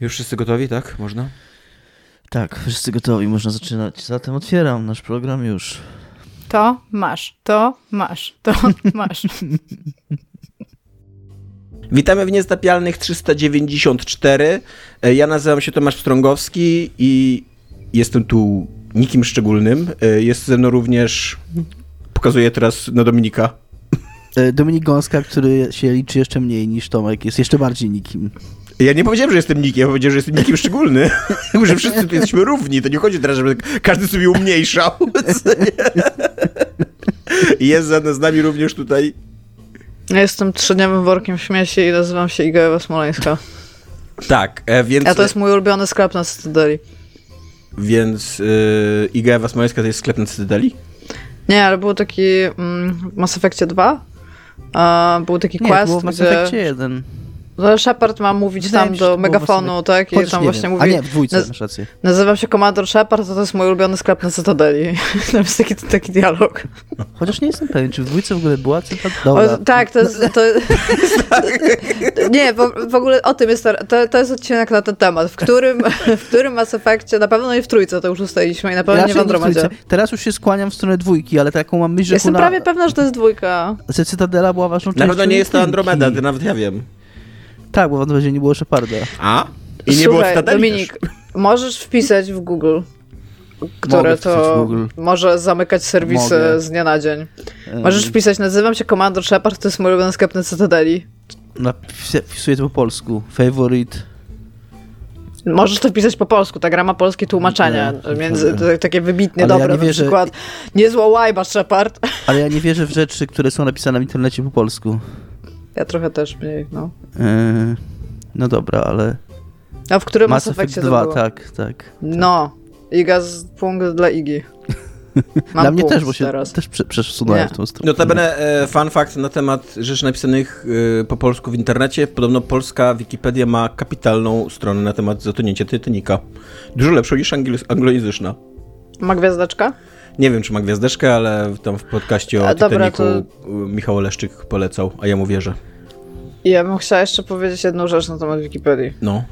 Już wszyscy gotowi, tak? Można? Tak, wszyscy gotowi, można zaczynać. Zatem otwieram nasz program już. To masz, to masz, to masz. Witamy w Niestapialnych 394. E, Ja nazywam się Tomasz Strągowski i jestem tu nikim szczególnym. E, Jest ze mną również, pokazuję teraz na Dominika. E, Dominik Gąska, który się liczy jeszcze mniej niż Tomek, jest jeszcze bardziej nikim. Ja nie powiedziałem, że jestem nikiem, ja powiedziałem, że jestem nikim szczególny. że wszyscy tu jesteśmy równi. To nie chodzi teraz, żeby każdy sobie umniejszał. I jest za- z nami również tutaj Ja jestem trzydniowym workiem śmieci i nazywam się Iga Ewa Smoleńska. Tak, e, więc, A to jest mój ulubiony sklep na Cytadeli. więc yy, Iga Ewa Smoleńska to jest sklep na Cytadeli? Nie, ale był taki mm, w Mass Effectie 2. A, był taki Nie, quest, było w Mass gdzie Effectie 1. że Shepard ma mówić Wydaje tam do to megafonu, tak? I tam nie właśnie mówi... A nie, w dwójce, naz- masz rację. Nazywam się Commander Shepard, a to jest mój ulubiony sklep na Cytadeli. tam jest taki, taki dialog. Chociaż nie jestem pewien, czy w dwójce w ogóle była Dobra. tak, to jest. To, nie, w, w ogóle o tym jest. To, to jest odcinek na ten temat. W którym, w którym Mass Effectie, na pewno nie w trójce, to już ustaliliśmy, i na pewno Raczej nie w trójce. Teraz już się skłaniam w stronę dwójki, ale taką mam myśl, że Jestem prawie pewna, że to jest dwójka. że Cytadela była ważną Na częścią pewno nie jest to. Andromeda, to nawet ja wiem. Tak, bo w Andromedzie nie było Sheparda. A? I nie było Słuchaj, Cytadeli Dominik, też. możesz wpisać w Google, które to Google. może zamykać serwisy Mogę. z dnia na dzień. Możesz wpisać, nazywam się Commander Shepard, to jest mój ulubiony sklep na Cytadeli. napis- Wpisuję to po polsku. Favorite. Możesz to wpisać po polsku, ta gra ma polskie tłumaczenie, Nie, nie. to, takie wybitnie Ale ja dobre, nie na wierzę- przykład niezła łajba Shepard. Ale ja nie wierzę w rzeczy, które są napisane w internecie po polsku. Ja trochę też mniej, no. Yy, no dobra, ale. A w którym Mass Effect Effectie 2, to było? tak, tak. No. Iga z punkt dla Igi. Mam Dla mnie też, bo się teraz. też prze, przesunąłem w tą stronę. Notabene e, fun fact na temat rzeczy napisanych e, po polsku w internecie. Podobno polska Wikipedia ma kapitalną stronę na temat zatonięcia Titanica. Dużo lepszą niż angli- anglojęzyczna. Ma gwiazdeczka? Nie wiem, czy ma gwiazdeczkę, ale tam w podcaście o dobra, Titanicu e, Michał Oleszczyk polecał, a ja mu wierzę. Ja bym chciała jeszcze powiedzieć jedną rzecz na temat Wikipedii. No.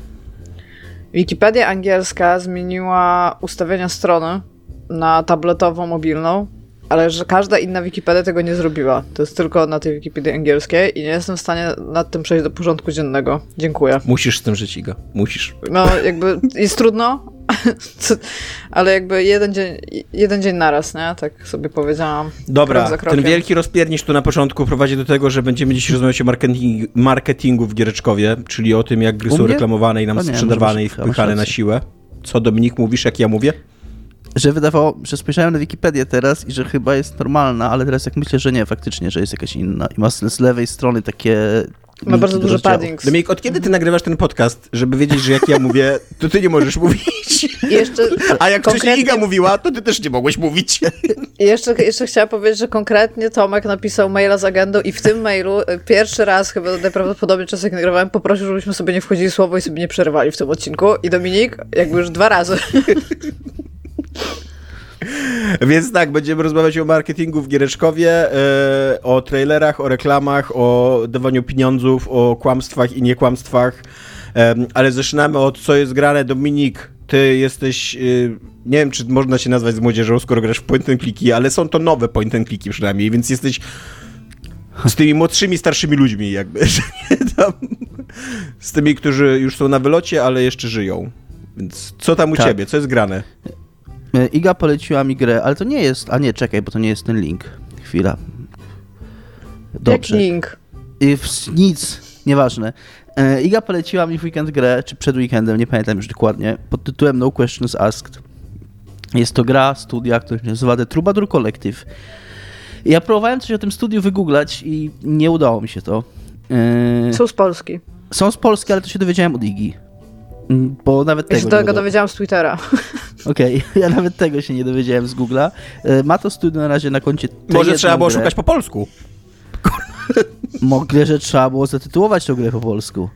Wikipedia angielska zmieniła ustawienia strony na tabletową, mobilną, ale że każda inna Wikipedia tego nie zrobiła. To jest tylko na tej Wikipedii angielskiej i nie jestem w stanie nad tym przejść do porządku dziennego. Dziękuję. Musisz z tym żyć, Iga. Musisz. No, jakby jest trudno, ale jakby jeden dzień, jeden dzień naraz, nie? Tak sobie powiedziałam. Dobra, Krok ten wielki rozpiernicz tu na początku prowadzi do tego, że będziemy dziś rozmawiać o marketing, marketingu w Giereczkowie, czyli o tym, jak gry są reklamowane i nam O nie, sprzedawane i wpychane na siłę. Co, Dominik, mówisz, jak ja mówię? Że wydawało, że spojrzałem na Wikipedię teraz i że chyba jest normalna, ale teraz jak myślę, że nie, faktycznie, że jest jakaś inna. I ma z lewej strony takie. Ma linki bardzo duży rozdziałów. paddings. Dominik, od kiedy ty nagrywasz ten podcast, żeby wiedzieć, że jak ja mówię, to ty nie możesz mówić? Jeszcze, A jak wcześniej konkretnie- Iga mówiła, to ty też nie mogłeś mówić. Jeszcze, jeszcze chciałam powiedzieć, że konkretnie Tomek napisał maila z agendą i w tym mailu y, pierwszy raz, chyba najprawdopodobniej czas jak nagrywałem, poprosił, żebyśmy sobie nie wchodzili słowo i sobie nie przerywali w tym odcinku. I Dominik, jakby już dwa razy. Więc tak, będziemy rozmawiać o marketingu w Giereczkowie, e, o trailerach, o reklamach, o dawaniu pieniądzów, o kłamstwach i niekłamstwach. Ale zaczynamy od co jest grane. Dominik, ty jesteś, y, nie wiem czy można się nazwać z młodzieżą, skoro grasz w point and clicki, ale są to nowe point and clicki przynajmniej, więc jesteś z tymi młodszymi, starszymi ludźmi jakby, tam, z tymi, którzy już są na wylocie, ale jeszcze żyją. Więc co tam u Tak. ciebie, co jest grane? E, Iga poleciła mi grę, ale to nie jest. A nie, czekaj, bo to nie jest ten link. Chwila. Jak Dobrze. link. Y, Nic, nieważne. E, Iga poleciła mi w weekend grę, czy przed weekendem, nie pamiętam już dokładnie, pod tytułem No Questions Asked. Jest to gra studia, która się nazywa The Troubadour Collective. Ja próbowałem coś o tym studiu wygooglać i nie udało mi się to. E, Są z Polski. Są z Polski, ale to się dowiedziałem od Igi. Bo nawet Ja tego się nie tego dowiedziałam z Twittera. Okej, ja nawet tego się nie dowiedziałem z Google'a. E, Ma to studio na razie na koncie. Może trzeba było grę. szukać po polsku. Mogę, że trzeba było zatytułować tę grę po polsku.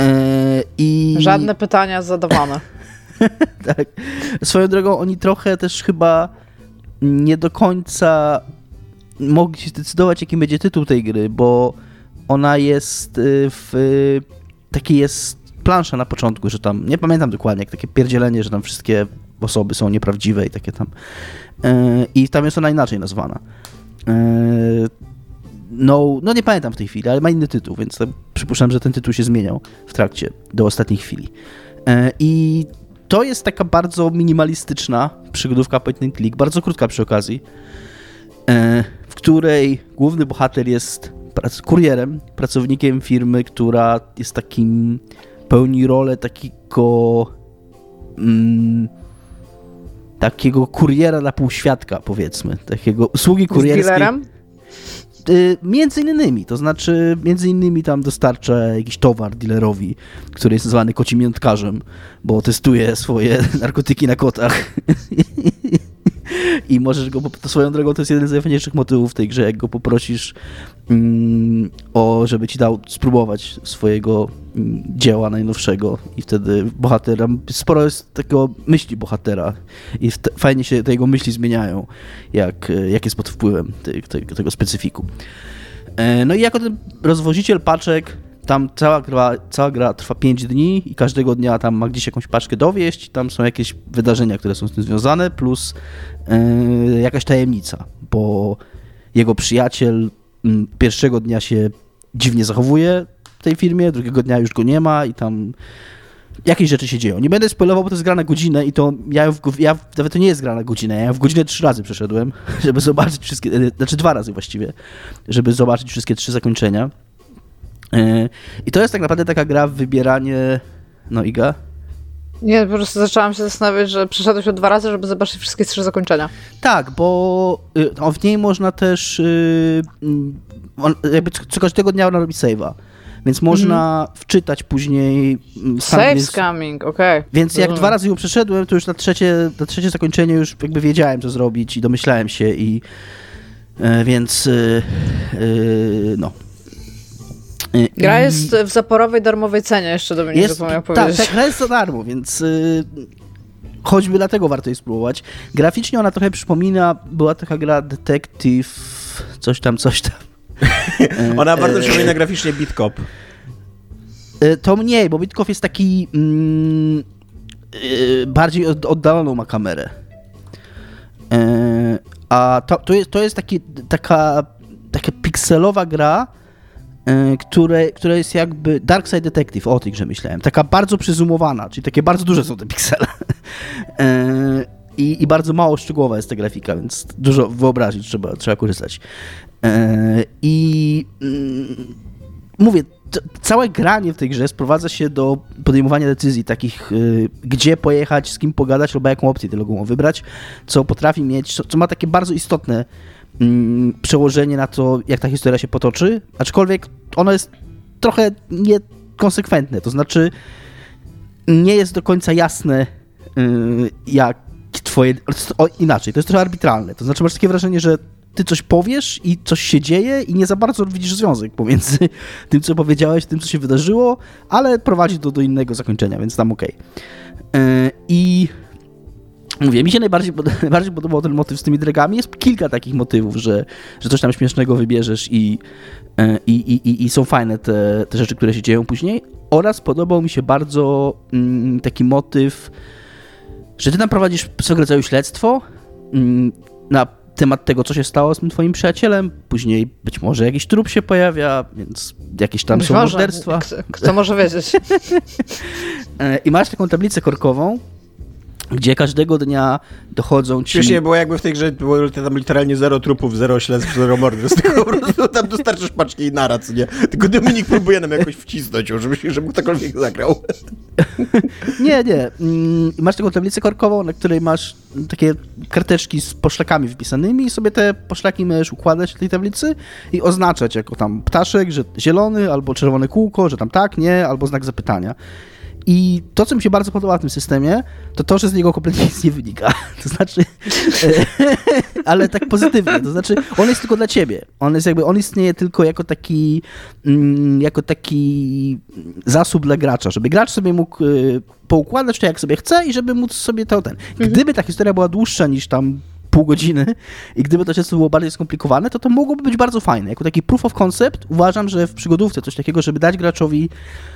E, I Żadne pytania zadawane. tak. Swoją drogą oni trochę też chyba nie do końca mogli się zdecydować, jaki będzie tytuł tej gry, bo ona jest y, w taki jest plansza na początku, że tam, nie pamiętam dokładnie, jak takie pierdzielenie, że tam wszystkie osoby są nieprawdziwe i takie tam. E, I tam jest ona inaczej nazwana. E, no, no nie pamiętam w tej chwili, ale ma inny tytuł, więc przypuszczam, że ten tytuł się zmieniał w trakcie, do ostatniej chwili. E, I to jest taka bardzo minimalistyczna przygodówka point and click, bardzo krótka przy okazji, w której główny bohater jest kurierem, pracownikiem firmy, która jest takim, pełni rolę takiego mm, takiego kuriera na półświadka, powiedzmy, takiego usługi kurierskiej. Z? Y, między innymi, to znaczy między innymi tam dostarcza jakiś towar dealerowi, który jest nazwany kocimiętkarzem, bo testuje swoje narkotyki na kotach. I możesz go, to swoją drogą to jest jeden z najfajniejszych motywów w tej grze, jak go poprosisz mm, o, żeby ci dał spróbować swojego dzieła najnowszego i wtedy bohatera, sporo jest takiego myśli bohatera i fajnie się te jego myśli zmieniają, jak, jak jest pod wpływem te, te, tego specyfiku. E, no i jako ten rozwoziciel paczek tam cała gra, cała gra trwa 5 dni i każdego dnia tam ma gdzieś jakąś paczkę dowieść, tam są jakieś wydarzenia, które są z tym związane, plus yy, jakaś tajemnica, bo jego przyjaciel pierwszego dnia się dziwnie zachowuje w tej firmie, drugiego dnia już go nie ma i tam jakieś rzeczy się dzieją. Nie będę spoilował, bo to jest gra na godzinę i to ja, w, ja nawet to nie jest gra na godzinę, ja w godzinę trzy razy przeszedłem, żeby zobaczyć wszystkie, znaczy dwa razy właściwie, żeby zobaczyć wszystkie trzy zakończenia. E, I to jest tak naprawdę taka gra w wybieranie. No, Iga? Nie, po prostu zaczęłam się zastanawiać, że przeszedłeś o dwa razy, żeby zobaczyć wszystkie trzy zakończenia. Tak, bo y, w niej można też. Y, mm, jakby co każdego dnia ona robi save'a. Więc można mhm. wczytać później. Mm, Save więc, scamming, okej. Okay. Więc jak dwa razy ją przeszedłem, to już na trzecie, na trzecie zakończenie już jakby wiedziałem, co zrobić i domyślałem się i. E, więc. Y, no. Y, gra jest w zaporowej darmowej cenie, jeszcze do mnie jest, zapomniał powiedzieć. Tak, gra jest za darmo, więc y, choćby dlatego warto jej spróbować. Graficznie ona trochę przypomina, była taka gra Detective, coś tam, coś tam. ona bardzo e, przypomina graficznie Bitcop. E, to mniej, bo Bitcop jest taki mm, e, bardziej oddaloną ma kamerę. A to, to, jest, to jest taki, taka, taka pikselowa gra, E, które, które jest jakby Dark Side Detective, o tej grze myślałem. Taka bardzo przyzumowana, czyli takie bardzo duże są te piksele. E, I, I bardzo mało szczegółowa jest ta grafika, więc dużo wyobrazić trzeba, trzeba korzystać. E, I mm, mówię, całe granie w tej grze sprowadza się do podejmowania decyzji takich, gdzie pojechać, z kim pogadać, albo jaką opcję dialogową wybrać, co potrafi mieć, co, ma takie bardzo istotne mm, przełożenie na to, jak ta historia się potoczy, aczkolwiek ono jest trochę niekonsekwentne, to znaczy nie jest do końca jasne, yy, jak twoje... O, inaczej, to jest trochę arbitralne, to znaczy masz takie wrażenie, że ty coś powiesz i coś się dzieje i nie za bardzo widzisz związek pomiędzy tym, co powiedziałeś, tym, co się wydarzyło, ale prowadzi to do innego zakończenia, więc tam okej. Okay. Yy, I Mówię, mi się najbardziej, najbardziej podobał ten motyw z tymi dragami. Jest kilka takich motywów, że, że coś tam śmiesznego wybierzesz i, e, i, i, i są fajne te, te rzeczy, które się dzieją później. Oraz podobał mi się bardzo mm, taki motyw, że ty tam prowadzisz swego rodzaju śledztwo mm, na temat tego, co się stało z tym twoim przyjacielem. Później być może jakiś trup się pojawia, więc jakieś tam być są może. morderstwa. Kto, kto może wiedzieć? E, I masz taką tablicę korkową, gdzie każdego dnia dochodzą ci... Śmiesznie było jakby w tej grze było tam literalnie zero trupów, zero śledztw, zero morderstw, tylko po prostu tam dostarczysz paczki i naraz, nie? Tylko Dominik próbuje nam jakoś wcisnąć, żeby, żeby ktokolwiek zagrał. nie, nie. Mm, masz taką tablicę korkową, na której masz takie karteczki z poszlakami wpisanymi i sobie te poszlaki możesz układać w tej tablicy i oznaczać jako tam ptaszek, że zielony, albo czerwone kółko, że tam tak, nie, albo znak zapytania. I to, co mi się bardzo podoba w tym systemie, to to, że z niego kompletnie nic nie wynika. To znaczy, ale tak pozytywnie. To znaczy, on jest tylko dla ciebie. On jest jakby, on istnieje tylko jako taki, mm, jako taki zasób dla gracza, żeby gracz sobie mógł y, poukładać to, jak sobie chce i żeby móc sobie to ten. Mhm. Gdyby ta historia była dłuższa niż tam pół godziny i gdyby to często było bardziej skomplikowane, to to mogłoby być bardzo fajne. Jako taki proof of concept uważam, że w przygodówce coś takiego, żeby dać graczowi,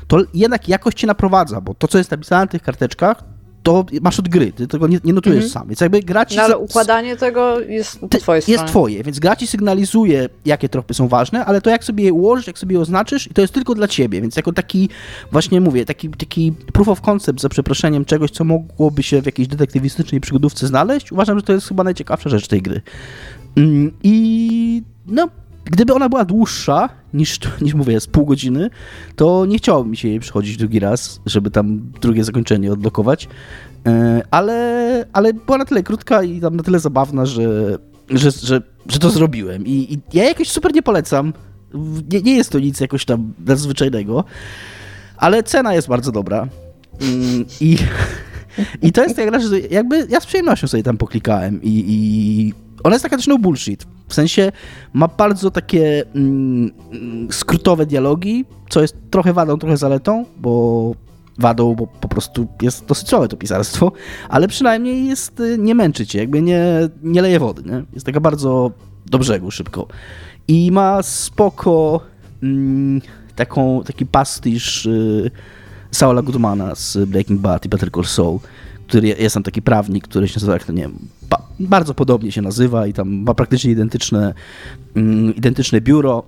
to jednak jakość cię naprowadza, bo to, co jest napisane na tych karteczkach, to masz od gry, ty tego nie, nie notujesz Mhm. sam. Więc jakby gra ci No ale układanie tego jest po twojej jest twoje, więc gra ci sygnalizuje, jakie tropy są ważne, ale to jak sobie je ułożysz, jak sobie je oznaczysz, i to jest tylko dla ciebie, więc jako taki, właśnie mówię, taki, taki proof of concept, za przeproszeniem, czegoś, co mogłoby się w jakiejś detektywistycznej przygodówce znaleźć, uważam, że to jest chyba najciekawsza rzecz tej gry. Mm, I no, gdyby ona była dłuższa niż, niż mówię, z pół godziny, to nie chciałoby mi się jej przychodzić drugi raz, żeby tam drugie zakończenie odblokować. E, Ale, ale była na tyle krótka i tam na tyle zabawna, że, że, że, że to zrobiłem. I, I ja jakoś super nie polecam. Nie, nie jest to nic jakoś tam nadzwyczajnego, ale cena jest bardzo dobra. Mm, I, i to jest gra, że jakby ja z przyjemnością sobie tam poklikałem i, i ona jest taka też no bullshit. W sensie ma bardzo takie mm, mm, skrótowe dialogi, co jest trochę wadą, trochę zaletą, bo wadą, bo po prostu jest dosyć słabe to pisarstwo, ale przynajmniej jest, y, nie męczy cię, jakby nie, nie leje wody, nie? Jest taka bardzo do brzegu, szybko. I ma spoko mm, taką, taki pastisz y, Saula Goodmana z Breaking Bad i Better Call Saul, który jest tam taki prawnik, który się nazywa, jak to nie wiem, ba, bardzo podobnie się nazywa i tam ma praktycznie identyczne, mm, identyczne biuro.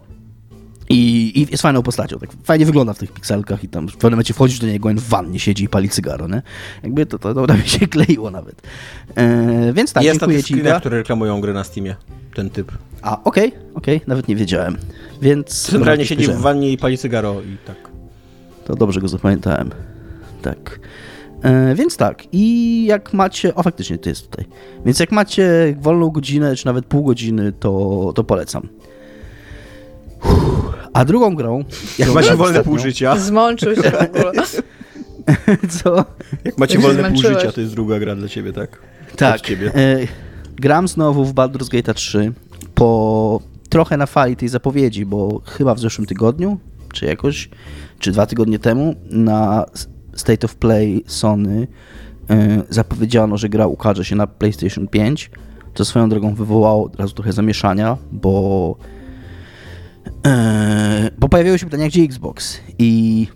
I, I jest fajną postacią, tak fajnie wygląda w tych pikselkach i tam w pewnym momencie wchodzisz do niego, on w wannie siedzi i pali cygaro, nie? Jakby to, to, to mnie się kleiło nawet. E, więc tak, jest dziękuję ci. Iga. które reklamują gry na Steamie, ten typ. A, okej, okej, nawet nie wiedziałem. Więc... Centralnie siedzi w wannie i pali cygaro i tak. To dobrze go zapamiętałem. Tak. E, więc tak, i jak macie. O, faktycznie to jest tutaj. Więc jak macie wolną godzinę, czy nawet pół godziny, to, to polecam. Uff. A drugą grą. Jak macie wolne pół życia, Zmączył się w ogóle. Co? jak macie wolne pół życia, to jest druga gra dla ciebie, tak? Tak. Ciebie. E, gram znowu w Baldur's Gate 3 po trochę na fali tej zapowiedzi, bo chyba w zeszłym tygodniu, czy jakoś, czy dwa tygodnie temu na State of Play Sony e, zapowiedziano, że gra ukaże się na PlayStation 5, co swoją drogą wywołało od razu trochę zamieszania, bo e, bo pojawiły się pytania, gdzie Xbox i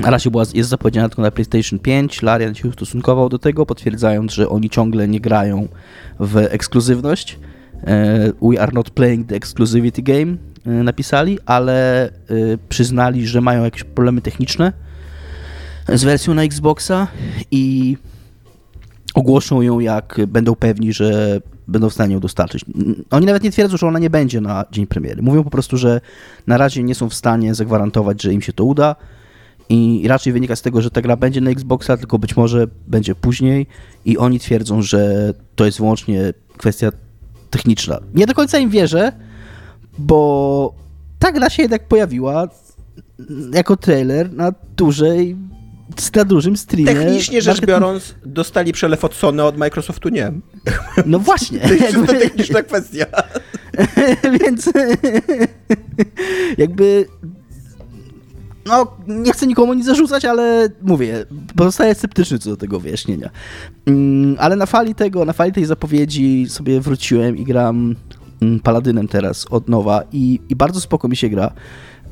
na razie była, jest zapowiedziana tylko na PlayStation 5. Larian się ustosunkował do tego, potwierdzając, że oni ciągle nie grają w ekskluzywność. E, We are not playing the exclusivity game napisali, ale przyznali, że mają jakieś problemy techniczne z wersją na Xboxa i ogłoszą ją, jak będą pewni, że będą w stanie ją dostarczyć. Oni nawet nie twierdzą, że ona nie będzie na dzień premiery. Mówią po prostu, że na razie nie są w stanie zagwarantować, że im się to uda i raczej wynika z tego, że ta gra będzie na Xboxa, tylko być może będzie później i oni twierdzą, że to jest wyłącznie kwestia techniczna. Nie do końca im wierzę, bo ta gra się jednak pojawiła jako trailer na dużej, na dużym streamie. Technicznie rzecz marketing- biorąc, dostali przelew od Sony, od Microsoftu nie. No właśnie. To jest jakby- techniczna kwestia. Więc jakby no, nie chcę nikomu nic zarzucać, ale mówię, pozostaję sceptyczny co do tego wyjaśnienia. Mm, ale na fali tego, na fali tej zapowiedzi sobie wróciłem i gram mm, Paladynem teraz od nowa i, i bardzo spoko mi się gra.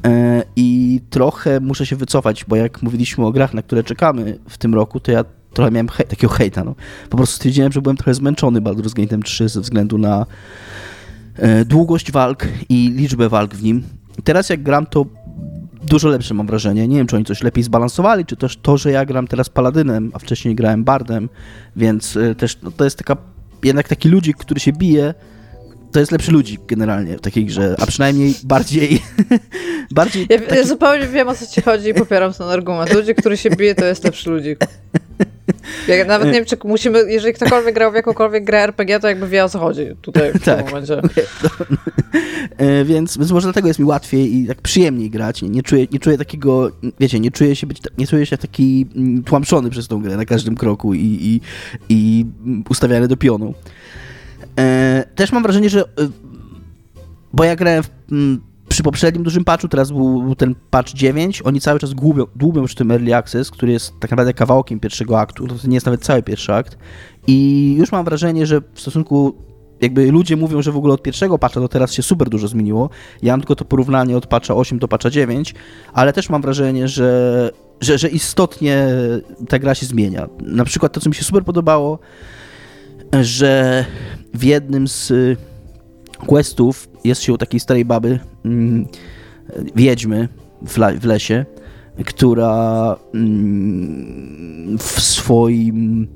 E, I trochę muszę się wycofać, bo jak mówiliśmy o grach, na które czekamy w tym roku, to ja trochę miałem hej, takiego hejta. No. Po prostu stwierdziłem, że byłem trochę zmęczony Baldur's Gate'em 3 ze względu na e, długość walk i liczbę walk w nim. Teraz jak gram, to dużo lepsze mam wrażenie. Nie wiem, czy oni coś lepiej zbalansowali, czy też to, że ja gram teraz Paladynem, a wcześniej grałem Bardem, więc e, też no, to jest taka, jednak taki ludzik, który się bije, to jest lepszy ludzik generalnie w takiej grze, a przynajmniej bardziej bardziej Ja, taki, ja zupełnie wiem, o co ci chodzi i popieram ten argument. Ludzi, który się bije, to jest lepszy ludzik. Ja nawet nie wiem, czy musimy, jeżeli ktokolwiek grał w jakąkolwiek grę RPG, to jakby wie, o co chodzi tutaj w Tak. tym momencie. E, więc, więc może dlatego jest mi łatwiej i tak przyjemniej grać. Nie, nie, czuję, nie czuję takiego, wiecie, nie czuję się być, nie czuję się taki mm, tłamszony przez tą grę na każdym kroku i, i, i ustawiany do pionu. E, też mam wrażenie, że e, bo ja grałem w przy poprzednim dużym patchu, teraz był, był ten patch 9, oni cały czas dłubią, dłubią już tym Early Access, który jest tak naprawdę kawałkiem pierwszego aktu, to nie jest nawet cały pierwszy akt i już mam wrażenie, że w stosunku jakby ludzie mówią, że w ogóle od pierwszego patcha do teraz się super dużo zmieniło. Ja mam tylko to porównanie od patcha 8 do patcha 9, ale też mam wrażenie, że, że, że istotnie ta gra się zmienia. Na przykład to, co mi się super podobało, że w jednym z questów jest się u takiej starej baby, mm, wiedźmy w lesie, która mm, w swoim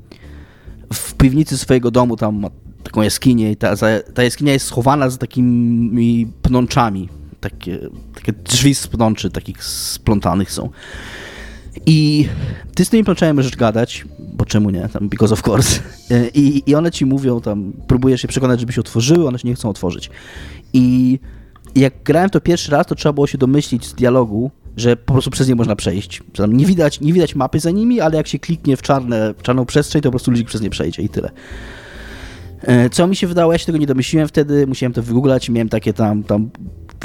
w piwnicy swojego domu tam ma taką jaskinię i ta, ta jaskinia jest schowana za takimi pnączami. Takie, takie drzwi z pnączy, takich splątanych są. I ty z tymi pnączami możesz gadać, bo czemu nie, tam because of course. I, I one ci mówią, tam próbujesz się przekonać, żeby się otworzyły, one się nie chcą otworzyć. I jak grałem to pierwszy raz, to trzeba było się domyślić z dialogu, że po prostu przez nie można przejść. nie, widać, nie widać mapy za nimi, ale jak się kliknie w, czarne, w czarną przestrzeń, to po prostu ludzik przez nie przejdzie i tyle. E, co mi się wydało, ja się tego nie domyśliłem wtedy, musiałem to wygooglać miałem takie tam, tam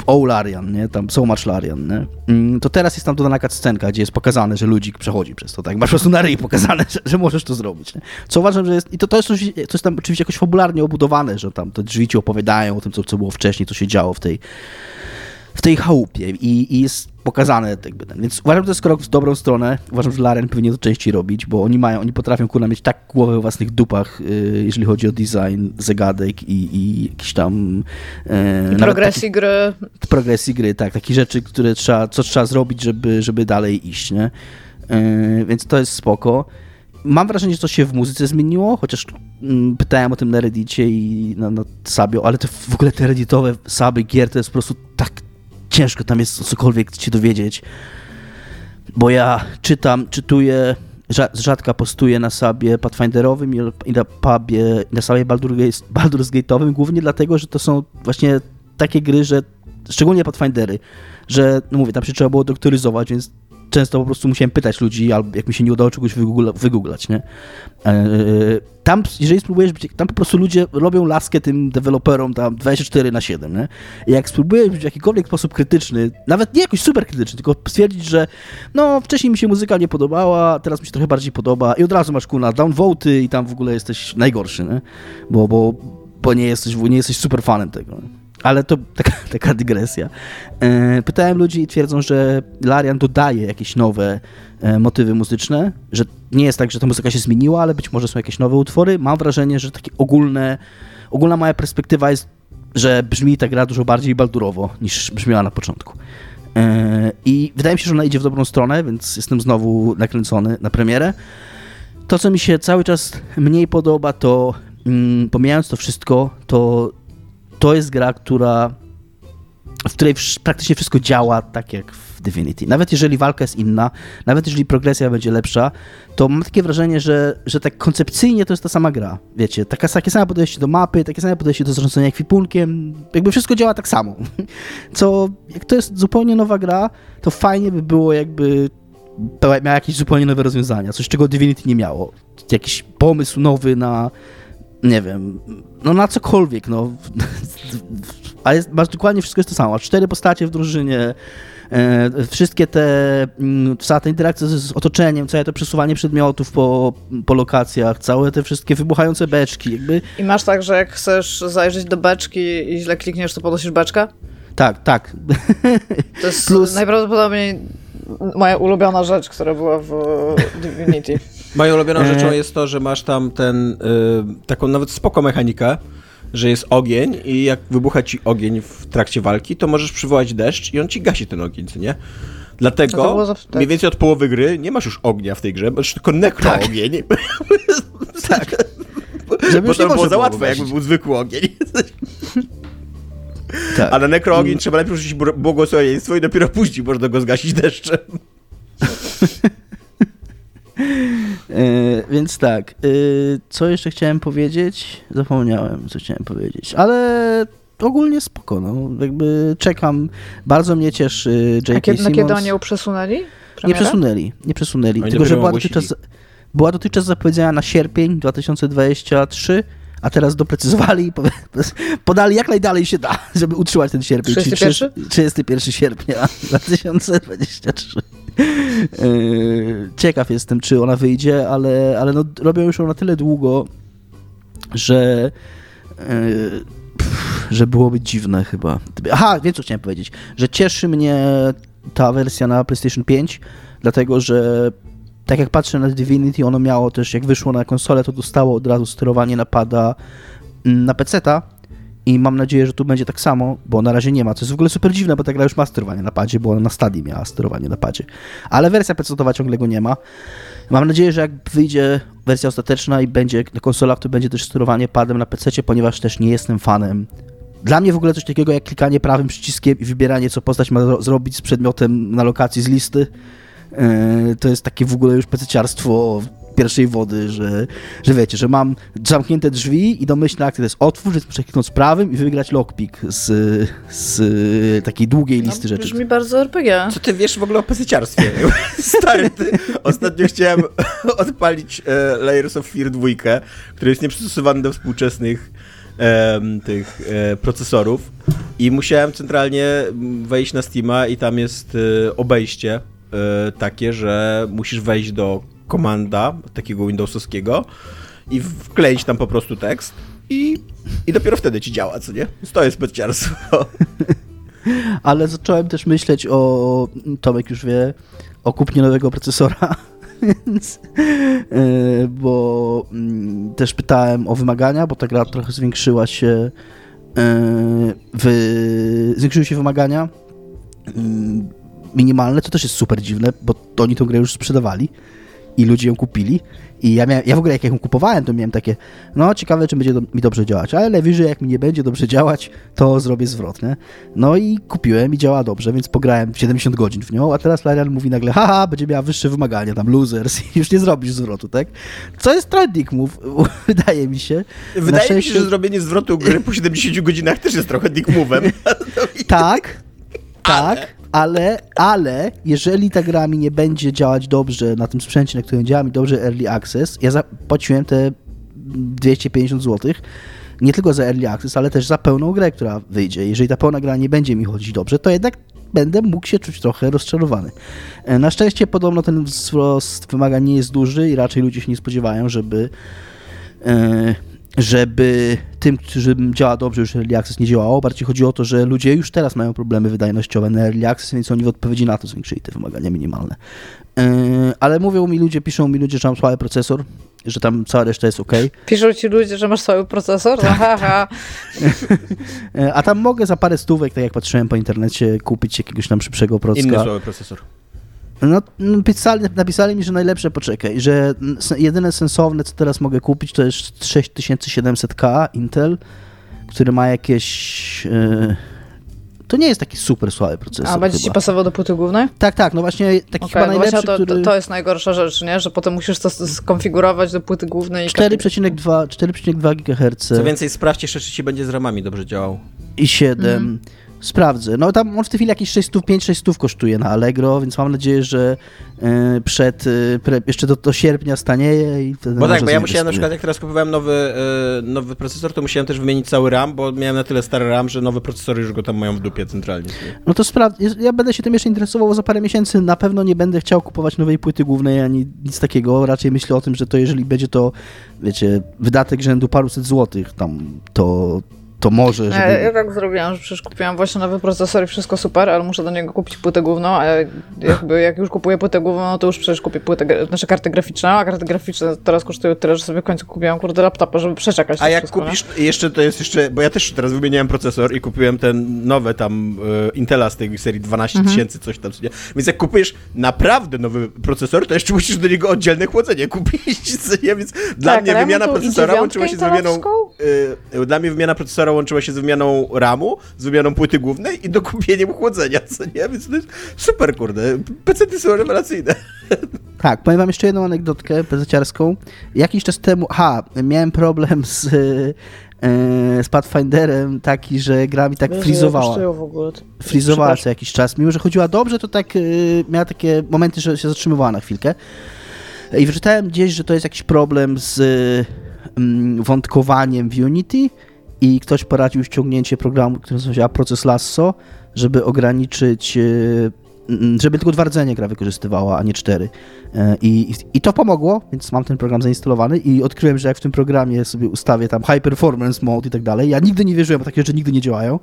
Oh Larian, nie? Tam so much Larian, nie? Mm, to teraz jest tam dodana scenka, gdzie jest pokazane, że ludzik przechodzi przez to, tak? Masz po prostu na ryj pokazane, że, że możesz to zrobić, nie? Co uważam, że jest... I to, to jest coś, coś tam oczywiście jakoś fabularnie obudowane, że tam te drzwi ci opowiadają o tym, co, co było wcześniej, co się działo w tej w tej chałupie i, i jest pokazane jakby ten. Więc uważam, że to jest krok w dobrą stronę. Uważam, że Laren powinien to częściej robić, bo oni mają, oni potrafią kurna mieć tak głowę w własnych dupach, yy, jeżeli chodzi o design zagadek i, i jakiś tam... Yy, progresji taki, gry. Progresji gry, tak. Takie rzeczy, które trzeba, co trzeba zrobić, żeby, żeby dalej iść, nie? Yy, więc to jest spoko. Mam wrażenie, że to się w muzyce zmieniło, chociaż mm, pytałem o tym na Reddicie i na, na Sabio, ale te, w ogóle te redditowe saby gier to jest po prostu tak ciężko tam jest cokolwiek się dowiedzieć, bo ja czytam, czytuję, rzadko postuję na sobie Pathfinderowym i na pubie, na sobie Baldur's Gate'owym, głównie dlatego, że to są właśnie takie gry, że szczególnie Pathfindery, że, no mówię, tam się trzeba było doktoryzować, więc często po prostu musiałem pytać ludzi, albo jak mi się nie udało czegoś wygoogla, wygooglać, nie? E, tam, jeżeli spróbujesz tam po prostu ludzie robią laskę tym deweloperom tam 24 na 7, nie? I jak spróbujesz w jakikolwiek sposób krytyczny, nawet nie jakoś super krytyczny, tylko stwierdzić, że no, wcześniej mi się muzyka nie podobała, teraz mi się trochę bardziej podoba i od razu masz kuna downvoty i tam w ogóle jesteś najgorszy, nie? Bo, bo, bo nie, jesteś, nie jesteś super fanem tego. Nie? Ale to taka, taka dygresja. E, pytałem ludzi i twierdzą, że Larian dodaje jakieś nowe e, motywy muzyczne, że nie jest tak, że ta muzyka się zmieniła, ale być może są jakieś nowe utwory. Mam wrażenie, że takie ogólne, ogólna moja perspektywa jest, że brzmi ta gra dużo bardziej baldurowo niż brzmiała na początku. E, I wydaje mi się, że ona idzie w dobrą stronę, więc jestem znowu nakręcony na premierę. To, co mi się cały czas mniej podoba, to mm, pomijając to wszystko, to to jest gra, która w której praktycznie wszystko działa tak jak w Divinity. Nawet jeżeli walka jest inna, nawet jeżeli progresja będzie lepsza, to mam takie wrażenie, że, że tak koncepcyjnie to jest ta sama gra. Wiecie, taka, takie same podejście do mapy, takie same podejście do zarządzania ekwipunkiem, jakby wszystko działa tak samo. Co, jak to jest zupełnie nowa gra, to fajnie by było jakby miała jakieś zupełnie nowe rozwiązania, coś czego Divinity nie miało. Jakiś pomysł nowy na nie wiem, no na cokolwiek, no. A jest, masz dokładnie wszystko jest to samo. Cztery postacie w drużynie, e, wszystkie te, mm, cała ta interakcja z, z, otoczeniem, całe to przesuwanie przedmiotów po, po lokacjach, całe te wszystkie wybuchające beczki, jakby. I masz tak, że jak chcesz zajrzeć do beczki i źle klikniesz, to podnosisz beczkę? Tak, tak. To jest Plus... najprawdopodobniej moja ulubiona rzecz, która była w Divinity. Moją ulubioną e. rzeczą jest to, że masz tam ten, y, taką nawet spoko mechanikę, że jest ogień i jak wybucha ci ogień w trakcie walki, to możesz przywołać deszcz i on ci gasi ten ogień, co nie? Dlatego no zawsze, tak. mniej więcej od połowy gry nie masz już ognia w tej grze, masz tylko nekroogień. Tak. tak. Żeby bo to było za łatwe, jakby był zwykły ogień. Tak. Ale nekroogień mm. trzeba najpierw rzucić błogosławieństwo i dopiero później można go zgasić deszczem. E, więc tak, e, co jeszcze chciałem powiedzieć? Zapomniałem, co chciałem powiedzieć, ale ogólnie spoko, no. Jakby czekam, bardzo mnie cieszy J.K. A kiedy, Simmons. Kiedy oni ją przesunęli? Premierę? Nie przesunęli, nie przesunęli, oni tylko że była dotychczas, była dotychczas zapowiedziana na sierpień 2023, a teraz doprecyzowali i podali jak najdalej się da, żeby utrzymać ten sierpień. czyli 31? 31 sierpnia 2023. Yy, Ciekaw jestem, czy ona wyjdzie, ale, ale no, robią już ją na tyle długo, że pff, że byłoby dziwne chyba. Aha, wiem co chciałem powiedzieć, że cieszy mnie ta wersja na PlayStation 5, dlatego że tak jak patrzę na Divinity, ono miało też, jak wyszło na konsolę, to dostało od razu sterowanie napada mm, na PC-ta i mam nadzieję, że tu będzie tak samo, bo na razie nie ma, co jest w ogóle super dziwne, bo ta gra już ma sterowanie na padzie, bo ona na stadii miała sterowanie na padzie. Ale wersja PC-towa ciągle go nie ma. Mam nadzieję, że jak wyjdzie wersja ostateczna i będzie na konsolach, to będzie też sterowanie padem na PC, ponieważ też nie jestem fanem. Dla mnie w ogóle coś takiego jak klikanie prawym przyciskiem i wybieranie, co postać ma zro- zrobić z przedmiotem na lokacji z listy, Yy, to jest takie w ogóle już pececiarstwo pierwszej wody, że, że wiecie, że mam zamknięte drzwi i domyślna akcja to jest otwórz, więc muszę kliknąć prawym i wygrać lockpick z, z takiej długiej listy rzeczy. Brzmi bardzo RPG. Co ty wiesz w ogóle o pesyciarstwie? Stary, ty, ostatnio chciałem odpalić e, Layers of Fear 2, który jest nieprzystosowany do współczesnych tych e, procesorów i musiałem centralnie wejść na Steama i tam jest e, obejście takie, że musisz wejść do komanda takiego Windowsowskiego i wkleić tam po prostu tekst i, i dopiero wtedy ci działa, co nie? To jest pesyciarstwo. Ale zacząłem też myśleć o, Tomek już wie, o kupnie nowego procesora, więc, yy, bo mm, też pytałem o wymagania, bo ta gra trochę zwiększyła się, yy, w, zwiększyły się wymagania mm, minimalne, co też jest super dziwne, bo oni tę grę już sprzedawali i ludzie ją kupili. I ja, miałem, ja w ogóle jak ją kupowałem, to miałem takie, no ciekawe, czy będzie do, mi dobrze działać, ale najwyżej jak mi nie będzie dobrze działać, to zrobię zwrot, nie? No i kupiłem i działa dobrze, więc pograłem 70 godzin w nią, a teraz Larian mówi nagle, haha, będzie miała wyższe wymagania, tam losers i już nie zrobisz zwrotu, tak? Co jest trending move, wydaje mi się. Wydaje mi się, że zrobienie zwrotu gry po 70 godzinach też jest trochę dick move'em. Tak, tak, ale, ale jeżeli ta gra mi nie będzie działać dobrze na tym sprzęcie, na którym działa mi dobrze Early Access, ja zapłaciłem te 250 zł, nie tylko za Early Access, ale też za pełną grę, która wyjdzie. Jeżeli ta pełna gra nie będzie mi chodzić dobrze, to jednak będę mógł się czuć trochę rozczarowany. E, Na szczęście podobno ten wzrost wymagań nie jest duży i raczej ludzie się nie spodziewają, żeby e, żeby tym, którym działa dobrze już Early Access nie działało. Bardziej chodzi o to, że ludzie już teraz mają problemy wydajnościowe na Early Access, więc oni w odpowiedzi na to zwiększyli te wymagania minimalne. Yy, ale mówią mi ludzie, piszą mi ludzie, że mam słaby procesor, że tam cała reszta jest ok. Piszą ci ludzie, że masz cały procesor? Tak, No, haha. Yy, a tam mogę za parę stówek, tak jak patrzyłem po internecie, kupić jakiegoś tam szybszego Inny procka. słaby procesor. No, napisali, napisali mi, że najlepsze poczekaj, że jedyne sensowne, co teraz mogę kupić, to jest 6700K Intel, który ma jakieś... Yy, to nie jest taki super słaby procesor A będzie ci chyba. pasował do płyty głównej? Tak, tak, no właśnie taki Okej, chyba no najlepszy, to, który... to, to jest najgorsza rzecz, nie? Że potem musisz to skonfigurować do płyty głównej. i 4,2 4,2 GHz Co więcej, sprawdź jeszcze, czy ci będzie z ramami dobrze działał. i 7. Mhm. Sprawdzę. No tam on w tej chwili jakieś 5-6 kosztuje na Allegro, więc mam nadzieję, że yy, przed, yy, pre, jeszcze do, do sierpnia stanieje i Bo tak, bo ja musiałem na przykład, jak teraz kupowałem nowy, e, nowy procesor, to musiałem też wymienić cały RAM, bo miałem na tyle stary RAM, że nowe procesory już go tam mają w dupie centralnie. No to sprawdź, ja będę się tym jeszcze interesował bo za parę miesięcy. Na pewno nie będę chciał kupować nowej płyty głównej ani nic takiego. Raczej myślę o tym, że to jeżeli będzie to, wiecie, wydatek rzędu paruset złotych tam, to, to może, żeby... Ja, ja tak zrobiłam, że przecież kupiłam właśnie nowy procesor i wszystko super, ale muszę do niego kupić płytę główną, a jakby jak już kupuję płytę główną, no to już przecież kupię płytę, znaczy kartę graficzną, a karty graficzne teraz kosztują tyle, że sobie w końcu kupiłam kurde laptopa, żeby przeczekać to A jak wszystko, nie? kupisz, jeszcze to jest jeszcze, bo ja też teraz wymieniałem procesor i kupiłem ten nowy tam e, Intela z tej serii 12 Mhm. tysięcy, coś tam, co nie? Więc jak kupujesz naprawdę nowy procesor, to jeszcze musisz do niego oddzielne chłodzenie kupić, co nie? Więc dla Tak, mnie ale ja mam wymiana procesora łączyła się z wymianą... e, dla mnie wymiana procesora łączyła się z wymianą RAMu, z wymianą płyty głównej i dokupieniem chłodzenia, co nie? Więc to jest super, kurde. PC są rewelacyjne. Tak, powiem wam jeszcze jedną anegdotkę prezeciarską. Jakiś czas temu, ha, miałem problem z, e, z Pathfinderem taki, że gra mi tak Wiesz, frizowała. kosztują w ogóle? Frizowała co jakiś czas. Mimo, że chodziła dobrze, to tak e, miała takie momenty, że się zatrzymywała na chwilkę. I wyczytałem gdzieś, że to jest jakiś problem z mm, wątkowaniem w Unity i ktoś poradził ściągnięcie programu, który nazywa Proces Lasso, żeby ograniczyć, e, żeby tylko dwa rdzenie gra wykorzystywała, a nie cztery. E, I, I to pomogło, więc mam ten program zainstalowany i odkryłem, że jak w tym programie sobie ustawię tam high performance mode i tak dalej, ja nigdy nie wierzyłem, bo takie rzeczy nigdy nie działają,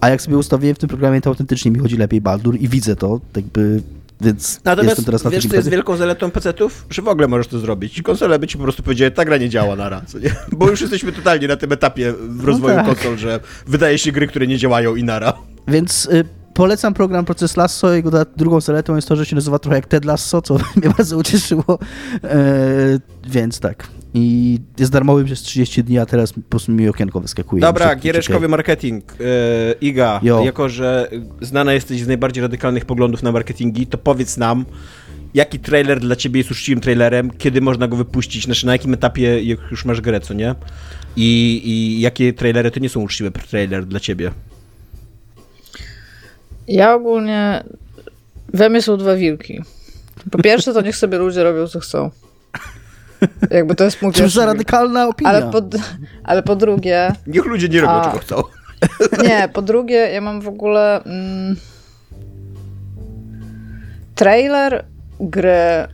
a jak sobie ustawiłem w tym programie, to autentycznie mi chodzi lepiej Baldur i widzę to, jakby więc Natomiast jestem teraz na wiesz, co jest wielką zaletą PC-ów? Że w ogóle możesz to zrobić. Konsole by ci po prostu powiedziały, ta gra nie działa na raz? Bo już jesteśmy totalnie na tym etapie w rozwoju tak. konsol, że wydaje się gry, które nie działają i nara. Więc y, polecam program Proces Lasso. Jego drugą zaletą jest to, że się nazywa trochę jak Ted Lasso, co mnie bardzo ucieszyło. E, więc tak. I jest darmowy przez 30 dni, a teraz po prostu mi okienko wyskakuje. Dobra, giereczkowy marketing. Yy, Iga, Jo. jako że znana jesteś z najbardziej radykalnych poglądów na marketingi, to powiedz nam, jaki trailer dla ciebie jest uczciwym trailerem, kiedy można go wypuścić, znaczy na jakim etapie jak już masz grę, co nie? I, i jakie trailery to nie są uczciwe trailer dla ciebie? Ja ogólnie. We mnie są dwa wilki. Po pierwsze, to niech sobie ludzie robią, co chcą. Jakby to jest mój Cóż za radykalna opinia. Ale po, ale po drugie, Niech ludzie nie robią, A. czego chcą. nie, po drugie, ja mam w ogóle mm, trailer gry,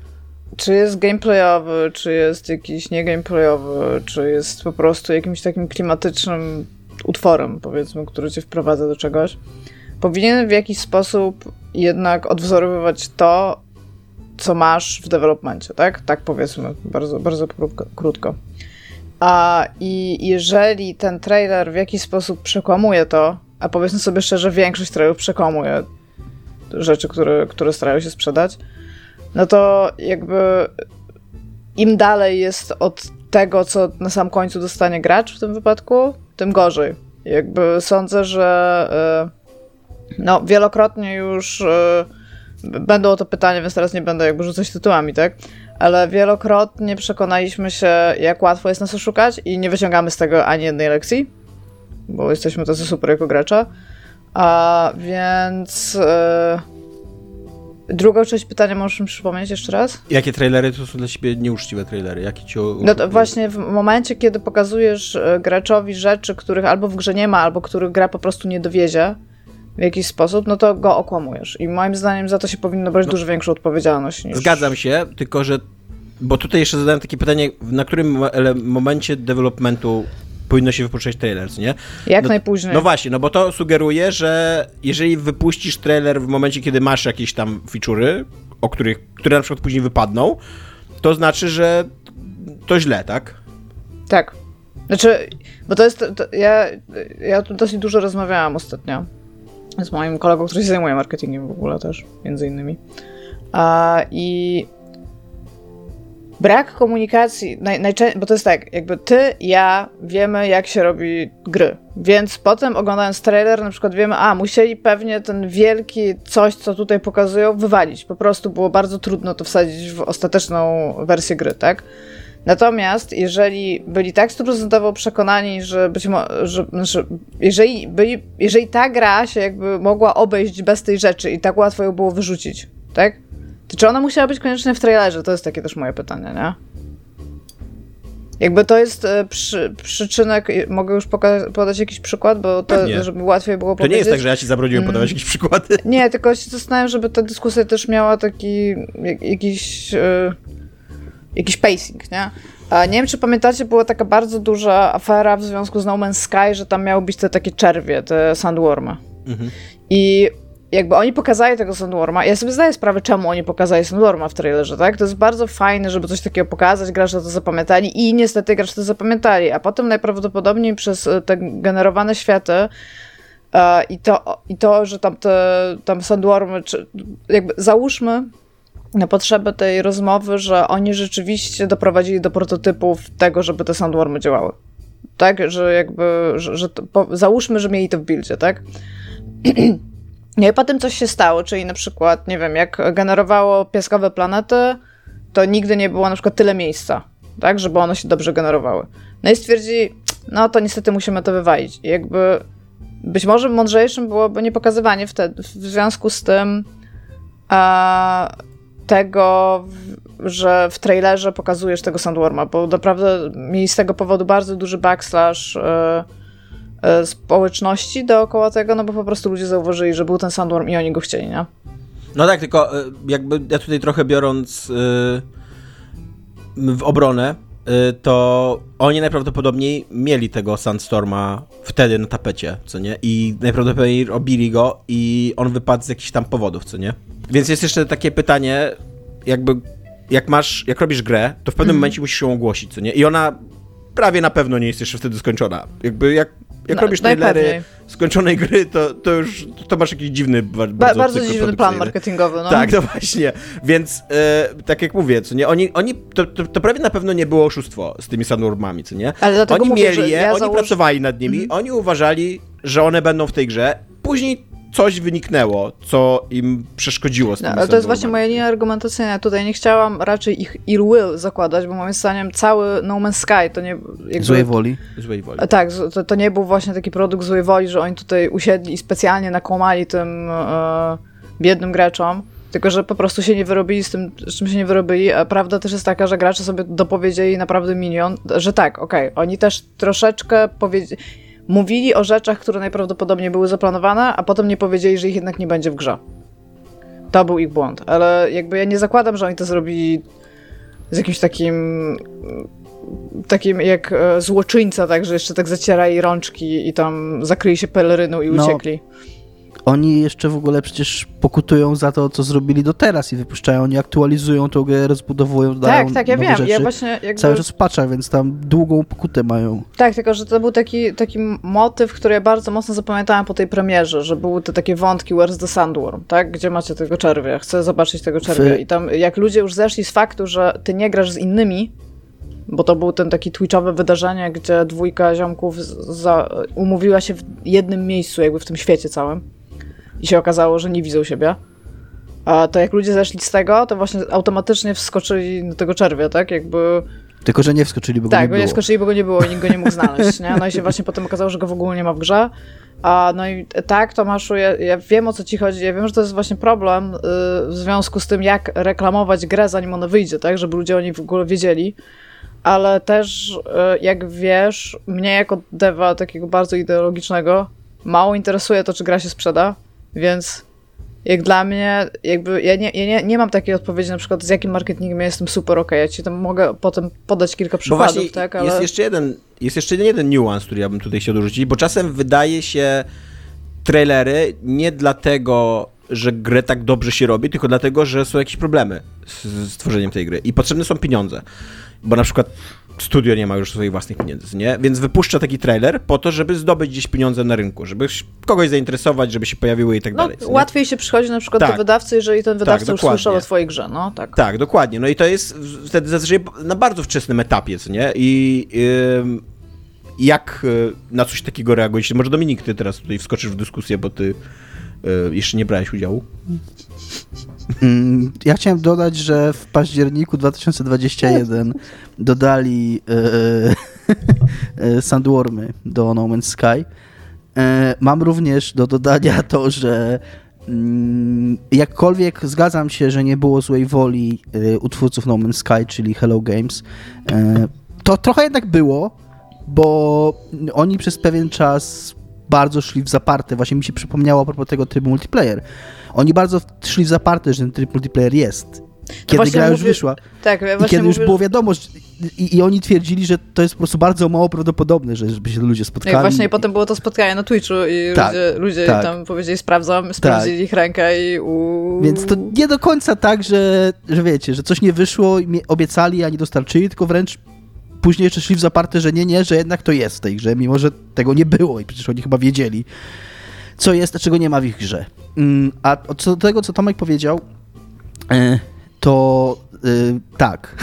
czy jest gameplayowy, czy jest jakiś nie gameplayowy, czy jest po prostu jakimś takim klimatycznym utworem, powiedzmy, który cię wprowadza do czegoś, powinien w jakiś sposób jednak odwzorowywać to, co masz w developmencie, tak? Tak powiedzmy, bardzo, bardzo krótko-. A i jeżeli ten trailer w jakiś sposób przekłamuje to, a powiedzmy sobie szczerze, większość trailerów przekłamuje rzeczy, które, które starają się sprzedać, no to jakby im dalej jest od tego, co na sam końcu dostanie gracz w tym wypadku, tym gorzej. Jakby sądzę, że y, no, wielokrotnie już y, będą o to pytania, więc teraz nie będę jakby rzucać tytułami, tak? Ale wielokrotnie przekonaliśmy się, jak łatwo jest nas oszukać i nie wyciągamy z tego ani jednej lekcji, bo jesteśmy tacy super jako gracze. A więc y, drugą część pytania możesz mi przypomnieć jeszcze raz? Jakie trailery to są dla ciebie nieuczciwe trailery? Jakie cię No to właśnie w momencie, kiedy pokazujesz e, graczowi rzeczy, których albo w grze nie ma, albo których gra po prostu nie dowiezie w jakiś sposób, no to go okłamujesz. I moim zdaniem za to się powinno brać dużo większą odpowiedzialność niż... Zgadzam się, tylko że. Bo tutaj jeszcze zadałem takie pytanie, na którym momencie developmentu powinno się wypuszczać trailer, nie? Jak no, najpóźniej. No właśnie, no bo to sugeruje, że jeżeli wypuścisz trailer w momencie, kiedy masz jakieś tam feature'y, o których, które na przykład później wypadną, to znaczy, że to źle, tak? Tak. Znaczy, bo to jest. To, ja, ja tu dosyć dużo rozmawiałam ostatnio z moim kolegą, który się zajmuje marketingiem w ogóle też, między innymi. A, I brak komunikacji, naj, bo to jest tak, jakby ty, ja wiemy, jak się robi gry. Więc potem oglądając trailer, na przykład wiemy, a musieli pewnie ten wielki coś, co tutaj pokazują, wywalić. Po prostu było bardzo trudno to wsadzić w ostateczną wersję gry, tak? Natomiast jeżeli byli tak stuprocentowo przekonani, że być może, że, że jeżeli, byli, jeżeli ta gra się jakby mogła obejść bez tej rzeczy i tak łatwo ją było wyrzucić, tak? To czy ona musiała być koniecznie w trailerze? To jest takie też moje pytanie, nie? Jakby to jest e, przy, przyczynek, mogę już poka- podać jakiś przykład, bo to, Pewnie. żeby łatwiej było To powiedzieć. nie jest tak, że ja ci zabroniłem Mm. podawać jakieś przykłady. Nie, tylko się zastanawiam, żeby ta dyskusja też miała taki jak, jakiś, e, jakiś pacing, nie? Nie wiem, czy pamiętacie, była taka bardzo duża afera w związku z No Man's Sky, że tam miały być te takie czerwie, te sandwormy. Mhm. I jakby oni pokazali tego Sandworma, ja sobie zdaję sprawę, czemu oni pokazali Sandworma w trailerze, tak? To jest bardzo fajne, żeby coś takiego pokazać, gracze to zapamiętali i niestety gracze to zapamiętali, a potem najprawdopodobniej przez e, te generowane światy e, i, to, i to, że tam te tam Sandwormy, czy jakby załóżmy na potrzeby tej rozmowy, że oni rzeczywiście doprowadzili do prototypów tego, żeby te Sandwormy działały. Tak, że jakby, że, że to, po, załóżmy, że mieli to w buildzie, tak? No i potem coś się stało, czyli na przykład, nie wiem, jak generowało piaskowe planety, to nigdy nie było na przykład tyle miejsca, tak, żeby one się dobrze generowały. No i stwierdzi, no to niestety musimy to wywalić. I jakby być może mądrzejszym byłoby nie pokazywanie wtedy, w związku z tym, a, tego, że w trailerze pokazujesz tego Sandworma, bo naprawdę mieli z tego powodu bardzo duży backslash e, e, społeczności dookoła tego, no bo po prostu ludzie zauważyli, że był ten Sandworm i oni go chcieli, nie? No tak, tylko e, jakby ja tutaj trochę biorąc w obronę, to oni najprawdopodobniej mieli tego Sandstorma wtedy na tapecie, co nie? I najprawdopodobniej robili go i on wypadł z jakichś tam powodów, co nie? Więc jest jeszcze takie pytanie, jakby jak masz, jak robisz grę, to w pewnym mm. momencie musisz ją ogłosić, co nie? I ona prawie na pewno nie jest jeszcze wtedy skończona. Jakby jak, jak no, robisz trailery skończonej gry, to, to już to masz jakiś dziwny, bardzo, ba bardzo dziwny plan marketingowy, no. Tak, no właśnie. Więc e, tak jak mówię, co nie, oni, oni to, to, to, prawie na pewno nie było oszustwo z tymi Sandwormami, co nie? Ale oni mówię, mieli je, ja oni pracowali nad nimi, mm. oni uważali, że one będą w tej grze, później coś wyniknęło, co im przeszkodziło z tym. No, ale to jest właśnie moja linia argumentacyjna. Tutaj nie chciałam raczej ich ill will zakładać, bo moim zdaniem cały No Man's Sky to nie... Jakby, złej woli. Złej woli. Tak, to, to, nie był właśnie taki produkt złej woli, że oni tutaj usiedli i specjalnie nakłamali tym e, biednym graczom. Tylko, że po prostu się nie wyrobili z tym, z czym się nie wyrobili. A prawda też jest taka, że gracze sobie dopowiedzieli naprawdę milion, że tak, okej, okay, oni też troszeczkę powiedzieli mówili o rzeczach, które najprawdopodobniej były zaplanowane, a potem nie powiedzieli, że ich jednak nie będzie w grze. To był ich błąd, ale jakby ja nie zakładam, że oni to zrobili z jakimś takim takim jak e, złoczyńca, tak, że jeszcze tak zacierali rączki i tam zakryli się peleryną i no, uciekli oni jeszcze w ogóle przecież pokutują za to, co zrobili do teraz i wypuszczają, oni aktualizują tą grę, rozbudowują, dodają Tak, tak, ja wiem, rzeczy. ja właśnie jakby... Cały czas patchach, więc tam długą pokutę mają. Tak, tylko, że to był taki, taki motyw, który ja bardzo mocno zapamiętałem po tej premierze, że były te takie wątki Where's the Sandworm, tak? Gdzie macie tego czerwia? Chcę zobaczyć tego czerwia. I tam jak ludzie już zeszli z faktu, że ty nie grasz z innymi, bo to był ten taki twitchowe wydarzenie, gdzie dwójka ziomków za, umówiła się w jednym miejscu, jakby w tym świecie całym i się okazało, że nie widzą siebie. A to jak ludzie zeszli z tego, to właśnie automatycznie wskoczyli do tego czerwia, tak? Jakby... Tylko, że nie wskoczyli, bo tak, go nie było. Tak, nie wskoczyli, bo go nie było i nikt go nie mógł znaleźć, nie? No i się właśnie potem okazało, że go w ogóle nie ma w grze. A no i tak, Tomaszu, ja, ja wiem o co ci chodzi. Ja wiem, że to jest właśnie problem yy, w związku z tym, jak reklamować grę, zanim ona wyjdzie, tak? Żeby ludzie o niej w ogóle wiedzieli. Ale też, yy, jak wiesz, mnie jako dewa takiego bardzo ideologicznego mało interesuje to, czy gra się sprzeda więc jak dla mnie, jakby ja nie, ja nie, nie mam takiej odpowiedzi na przykład z jakim marketingiem ja jestem super ok, ja ci tam mogę potem podać kilka przykładów, właśnie tak, ale... Jest jeszcze jeden, jest jeszcze jeden niuans, który ja bym tutaj chciał dorzucić, bo czasem wydaje się trailery nie dlatego, że grę tak dobrze się robi, tylko dlatego, że są jakieś problemy z, z tworzeniem tej gry i potrzebne są pieniądze, bo na przykład studio nie ma już swoich własnych pieniędzy, nie? Więc wypuszcza taki trailer po to, żeby zdobyć gdzieś pieniądze na rynku, żeby kogoś zainteresować, żeby się pojawiły i tak no, dalej. Łatwiej się przychodzi na przykład tak. do wydawcy, jeżeli ten wydawca tak, już słyszał o twojej grze, no tak. Tak, dokładnie. No i to jest wtedy zazwyczaj na bardzo wczesnym etapie, co nie? I yy, jak yy, na coś takiego reagujecie? Może Dominik, ty teraz tutaj wskoczysz w dyskusję, bo ty yy, jeszcze nie brałeś udziału. Ja chciałem dodać, że w październiku 2021 dodali e, e, Sandwormy do No Man's Sky. E, mam również do dodania to, że mm, jakkolwiek zgadzam się, że nie było złej woli e, utwórców No Man's Sky, czyli Hello Games, e, to trochę jednak było, bo oni przez pewien czas bardzo szli w zaparte. Właśnie mi się przypomniało a propos tego trybu multiplayer. Oni bardzo szli w zaparte, że ten tryb multiplayer jest. Kiedy gra już wyszła. Tak, I kiedy mówię, już było wiadomo, że, i, i, oni twierdzili, że to jest po prostu bardzo mało prawdopodobne, że żeby się ludzie spotkali. No i właśnie i potem było to spotkanie na Twitchu i tak, ludzie, ludzie tak. tam powiedzieli sprawdzam, sprawdzili tak. ich rękę i u... Więc to nie do końca tak, że, że wiecie, że coś nie wyszło i obiecali, a nie dostarczyli, tylko wręcz później jeszcze szli w zaparte, że nie, nie, że jednak to jest w tej grze, mimo że tego nie było i przecież oni chyba wiedzieli, co jest, a czego nie ma w ich grze. Mm, a co do tego, co Tomek powiedział, e, to Yy, tak.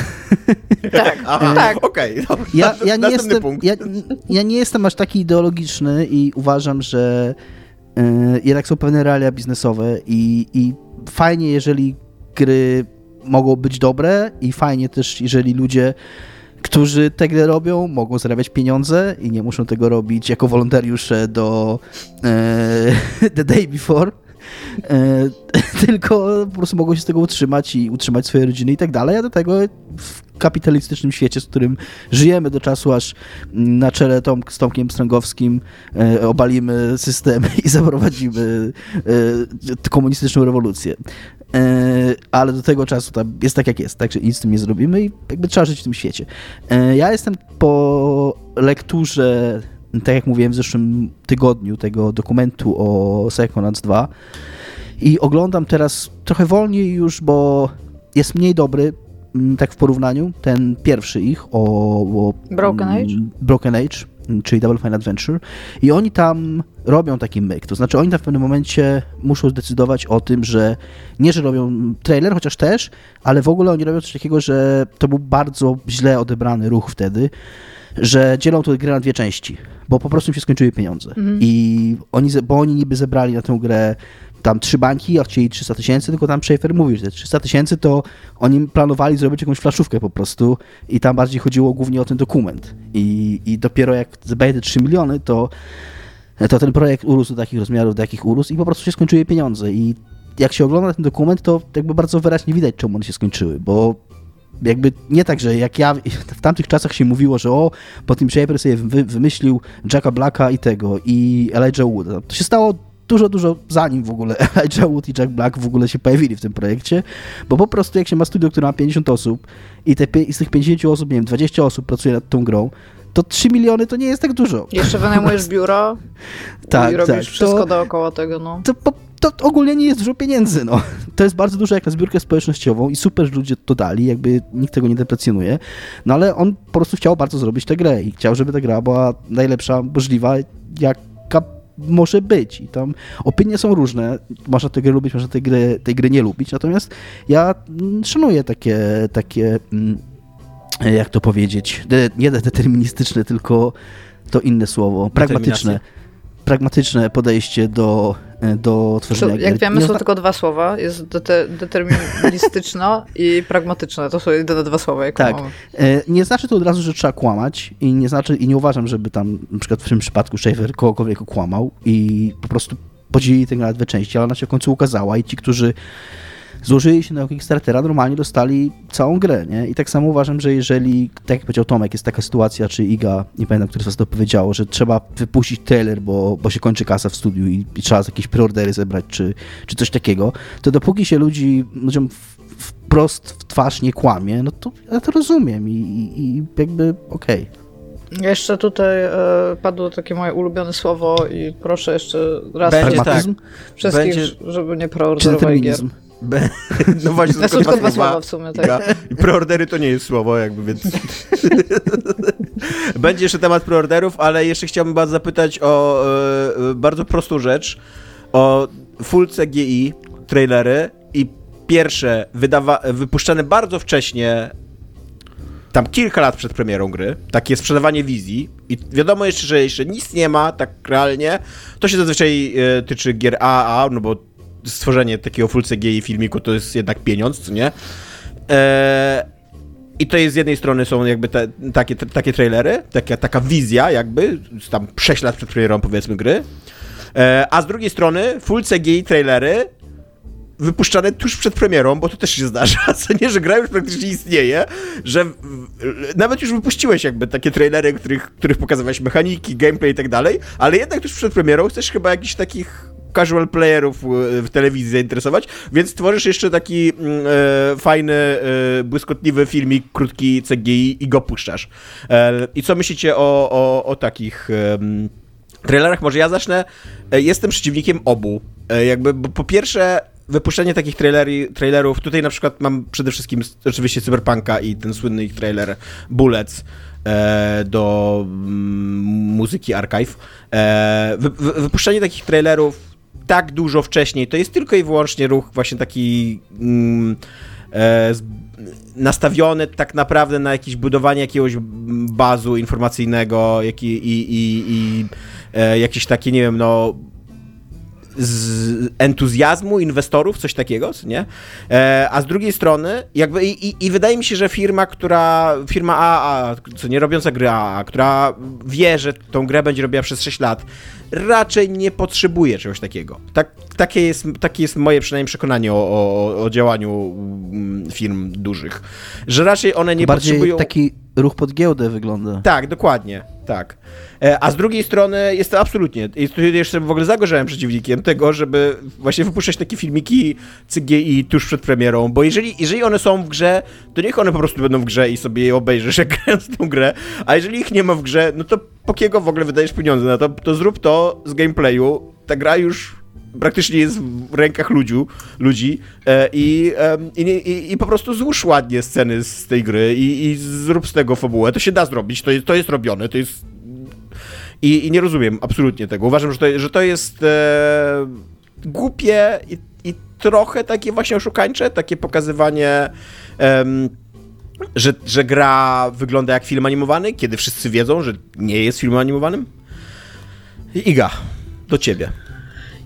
Tak, Aha, tak. okej. Okay, ja, ja, nie jestem, ja, ja, nie jestem aż taki ideologiczny i uważam, że yy, jednak są pewne realia biznesowe i, i fajnie, jeżeli gry mogą być dobre i fajnie też, jeżeli ludzie którzy tę robią, mogą zarabiać pieniądze i nie muszą tego robić jako wolontariusze do e, The Day Before. e, tylko po prostu mogą się z tego utrzymać i utrzymać swoje rodziny i tak dalej, a do tego w kapitalistycznym świecie, z którym żyjemy do czasu, aż na czele Tom, z Tomkiem Strągowskim e, obalimy system i zaprowadzimy e, komunistyczną rewolucję. E, ale do tego czasu jest tak jak jest, także nic z tym nie zrobimy i jakby trzeba żyć w tym świecie. E, ja jestem po lekturze, tak jak mówiłem w zeszłym tygodniu, tego dokumentu o Psychonauts 2 i oglądam teraz trochę wolniej już, bo jest mniej dobry, mm, tak w porównaniu, ten pierwszy ich o, o Broken mm, Age? Broken Age, czyli Double Fine Adventure. I oni tam robią taki myk, to znaczy oni tam w pewnym momencie muszą zdecydować o tym, że nie, że robią trailer, chociaż też, ale w ogóle oni robią coś takiego, że to był bardzo źle odebrany ruch wtedy, że dzielą tę grę na dwie części, bo po prostu im się skończyły pieniądze. I oni, bo oni niby zebrali na tę grę tam trzy bańki, a chcieli 300 tysięcy, tylko tam Schaefer mówił, że te 300 tysięcy to oni planowali zrobić jakąś flaszówkę po prostu i tam bardziej chodziło głównie o ten dokument. I, i dopiero jak zebrali te 3 miliony, to, to ten projekt urósł do takich rozmiarów, do jakich urósł i po prostu się skończyły pieniądze. I jak się ogląda ten dokument, to jakby bardzo wyraźnie widać, czemu one się skończyły, bo jakby nie tak, że jak ja w tamtych czasach się mówiło, że o, po tym Schaefer sobie wy, wymyślił Jacka Blacka i tego, i Elijah Wood. To się stało dużo, dużo zanim w ogóle Elijah Wood i Jack Black w ogóle się pojawili w tym projekcie, bo po prostu jak się ma studio, które ma 50 osób i, te, i z tych 50 osób, nie wiem, 20 osób pracuje nad tą grą, to 3 miliony to nie jest tak dużo. Jeszcze wynajmujesz biuro Tak, i robisz tak, wszystko to- dookoła tego, no. to, to ogólnie nie jest dużo pieniędzy, no. To jest bardzo dużo jak na zbiórkę społecznościową i super, że ludzie to dali, jakby nikt tego nie deprecjonuje, no ale on po prostu chciał bardzo zrobić tę grę i chciał, żeby ta gra była najlepsza możliwa, jaka może być. I tam opinie są różne, można tę grę lubić, można tej gry, tej gry nie lubić, natomiast ja mm, szanuję takie, takie mm, jak to powiedzieć, nie deterministyczne, tylko to inne słowo, pragmatyczne. Pragmatyczne podejście do, do tworzenia Jak gier. wiemy, Nie są zna- tylko dwa słowa. Jest dete- deterministyczna i pragmatyczna. To są jedyne dwa słowa, jak Tak. mamy. E, Nie znaczy to od razu, że trzeba kłamać i nie znaczy i nie uważam, żeby tam na przykład w tym przypadku Schaefer kogokolwiek okłamał i po prostu podzielili tę grę na dwie części, ale ona się w końcu ukazała i ci, którzy złożyli się na Kickstartera, normalnie dostali całą grę, nie? I tak samo uważam, że jeżeli, tak jak powiedział Tomek, jest taka sytuacja, czy Iga, nie pamiętam, który z was to powiedziało, że trzeba wypuścić trailer, bo, bo się kończy kasa w studiu i, i trzeba jakieś preordery zebrać, czy, czy coś takiego, to dopóki się ludzi, ludziom w- wprost w twarz nie kłamie, no to ja to rozumiem i, i, i jakby okej. Jeszcze tutaj e, padło takie moje ulubione słowo i proszę jeszcze raz Będzie Pragmatyzm wszystkich, Będzie- żeby nie czy preorderowali gier. Be- No właśnie, To są tylko dwa słowa w sumie, tak. I preordery to nie jest słowo, jakby, więc... Będzie jeszcze temat preorderów, ale jeszcze chciałbym was zapytać o e, e, bardzo prostą rzecz. O full CGI trailery i pierwsze wydawa- wypuszczane bardzo wcześnie tam kilka lat przed premierą gry, takie sprzedawanie wizji i wiadomo jeszcze, że jeszcze nic nie ma, tak realnie, to się zazwyczaj e, tyczy gier AAA, no bo stworzenie takiego full CGI filmiku to jest jednak pieniądz, nie? E, I to jest z jednej strony są jakby te, takie, te, takie trailery, taka, taka wizja jakby, tam 6 lat przed premierą powiedzmy gry, e, a z drugiej strony full CGI trailery wypuszczane tuż przed premierą, bo to też się zdarza, co nie, że gra już praktycznie istnieje, że w- nawet już wypuściłeś jakby takie trailery, których, których pokazywałeś mechaniki, gameplay i tak dalej, ale jednak tuż przed premierą chcesz chyba jakichś takich casual playerów e, w telewizji zainteresować, więc tworzysz jeszcze taki mm, e, fajny, e, błyskotliwy filmik, krótki CGI i go puszczasz. E, I co myślicie o, o, o takich... trailerach może ja zacznę. E, Jestem przeciwnikiem obu. E, Jakby, po pierwsze, wypuszczenie takich traileri, trailerów, tutaj na przykład mam przede wszystkim oczywiście Cyberpunka i ten słynny ich trailer Bullets e, do mm, muzyki Archive. E, wy, wy, wypuszczenie takich trailerów tak dużo wcześniej, to jest tylko i wyłącznie ruch właśnie taki mm, e, nastawiony tak naprawdę na jakieś budowanie jakiegoś bazu informacyjnego jak i, i, i, i e, jakieś takie, nie wiem, no z entuzjazmu inwestorów, coś takiego, nie? E, a z drugiej strony, jakby i, i, i, wydaje mi się, że firma, która, firma A, co nie robiąca gry A, która wie, że tą grę będzie robiła przez 6 lat, raczej nie potrzebuje czegoś takiego. Tak, takie, jest, takie jest moje przynajmniej przekonanie o, o, o działaniu mm, firm dużych, że raczej one nie Bardziej potrzebują... taki ruch pod giełdę wygląda. Tak, dokładnie, tak. E, a z drugiej strony jest to absolutnie, i tu jeszcze w ogóle zagorzałem przeciwnikiem tego, żeby właśnie wypuszczać takie filmiki CGI tuż przed premierą, bo jeżeli, jeżeli one są w grze, to niech one po prostu będą w grze i sobie je obejrzysz, jak grając tą grę, a jeżeli ich nie ma w grze, no to po kiego w ogóle wydajesz pieniądze na to, to zrób to z gameplayu, ta gra już praktycznie jest w rękach ludziu, ludzi e, i, e, i, i, po prostu złóż ładnie sceny z tej gry i, i zrób z tego fabułę. To się da zrobić, to jest, to jest robione, to jest... I, i nie rozumiem absolutnie tego. Uważam, że to, że to jest e, głupie i, trochę takie właśnie oszukańcze, takie pokazywanie... że, że gra wygląda jak film animowany, kiedy wszyscy wiedzą, że nie jest filmem animowanym? Iga, do ciebie.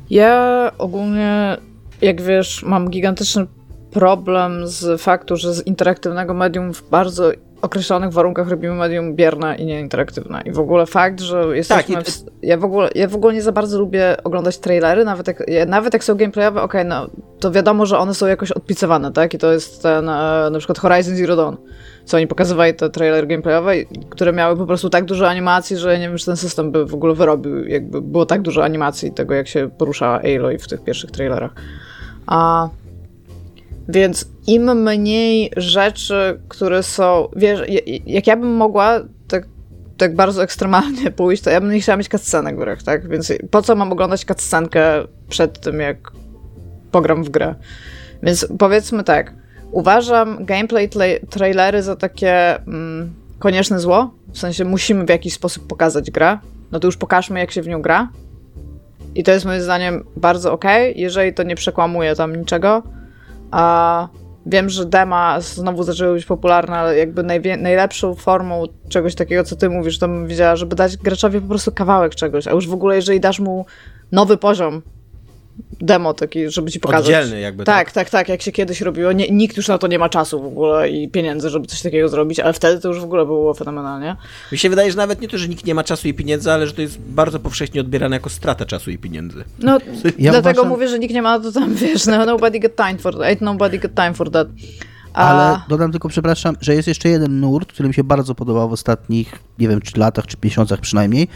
Ja ogólnie, jak wiesz, mam gigantyczny problem z faktu, że z interaktywnego medium w bardzo określonych warunkach robimy medium bierne i nieinteraktywne. I w ogóle fakt, że jesteśmy... Tak, w... ja, w ogóle, ja w ogóle nie za bardzo lubię oglądać trailery, nawet jak, nawet jak są gameplayowe, okej, okay, no to wiadomo, że one są jakoś odpicowane, tak? I to jest ten, e, na przykład Horizon Zero Dawn, co oni pokazywali te trailery gameplayowe, które miały po prostu tak dużo animacji, że nie wiem, czy ten system by w ogóle wyrobił, jakby było tak dużo animacji tego, jak się poruszała Aloy w tych pierwszych trailerach. A więc im mniej rzeczy, które są. Wiesz, jak ja bym mogła tak, tak bardzo ekstremalnie pójść, to ja bym nie chciała mieć cutscenek w grach, tak? Więc po co mam oglądać cutscenkę przed tym, jak pogram w grę? Więc powiedzmy tak. Uważam gameplay trailery za takie mm, konieczne zło. W sensie musimy w jakiś sposób pokazać grę. No to już pokażmy, jak się w nią gra. I to jest moim zdaniem bardzo ok, jeżeli to nie przekłamuje tam niczego a wiem, że dema znowu zaczęły być popularne, ale jakby najlepszą formą czegoś takiego, co ty mówisz, to bym wiedziała, żeby dać graczowi po prostu kawałek czegoś, a już w ogóle jeżeli dasz mu nowy poziom, demo taki, żeby ci pokazać. Oddzielny jakby. Tak, tak, tak, tak jak się kiedyś robiło. Nie, nikt już na to nie ma czasu w ogóle i pieniędzy, żeby coś takiego zrobić, ale wtedy to już w ogóle było fenomenalnie. Mi się wydaje, że nawet nie to, że nikt nie ma czasu i pieniędzy, ale że to jest bardzo powszechnie odbierane jako strata czasu i pieniędzy. No, ja dlatego uważam... mówię, że nikt nie ma to tam, wiesz, no, nobody got time for that, ain't nobody got time for that. A... Ale dodam tylko, przepraszam, że jest jeszcze jeden nurt, który mi się bardzo podobał w ostatnich, nie wiem, czy latach, czy miesiącach przynajmniej.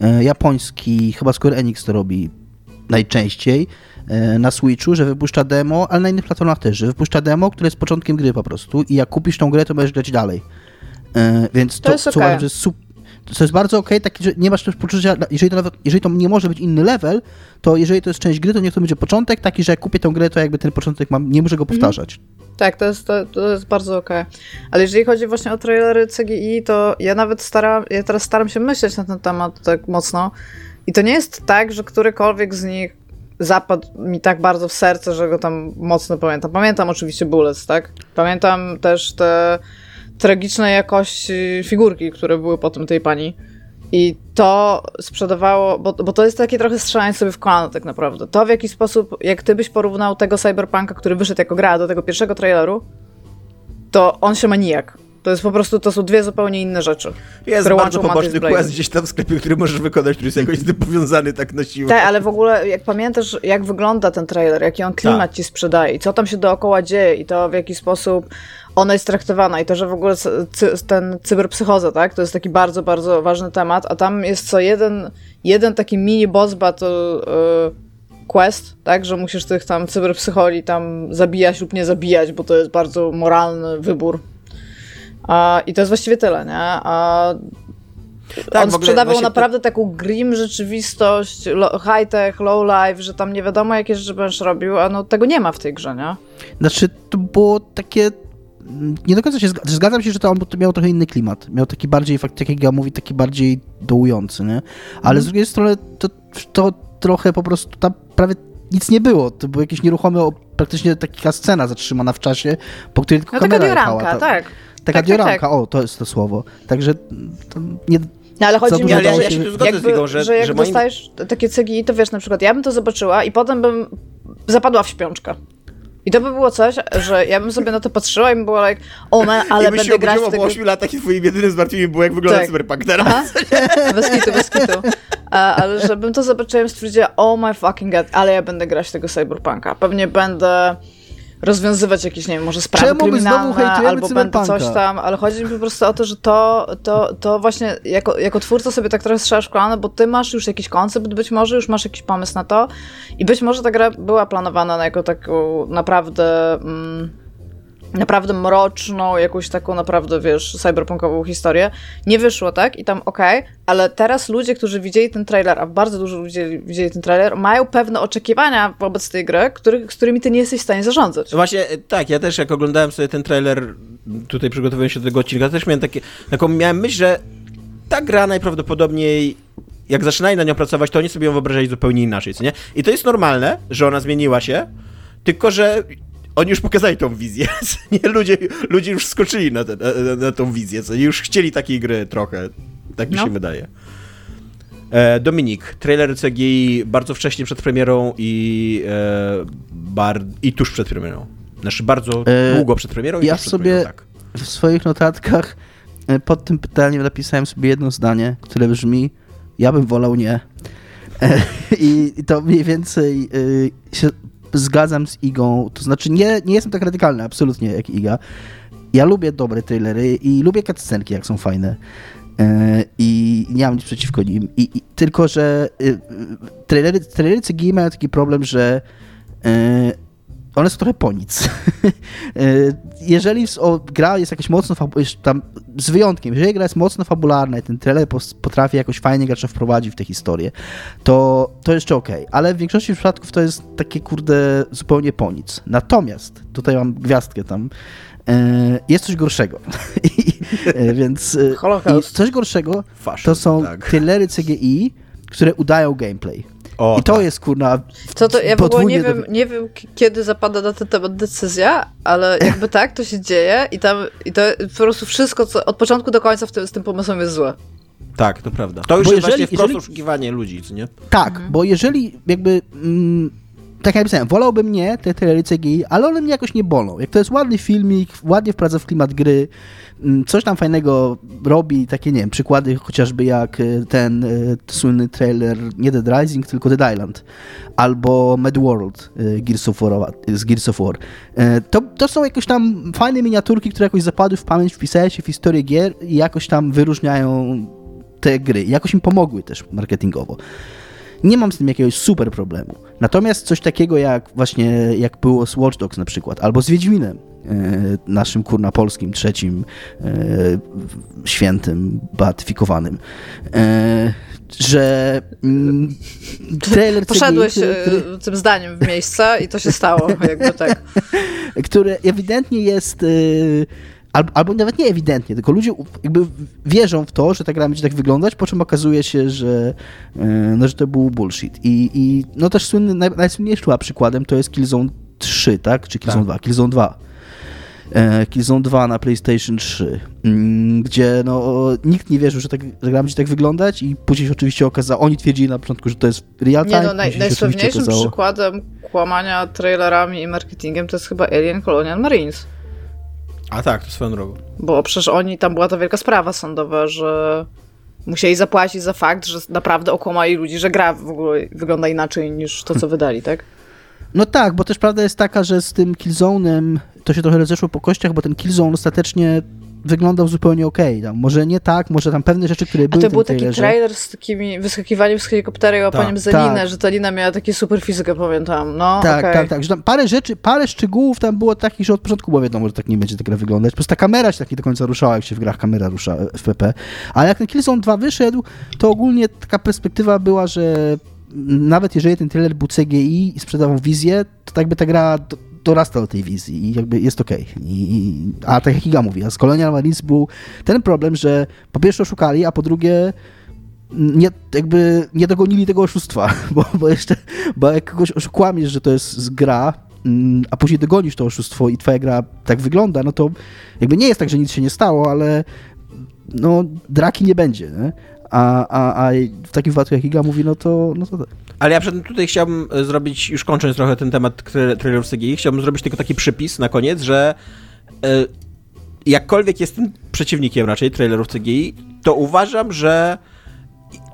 E, japoński, chyba Square Enix to robi najczęściej e, na Switchu, że wypuszcza demo, ale na innych platformach też, że wypuszcza demo, które jest początkiem gry po prostu i jak kupisz tą grę, to będziesz grać dalej. E, więc to, to jest co okay. uważam, że jest super to jest bardzo okej, okay, taki, że nie masz też poczucia, jeżeli to, nawet, jeżeli to nie może być inny level, to jeżeli to jest część gry, to niech to będzie początek, taki, że jak kupię tę grę, to jakby ten początek mam, nie muszę go mhm. powtarzać. Mm. Tak, to jest, to, to jest bardzo okej. Okay. Ale jeżeli chodzi właśnie o trailery CGI, to ja nawet staram, ja teraz staram się myśleć na ten temat tak mocno, i to nie jest tak, że którykolwiek z nich zapadł mi tak bardzo w serce, że go tam mocno pamiętam. Pamiętam oczywiście Bullets, tak? Pamiętam też te tragicznej jakości figurki, które były potem tej pani. I to sprzedawało, bo, bo to jest takie trochę strzelanie sobie w kolano tak naprawdę. To w jaki sposób, jak ty byś porównał tego cyberpunka, który wyszedł jako gra do tego pierwszego traileru, to on się ma nijak. To jest po prostu, to są dwie zupełnie inne rzeczy. Jest bardzo poboczny quest gdzieś tam w sklepie, który możesz wykonać, który jest jakoś z tym powiązany tak na siłę. Tak, ale w ogóle jak pamiętasz, jak wygląda ten trailer, jaki on klimat tak. ci sprzedaje i co tam się dookoła dzieje i to w jaki sposób ona jest traktowana i to, że w ogóle cy, ten cyberpsychoza, tak, to jest taki bardzo, bardzo ważny temat, a tam jest co jeden, jeden taki mini boss battle yy, quest, tak, że musisz tych tam cyberpsycholi tam zabijać lub nie zabijać, bo to jest bardzo moralny wybór a, I to jest właściwie tyle, nie? A tak, on sprzedawał naprawdę to... taką grim rzeczywistość, high-tech, low-life, że tam nie wiadomo jakie rzeczy będziesz robił, a no tego nie ma w tej grze, nie? Znaczy, to było takie... Nie do końca się zgadzam, zgadzam się, że to on miał trochę inny klimat. Miał taki bardziej, tak jak ja mówi, taki bardziej dołujący, nie? Ale mm. z drugiej strony to, to trochę po prostu tam prawie nic nie było. To był jakiś nieruchomy, praktycznie taka scena zatrzymana w czasie, po której tylko no, kamera taka jechała. tak. Taka tak, dioramka, tak, tak. o, to jest to słowo. Także to nie, No ale chodzi Co mi o to, się- Ja się tu zgodzę z jakby, Igą, że- że jak że moim- dostajesz takie CGI, to wiesz, na przykład ja bym to zobaczyła i potem bym zapadła w śpiączkę. I to by było coś, że ja bym sobie na to patrzyła i bym była like, o man, ale I będę grać w tego... po 8 latach i twoim jedynym zmartwieniem było, jak wygląda Tak. cyberpunk teraz. Bez kitu, bez kitu. Ale żebym to zobaczyła i stwierdziła, oh my fucking god, ale ja będę grać tego cyberpunka. Pewnie będę rozwiązywać jakieś, nie wiem, może sprawy Czemu kryminalne, albo będę coś tam, ale chodzi mi po prostu o to, że to, to, to właśnie jako, jako twórca sobie tak trochę strzelasz w kolano, bo ty masz już jakiś koncept, być może już masz jakiś pomysł na to i być może ta gra była planowana na jako taką naprawdę... Mm, naprawdę mroczną, jakąś taką naprawdę, wiesz, cyberpunkową historię. Nie wyszło, tak? I tam okej, ale teraz ludzie, którzy widzieli ten trailer, a bardzo dużo ludzi widzieli, ten trailer, mają pewne oczekiwania wobec tej gry, który, którymi ty nie jesteś w stanie zarządzać. Właśnie, e, tak, ja też jak oglądałem sobie ten trailer, tutaj przygotowując się do tego odcinka, też miałem takie, taką miałem myśl, że ta gra najprawdopodobniej, jak zaczynali na nią pracować, to oni sobie ją wyobrażali zupełnie inaczej, co nie? I to jest normalne, że ona zmieniła się, tylko że oni już pokazali tą wizję, nie? Ludzie, ludzie już skoczyli na, te, na, na tą wizję, co? Już chcieli takiej gry trochę, tak mi No. się wydaje. E, Dominik, trailer CGI bardzo wcześnie przed premierą i, e, bar, i tuż przed premierą. Znaczy bardzo E, długo przed premierą i ja tuż przed sobie- premierą, tak. W swoich notatkach e, pod tym pytaniem napisałem sobie jedno zdanie, które brzmi: Ja bym wolał nie. E, I i to mniej więcej e, się zgadzam z Igą. To znaczy, nie, nie jestem tak radykalny, absolutnie jak Iga. Ja lubię dobre trailery i lubię cutscenki, jak są fajne. E, I nie mam nic przeciwko nim. I, i, tylko, że e, trailery, trailery CGI mają taki problem, że e, one są trochę po nic. E, jeżeli o, gra jest jakaś mocno, tam z wyjątkiem, jeżeli gra jest mocno fabularna i ten trailer potrafi jakoś fajnie gracza wprowadzić w tę historię, to, to jeszcze okej. Ale w większości przypadków to jest takie, kurde, zupełnie po nic. Natomiast, tutaj mam gwiazdkę tam, e, jest coś gorszego. E, więc Holocaust. coś gorszego to są tak. trailery CGI, które udają gameplay. O, I to tak. jest, kurna, To, to ja w ogóle nie wiem, do- nie wiem, kiedy zapada na ten temat decyzja, ale jakby tak, to się dzieje i tam i to po prostu wszystko, co od początku do końca w tym, z tym pomysłem jest złe. Tak, to prawda. To już Bo jest jeżeli- właśnie wprost jeżeli- oszukiwanie ludzi, co nie? Tak, bo jeżeli jakby. Mm, tak jak napisałem, wolałbym nie te trailery CGI, ale one mnie jakoś nie bolą. Jak to jest ładny filmik, ładnie wprowadza w klimat gry, coś tam fajnego robi, takie nie wiem, przykłady chociażby jak y, ten y, słynny trailer, nie Dead Rising, tylko Dead Island, albo Mad World y, Gears of War, z Gears of War. To, to są jakieś tam fajne miniaturki, które jakoś zapadły w pamięć, wpisały się w historię gier i jakoś tam wyróżniają te gry. Jakoś im pomogły też marketingowo. Nie mam z tym jakiegoś super problemu. Natomiast coś takiego jak właśnie jak było z Watch Dogs na przykład, albo z Wiedźminem, e, naszym kurna polskim, trzecim e, świętym, beatyfikowanym, e, że mm, trailer Poszedłeś który, tym zdaniem w miejsce i to się stało, jakby tak. który ewidentnie jest. Albo, albo nawet nie ewidentnie, tylko ludzie jakby wierzą w to, że ta gra będzie tak wyglądać, po czym okazuje się, że, y, no, że to był bullshit. I, i no też słynny, naj, najsłynniejszym przykładem to jest Killzone 3, tak? Czy Killzone Tak. 2? Killzone 2. E, Killzone 2 na PlayStation 3, mm, gdzie no, nikt nie wierzył, że, tak, że gra będzie tak wyglądać i później się oczywiście okazało, oni twierdzili na początku, że to jest real time, Nie no, naj, najsławniejszym przykładem kłamania trailerami i marketingiem to jest chyba Alien Colonial Marines. A tak, to swoją drogą. Bo przecież oni, tam była ta wielka sprawa sądowa, że musieli zapłacić za fakt, że naprawdę okłamali ludzi, że gra w ogóle wygląda inaczej niż to, co wydali, tak? No tak, bo też prawda jest taka, że z tym Killzone'em to się trochę rozeszło po kościach, bo ten Killzone ostatecznie wyglądał zupełnie okej. Tam Może nie tak, może tam pewne rzeczy, które A były to w był taki trailerze. trailer z takimi wyskakiwaniem z helikoptera i łapaniem Tak, za linę, tak. że ta lina miała takie super fizykę, pamiętam. No, Tak, okej. tak, tak. Że tam parę rzeczy, parę szczegółów tam było takich, że od początku było wiadomo, że tak nie będzie ta gra wyglądać. Po prostu ta kamera się tak nie do końca ruszała, jak się w grach kamera rusza w FPP. Ale jak ten Killzone 2 wyszedł, to ogólnie taka perspektywa była, że nawet jeżeli ten trailer był CGI i sprzedawał wizję, to tak by ta gra do, dorasta do tej wizji i jakby jest okej. I- a tak jak Iga mówi, a z Colonial Marines był ten problem, że po pierwsze oszukali, a po drugie nie, jakby nie dogonili tego oszustwa, bo, bo jeszcze, bo jak kogoś oszukłamiesz, że to jest gra, mm, a później dogonisz to oszustwo i twoja gra tak wygląda, no to jakby nie jest tak, że nic się nie stało, ale no draki nie będzie, nie? A, a, a w takim wypadku jak Iga mówi, no to, no to tak. Ale ja przed tutaj chciałbym e, zrobić, już kończąc trochę ten temat tra- trailerów CGI, chciałbym zrobić tylko taki przypis na koniec, że e, jakkolwiek jestem przeciwnikiem raczej trailerów CGI, to uważam, że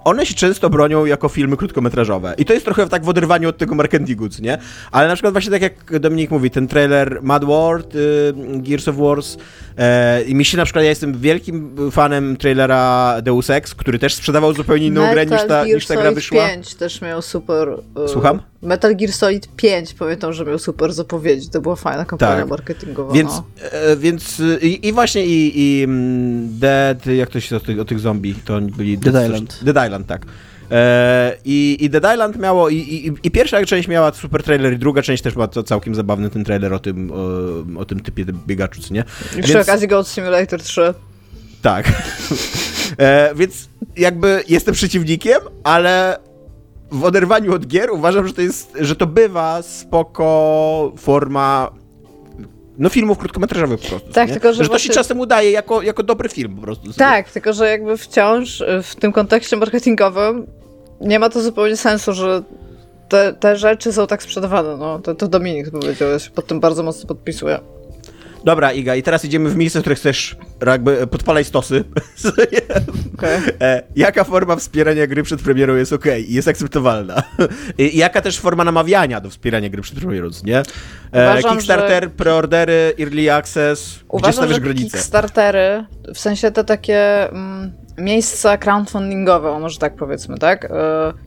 one się często bronią jako filmy krótkometrażowe. I to jest trochę tak w oderwaniu od tego marketingu, nie? Ale na przykład właśnie tak jak Dominik mówi, ten trailer Mad World, y, Gears of Wars e, i mi się na przykład, ja jestem wielkim fanem trailera Deus Ex, który też sprzedawał zupełnie inną grę niż ta, niż ta gra Solid wyszła. 5 też miał super... y, Słucham? Metal Gear Solid 5 pamiętam, że miał super zapowiedzi. To była fajna kampania Tak. marketingowa. Więc, no. e, więc y, i, i właśnie i, i mm, Dead, jak to się o tych, o tych zombie, to oni byli... Dead coś- Island. Dead Island, tak. E, I, I Dead Island miało, i, i, i pierwsza część miała super trailer i druga część też była to całkiem zabawny ten trailer o tym, o, o tym typie biegaczu, co nie? I przy okazji Goat Simulator 3. Tak. e, więc jakby jestem przeciwnikiem, ale w oderwaniu od gier uważam, że to jest, że to bywa spoko forma no filmów krótkometrażowych po prostu. Tak, nie? tylko, że że to się czasem udaje jako, jako dobry film po prostu. Tak, tylko że jakby wciąż y, w tym kontekście marketingowym nie ma to zupełnie sensu, że te, te rzeczy są tak sprzedawane. No. To, to Dominik powiedział, ja się pod tym bardzo mocno podpisuję. Dobra, Iga, i teraz idziemy w miejsce, w które chcesz jakby podpalaj stosy. Okej. E, jaka forma wspierania gry przed premierą jest ok i jest akceptowalna? I jaka też forma namawiania do wspierania gry przed premierą, nie? E, Uważam, Kickstarter, preordery, early access, gdzie Uważam, stawiasz że granice? Kickstartery, w sensie te takie mm, miejsca crowdfundingowe, może tak powiedzmy, tak? E,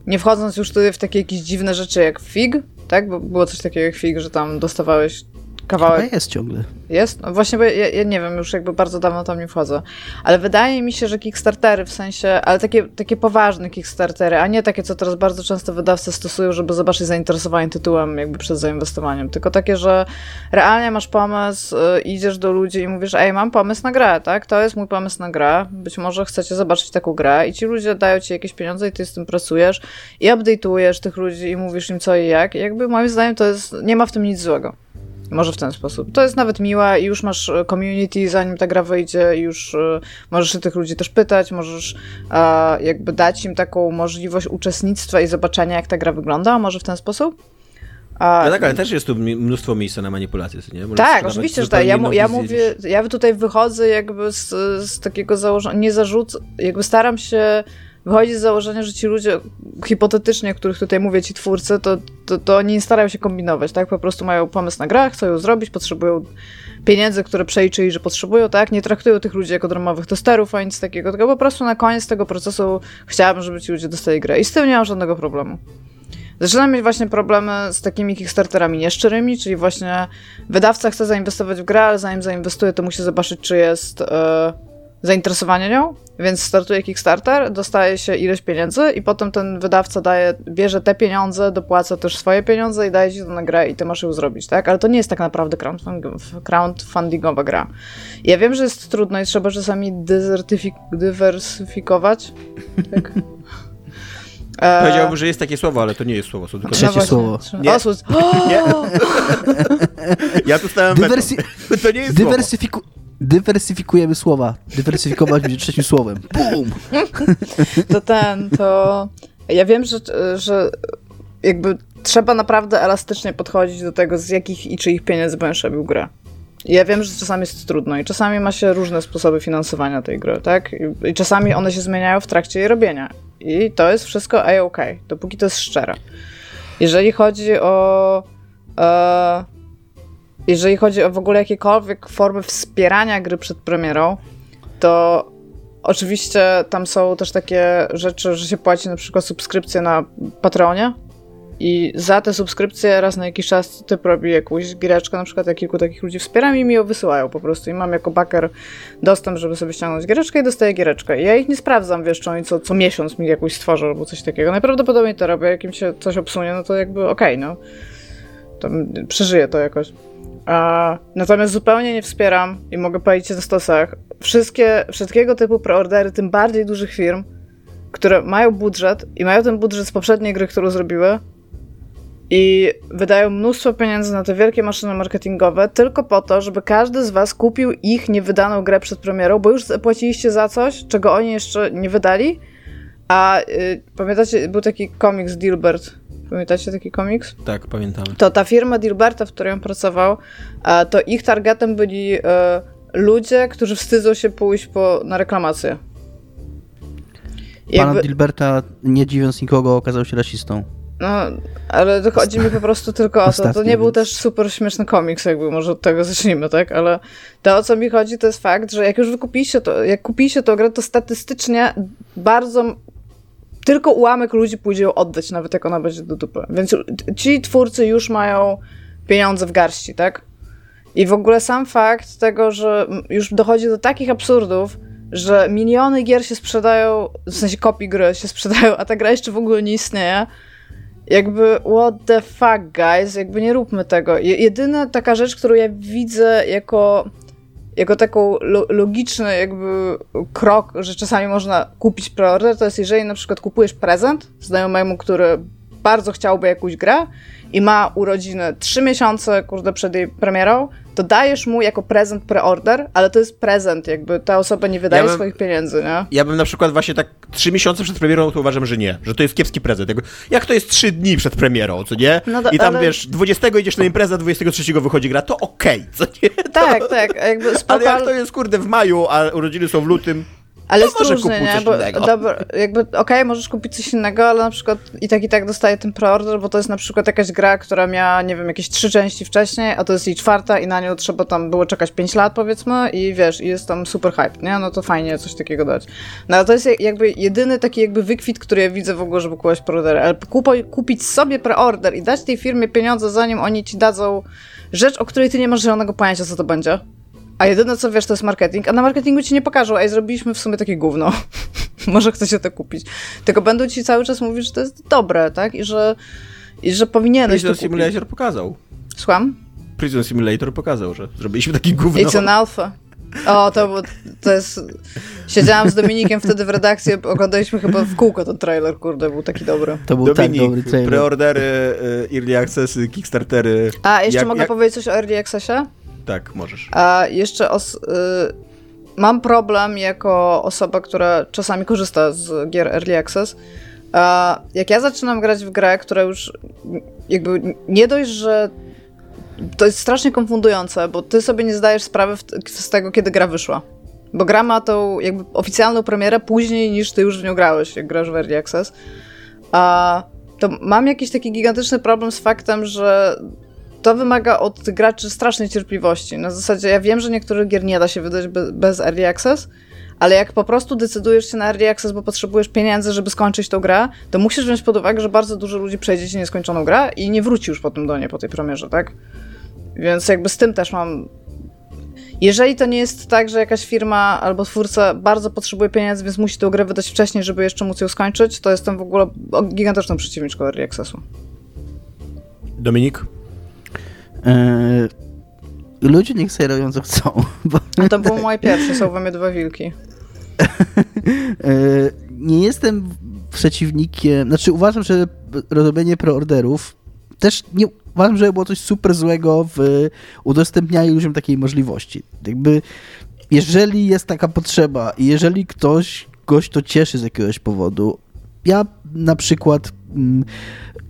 nie wchodząc już tutaj w takie jakieś dziwne rzeczy jak FIG, tak? Bo było coś takiego jak FIG, że tam dostawałeś Chyba kawałek jest ciągle. Jest? No właśnie, bo ja, ja nie wiem, już jakby bardzo dawno tam nie wchodzę. Ale wydaje mi się, że Kickstartery w sensie, ale takie, takie poważne Kickstartery, a nie takie, co teraz bardzo często wydawcy stosują, żeby zobaczyć zainteresowanie tytułem jakby przed zainwestowaniem. Tylko takie, że realnie masz pomysł, y, idziesz do ludzi i mówisz, ej, mam pomysł na grę, tak? To jest mój pomysł na grę. Być może chcecie zobaczyć taką grę i ci ludzie dają ci jakieś pieniądze i ty z tym pracujesz i update'ujesz tych ludzi i mówisz im co i jak. I jakby moim zdaniem to jest, nie ma w tym nic złego. Może w ten sposób. To jest nawet miłe i już masz e, community, zanim ta gra wyjdzie, i już e, możesz się tych ludzi też pytać, możesz e, jakby dać im taką możliwość uczestnictwa i zobaczenia, jak ta gra wygląda, może w ten sposób? A, No tak, ale też jest tu mnóstwo miejsca na manipulację, co nie? Możesz tak, oczywiście, że tak. Ja, ja mówię, ja tutaj wychodzę jakby z, z takiego założenia, nie zarzucę, jakby staram się wychodzić z założenia, że ci ludzie, hipotetycznie, których tutaj mówię, ci twórcy, to, to, to oni nie starają się kombinować, tak? Po prostu mają pomysł na grę, chcą ją zrobić, potrzebują pieniędzy, które przeliczyli, że potrzebują, tak? Nie traktują tych ludzi jako darmowych testerów, ani nic takiego, tylko po prostu na koniec tego procesu chciałabym, żeby ci ludzie dostali grę. I z tym nie mam żadnego problemu. Zaczynam mieć właśnie problemy z takimi Kickstarterami nieszczerymi, czyli właśnie wydawca chce zainwestować w grę, ale zanim zainwestuje, to musi zobaczyć, czy jest e, zainteresowanie nią, więc startuje Kickstarter, dostaje się ileś pieniędzy i potem ten wydawca daje, bierze te pieniądze, dopłaca też swoje pieniądze i daje ci to na grę i ty masz ją zrobić, tak? Ale to nie jest tak naprawdę crowdfund- crowdfundingowa gra. Ja wiem, że jest trudno i trzeba czasami dywersyfikować. Tak. E, Powiedziałbym, że jest takie słowo, ale to nie jest słowo, są tylko... Trzecie no słowo. Nie. O, Nie. Ja tu stałem. To nie jest słowo. Dywersyfiku... Dywersyfikujemy słowa. Dywersyfikować będzie trzecim słowem. To ten, to ja wiem, że, że jakby trzeba naprawdę elastycznie podchodzić do tego, z jakich i czyich pieniędzy będziesz robił grę. Ja wiem, że czasami jest trudno i czasami ma się różne sposoby finansowania tej gry, tak? I, i czasami one się zmieniają w trakcie jej robienia. I to jest wszystko a-ok, dopóki to jest szczere. Jeżeli chodzi o... E, jeżeli chodzi o w ogóle jakiekolwiek formy wspierania gry przed premierą, to Oczywiście tam są też takie rzeczy, że się płaci na przykład subskrypcję na Patreonie i za te subskrypcje raz na jakiś czas typ robi jakąś giereczkę, na przykład ja kilku takich ludzi wspieram i mi ją wysyłają po prostu i mam jako backer dostęp, żeby sobie ściągnąć giereczkę i dostaję giereczkę. I ja ich nie sprawdzam, wiesz, czy oni co, co miesiąc mi jakąś stworzą albo coś takiego. Najprawdopodobniej to robię, jak im się coś obsunie, no to jakby okej, no. To przeżyję to jakoś. Natomiast zupełnie nie wspieram i mogę powiedzieć na stosach wszystkie, wszystkiego typu preordery, tym bardziej dużych firm, które mają budżet i mają ten budżet z poprzedniej gry, którą zrobiły i wydają mnóstwo pieniędzy na te wielkie maszyny marketingowe tylko po to, żeby każdy z was kupił ich niewydaną grę przed premierą, bo już zapłaciliście za coś, czego oni jeszcze nie wydali, A y, pamiętacie, był taki komiks Dilbert. Pamiętacie taki komiks? Tak, pamiętamy. To ta firma Dilberta, w której on pracował, a, to ich targetem byli y, ludzie, którzy wstydzą się pójść po, na reklamację. Pana Jakby- Dilberta, nie dziwiąc nikogo, okazał się rasistą. No, ale to chodzi mi po prostu tylko o to. To nie był też super śmieszny komiks, jakby może od tego zacznijmy, tak? Ale to o co mi chodzi, to jest fakt, że jak już wy kupiliście to, jak kupiliście to grę, to statystycznie bardzo tylko ułamek ludzi pójdzie ją oddać, nawet jak ona będzie do dupy. Więc ci twórcy już mają pieniądze w garści, tak? I w ogóle sam fakt tego, że już dochodzi do takich absurdów, że miliony gier się sprzedają, w sensie kopii gry się sprzedają, a ta gra jeszcze w ogóle nie istnieje. Jakby, what the fuck, guys, jakby nie róbmy tego. Je- Jedyna taka rzecz, którą ja widzę jako, jako taką lo logiczny jakby krok, że czasami można kupić preorder, to jest jeżeli na przykład kupujesz prezent znajomemu, który bardzo chciałby jakąś grę i ma urodziny 3 miesiące, kurde, przed jej premierą, to dajesz mu jako prezent preorder, ale to jest prezent, jakby ta osoba nie wydaje Ja bym- swoich pieniędzy, nie? Ja bym na przykład właśnie tak trzy miesiące przed premierą to uważam, że nie, że to jest kiepski prezent. Jakby, jak to jest trzy dni przed premierą, co nie? No do- I tam ale- wiesz, 20 idziesz na imprezę, 23 wychodzi gra, to okej, co nie? Tak, tak, jakby spoko, Ale jak to jest kurde w maju, a urodziny są w lutym, Ale To jest może różnie, kupuj nie? coś Bo, innego. dobra, jakby, okej, możesz kupić coś innego, ale na przykład i tak i tak dostaję ten preorder, bo to jest na przykład jakaś gra, która miała, nie wiem, jakieś trzy części wcześniej, a to jest jej czwarta i na nią trzeba tam było czekać 5 lat, powiedzmy, i wiesz, i jest tam super hype, nie? No to fajnie coś takiego dać. No ale to jest jakby jedyny taki jakby wykwit, który ja widzę w ogóle, żeby kupować preorder. Ale kupo, kupić sobie preorder i dać tej firmie pieniądze, zanim oni ci dadzą rzecz, o której ty nie masz zielonego pojęcia, co to będzie. A jedyne co wiesz, to jest marketing, a na marketingu ci nie pokażą, ej, zrobiliśmy w sumie takie gówno. Może chcecie to kupić. Tylko będą ci cały czas mówić, że to jest dobre, tak? I że, i że powinieneś to Prison kupić. Simulator pokazał. Słucham? Prison Simulator pokazał, że zrobiliśmy taki gówno. It's an alpha. O, to, to jest... Siedziałam z Dominikiem wtedy w redakcji, oglądaliśmy chyba w kółko ten trailer, kurde, był taki dobry. To był tak Dominik, dobry trailer. preordery, y, early accessy, kickstartery. A, jeszcze Jak- mogę jak- powiedzieć coś o Early Accessie? Tak, możesz. A jeszcze os- y, mam problem jako osoba, która czasami korzysta z gier Early Access. Jak ja zaczynam grać w grę, która już jakby nie dość, że to jest strasznie konfundujące, bo ty sobie nie zdajesz sprawy z tego, kiedy gra wyszła. Bo gra ma tą jakby oficjalną premierę później niż ty już w nią grałeś, jak grasz w Early Access. A to mam jakiś taki gigantyczny problem z faktem, że to wymaga od graczy strasznej cierpliwości. Na zasadzie, ja wiem, że niektórych gier nie da się wydać be, bez Early Access, ale jak po prostu decydujesz się na Early Access, bo potrzebujesz pieniędzy, żeby skończyć tą grę, to musisz wziąć pod uwagę, że bardzo dużo ludzi przejdzie ci nieskończoną grę i nie wróci już potem do niej po tej premierze, tak? Więc jakby z tym też mam... Jeżeli to nie jest tak, że jakaś firma albo twórca bardzo potrzebuje pieniędzy, więc musi tę grę wydać wcześniej, żeby jeszcze móc ją skończyć, to jestem w ogóle gigantyczną przeciwniczką Early Accessu. Dominik? E, ludzie niech sobie robią co chcą. Bo, No to było moje pierwsze, są we mnie dwa wilki. e, nie jestem przeciwnikiem, znaczy uważam, że robienie preorderów też nie uważam, że było coś super złego w udostępnianiu ludziom takiej możliwości. Jakby jeżeli jest taka potrzeba i jeżeli ktoś goś to cieszy z jakiegoś powodu, ja na przykład mm,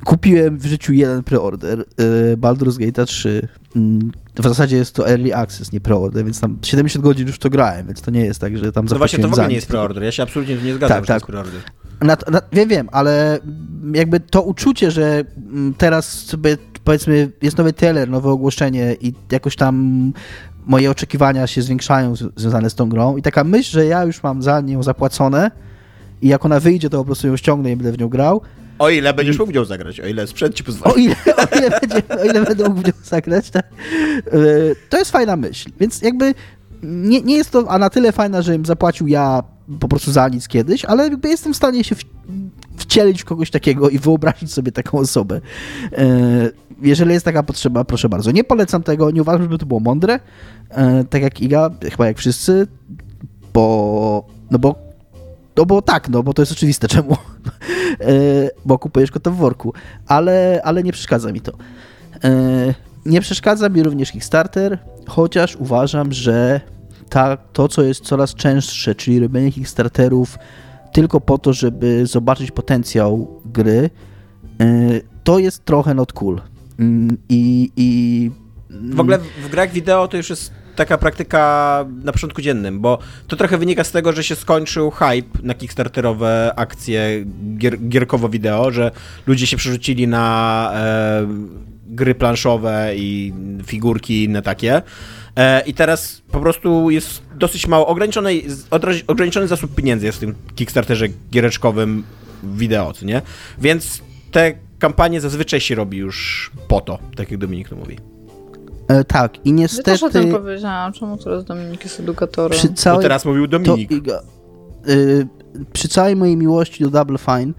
kupiłem w życiu jeden preorder y, Baldur's Gate 3. Mm, w zasadzie jest to early access, nie preorder, więc tam 70 godzin już to grałem, więc to nie jest tak, że tam No właśnie, to w ogóle nie jest preorder. Ja się absolutnie nie zgadzam, Tak, że to jest tak. preorder. na, na, wiem, wiem, ale jakby to uczucie, że mm, teraz sobie powiedzmy jest nowy trailer, nowe ogłoszenie i jakoś tam moje oczekiwania się zwiększają związane z tą grą i taka myśl, że ja już mam za nią zapłacone i jak ona wyjdzie, to po prostu ją ściągnę i będę w nią grał. O ile będziesz mógł zagrać, o ile sprzęt ci pozwoli. O ile, o ile, będzie, o ile będę mógł zagrać, tak? Yy, To jest fajna myśl, więc jakby nie, nie jest to a na tyle fajna, żebym zapłacił ja po prostu za nic kiedyś, ale jakby jestem w stanie się wcielić w kogoś takiego i wyobrazić sobie taką osobę. Yy, Jeżeli jest taka potrzeba, proszę bardzo. Nie polecam tego, nie uważam, żeby to było mądre, yy, tak jak Iga, chyba jak wszyscy, bo, no bo, no bo tak, no bo to jest oczywiste, czemu, Yy, bo kupujesz kota w worku, ale, ale nie przeszkadza mi to. Yy, Nie przeszkadza mi również Kickstarter, chociaż uważam, że ta, to, co jest coraz częstsze, czyli robienie Kickstarterów tylko po to, żeby zobaczyć potencjał gry, y, to jest trochę not cool. Mm, I, i w ogóle w grach wideo to już jest taka praktyka na początku dziennym, bo to trochę wynika z tego, że się skończył hype na kickstarterowe akcje gier, gierkowo-wideo, że ludzie się przerzucili na e, gry planszowe i figurki inne takie. E, I teraz po prostu jest dosyć mało, ograniczony, ograniczony zasób pieniędzy jest w tym Kickstarterze giereczkowym wideo, nie? Więc te kampanie zazwyczaj się robi już po to, tak jak Dominik to mówi. E, tak, i niestety... Ja też o tym powiedziałam, czemu teraz Dominik jest edukatorem? Przy całej... Bo teraz mówił Dominik. To, y, przy całej mojej miłości do Double Fine,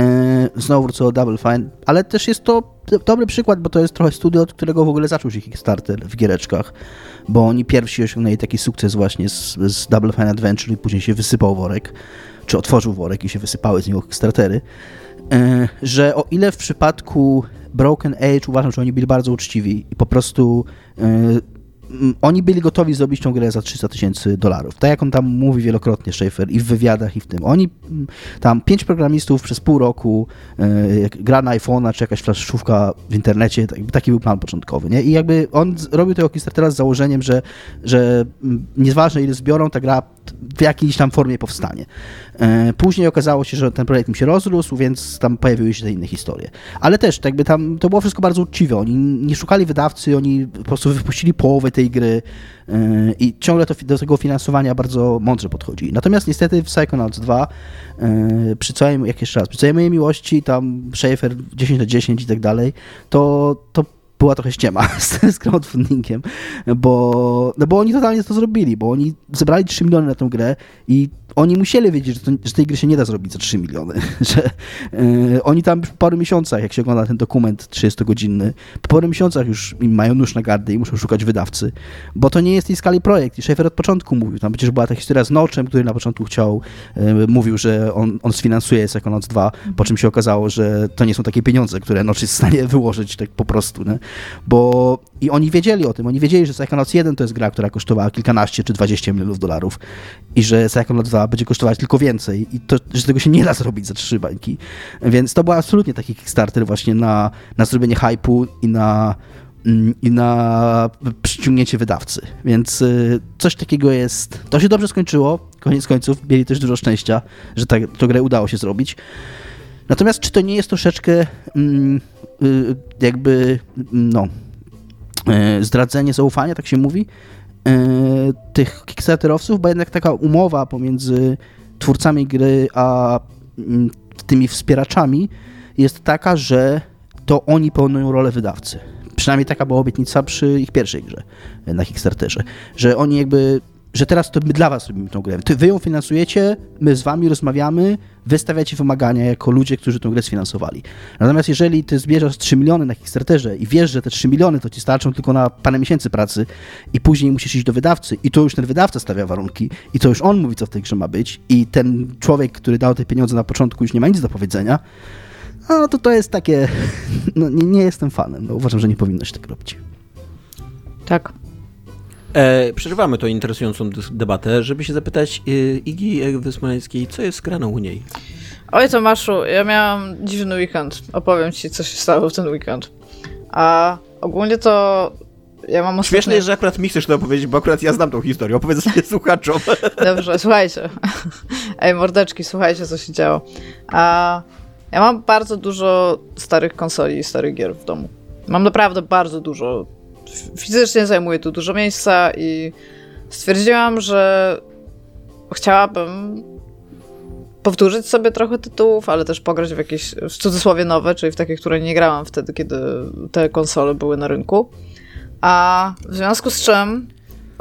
y, znowu co o Double Fine, ale też jest to dobry przykład, bo to jest trochę studio, od którego w ogóle zaczął się Kickstarter w giereczkach, bo oni pierwsi osiągnęli taki sukces właśnie z, z Double Fine Adventure i później się wysypał worek, czy otworzył worek i się wysypały z niego Kickstartery, y, że o ile w przypadku Broken Age uważam, że oni byli bardzo uczciwi i po prostu yy, oni byli gotowi zrobić tą grę za 300 tysięcy dolarów. Tak jak on tam mówi wielokrotnie, Schaefer, i w wywiadach, i w tym. Oni, tam pięć programistów przez pół roku, yy, gra na iPhone'a, czy jakaś flaszówka w internecie, tak, taki był plan początkowy, nie? I jakby on robił tego Kickstartera z założeniem, że, że nieważne ile zbiorą, ta gra w jakiejś tam formie powstanie. E, później okazało się, że ten projekt im się rozrósł, więc tam pojawiły się te inne historie. Ale też, tak jakby tam to było wszystko bardzo uczciwe. Oni nie szukali wydawcy, oni po prostu wypuścili połowę tej gry e, i ciągle to, do tego finansowania bardzo mądrze podchodzi. Natomiast niestety w Psychonauts 2 e, przy całej, jak jeszcze raz, przy całej mojej miłości, tam Schaefer 10 na 10 i tak dalej, to, to była trochę ściema z, z crowdfundingiem, bo, no bo oni totalnie to zrobili, bo oni zebrali 3 miliony na tę grę i oni musieli wiedzieć, że, to, że, tej gry się nie da zrobić za 3 miliony. Że yy, oni tam po paru miesiącach, jak się ogląda ten dokument 30-godzinny, po paru miesiącach już mają nóż na gardę i muszą szukać wydawcy, bo to nie jest tej skali projekt. I Schaefer od początku mówił, tam przecież była ta historia z Noczem, który na początku chciał, yy, mówił, że on, on sfinansuje Psychonauts 2, po czym się okazało, że to nie są takie pieniądze, które Nocz jest w stanie wyłożyć tak po prostu, nie? bo i oni wiedzieli o tym, oni wiedzieli, że Psychonauts 1 to jest gra, która kosztowała kilkanaście czy 20 milionów dolarów i że Psychonauts 2 będzie kosztować tylko więcej i to, że tego się nie da zrobić za trzy bańki. Więc to był absolutnie taki Kickstarter właśnie na, na zrobienie hypu i na mm, i na przyciągnięcie wydawcy. Więc y, coś takiego jest. To się dobrze skończyło. Koniec końców mieli też dużo szczęścia, że ta, to grę udało się zrobić. Natomiast czy to nie jest troszeczkę mm, y, jakby no y, zdradzenie zaufania, tak się mówi, E, tych Kickstarterowców, bo jednak taka umowa pomiędzy twórcami gry a mm, tymi wspieraczami jest taka, że to oni pełnią rolę wydawcy. Przynajmniej taka była obietnica przy ich pierwszej grze na Kickstarterze, że oni jakby że teraz to my dla was robimy tą grę. Ty, wy ją finansujecie, my z wami rozmawiamy, wystawiacie wymagania jako ludzie, którzy tę grę sfinansowali. Natomiast jeżeli ty zbierzesz 3 miliony na Kickstarterze i wiesz, że te 3 miliony to ci starczą tylko na parę miesięcy pracy i później musisz iść do wydawcy i to już ten wydawca stawia warunki i to już on mówi, co w tej grze ma być i ten człowiek, który dał te pieniądze na początku już nie ma nic do powiedzenia, no to to jest takie, no nie, nie jestem fanem, no, uważam, że nie powinno się tak robić. Tak. E, przeżywamy tą interesującą debatę, żeby się zapytać y, Igi Wysmańskiej, co jest graną u niej? Oj Tomaszu, ja miałam dziwny weekend. Opowiem ci, co się stało w ten weekend. A ogólnie to ja mam ostatnio... Śmieszne jest, że akurat mi chcesz to opowiedzieć, bo akurat ja znam tą historię. Opowiedz sobie słuchaczom. Dobrze, słuchajcie. Ej, mordeczki, słuchajcie, co się działo. A ja mam bardzo dużo starych konsoli i starych gier w domu. Mam naprawdę bardzo dużo fizycznie zajmuje tu dużo miejsca i stwierdziłam, że chciałabym powtórzyć sobie trochę tytułów, ale też pograć w jakieś w cudzysłowie nowe, czyli w takie, które nie grałam wtedy, kiedy te konsole były na rynku. A w związku z czym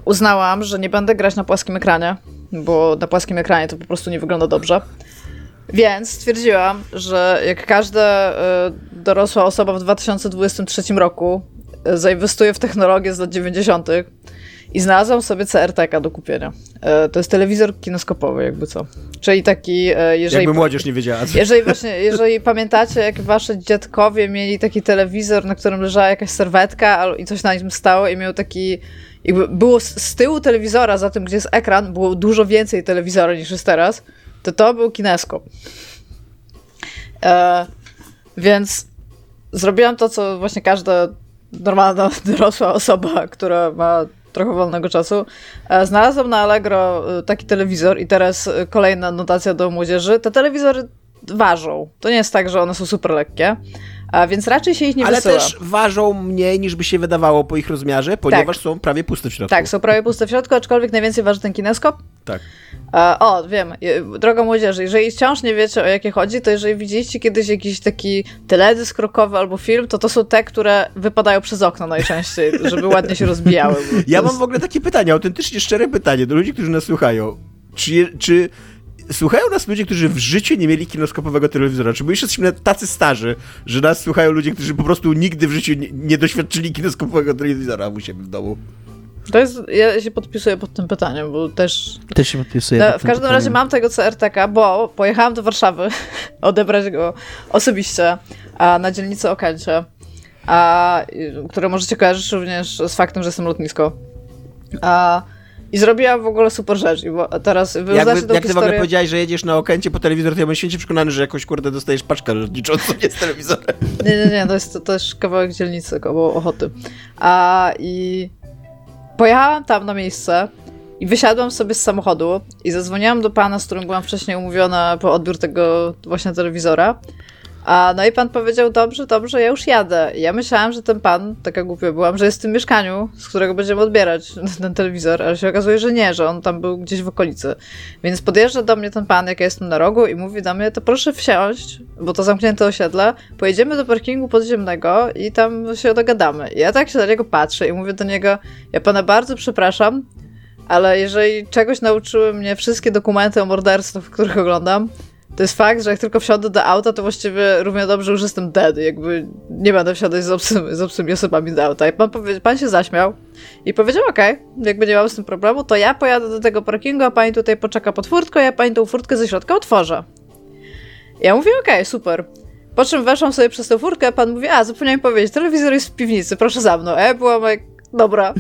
uznałam, że nie będę grać na płaskim ekranie, bo na płaskim ekranie to po prostu nie wygląda dobrze. Więc stwierdziłam, że jak każda y, dorosła osoba w 2023 roku zainwestuję w technologię z lat 90. i znalazłam sobie CRTK do kupienia. E, to jest telewizor kinoskopowy, jakby co. Czyli taki, e, jeżeli... Jakby młodzież nie wiedziała. Jeżeli właśnie, jeżeli pamiętacie, jak wasze dziadkowie mieli taki telewizor, na którym leżała jakaś serwetka i coś na nim stało i miał taki... Jakby było z tyłu telewizora, za tym, gdzie jest ekran, było dużo więcej telewizora niż jest teraz to to był kineskop. E, więc zrobiłam to, co właśnie każda normalna, dorosła osoba, która ma trochę wolnego czasu. E, znalazłam na Allegro e, taki telewizor i teraz e, kolejna notacja do młodzieży. Te telewizory ważą. To nie jest tak, że one są super lekkie. A więc raczej się ich nie Ale wysyła. też ważą mniej niż by się wydawało po ich rozmiarze, ponieważ są prawie puste w środku. Tak, są prawie puste w środku, aczkolwiek najwięcej waży ten kineskop. Tak. E, o, wiem, Je- droga młodzieży, jeżeli wciąż nie wiecie o jakie chodzi, to jeżeli widzieliście kiedyś jakiś taki teledysk krokowy albo film, to to są te, które wypadają przez okno najczęściej, żeby ładnie się rozbijały. Ja to mam jest- w ogóle takie pytanie, autentycznie szczere pytanie do ludzi, którzy nas słuchają. Czy, czy słuchają nas ludzie, którzy w życiu nie mieli kinoskopowego telewizora? Czy my już jesteśmy tacy starzy, że nas słuchają ludzie, którzy po prostu nigdy w życiu nie, nie doświadczyli kinoskopowego telewizora u siebie w domu? To jest, ja się podpisuję pod tym pytaniem, bo też... Też się podpisuję. No, pod w każdym pytaniem. razie mam tego CRTK, bo pojechałam do Warszawy odebrać go osobiście a, na dzielnicy Okęcie, a, y, które możecie kojarzyć również z faktem, że jestem lotnisko. A, I zrobiłam w ogóle super rzecz. Bo teraz wy Jakby, znacie tą jak ty w ogóle historię... powiedziałeś, że jedziesz na Okęcie po telewizor, to ja bym święcie przekonany, że jakoś kurde dostajesz paczkę lotniczą, co nie z telewizorem. Nie, nie, nie, to jest to też kawałek dzielnicy koło Ochoty. A i pojechałam tam na miejsce i wysiadłam sobie z samochodu i zadzwoniłam do pana, z którym byłam wcześniej umówiona po odbiór tego właśnie telewizora. A no i pan powiedział, dobrze, dobrze, ja już jadę. I ja myślałam, że ten pan, taka głupia byłam, że jest w tym mieszkaniu, z którego będziemy odbierać ten telewizor, ale się okazuje, że nie, że on tam był gdzieś w okolicy. Więc podjeżdża do mnie ten pan, jak ja jestem na rogu i mówi do mnie, to proszę wsiąść, bo to zamknięte osiedle, pojedziemy do parkingu podziemnego i tam się dogadamy. I ja tak się na niego patrzę i mówię do niego, ja pana bardzo przepraszam, ale jeżeli czegoś nauczyły mnie wszystkie dokumenty o morderstwach, których oglądam, to jest fakt, że jak tylko wsiądę do auta, to właściwie równie dobrze już jestem dead. Jakby nie będę wsiadać z, obcym, z obcymi osobami do auta. I pan, pan się zaśmiał i powiedział, okej, jakby nie mam z tym problemu, to ja pojadę do tego parkingu, a pani tutaj poczeka pod furtką, ja pani tą furtkę ze środka otworzę. Ja mówię, okej, super. Po czym weszłam sobie przez tę furtkę, pan mówi, a zapomniałem powiedzieć, telewizor jest w piwnicy, proszę za mną. Ja byłam jak, dobra.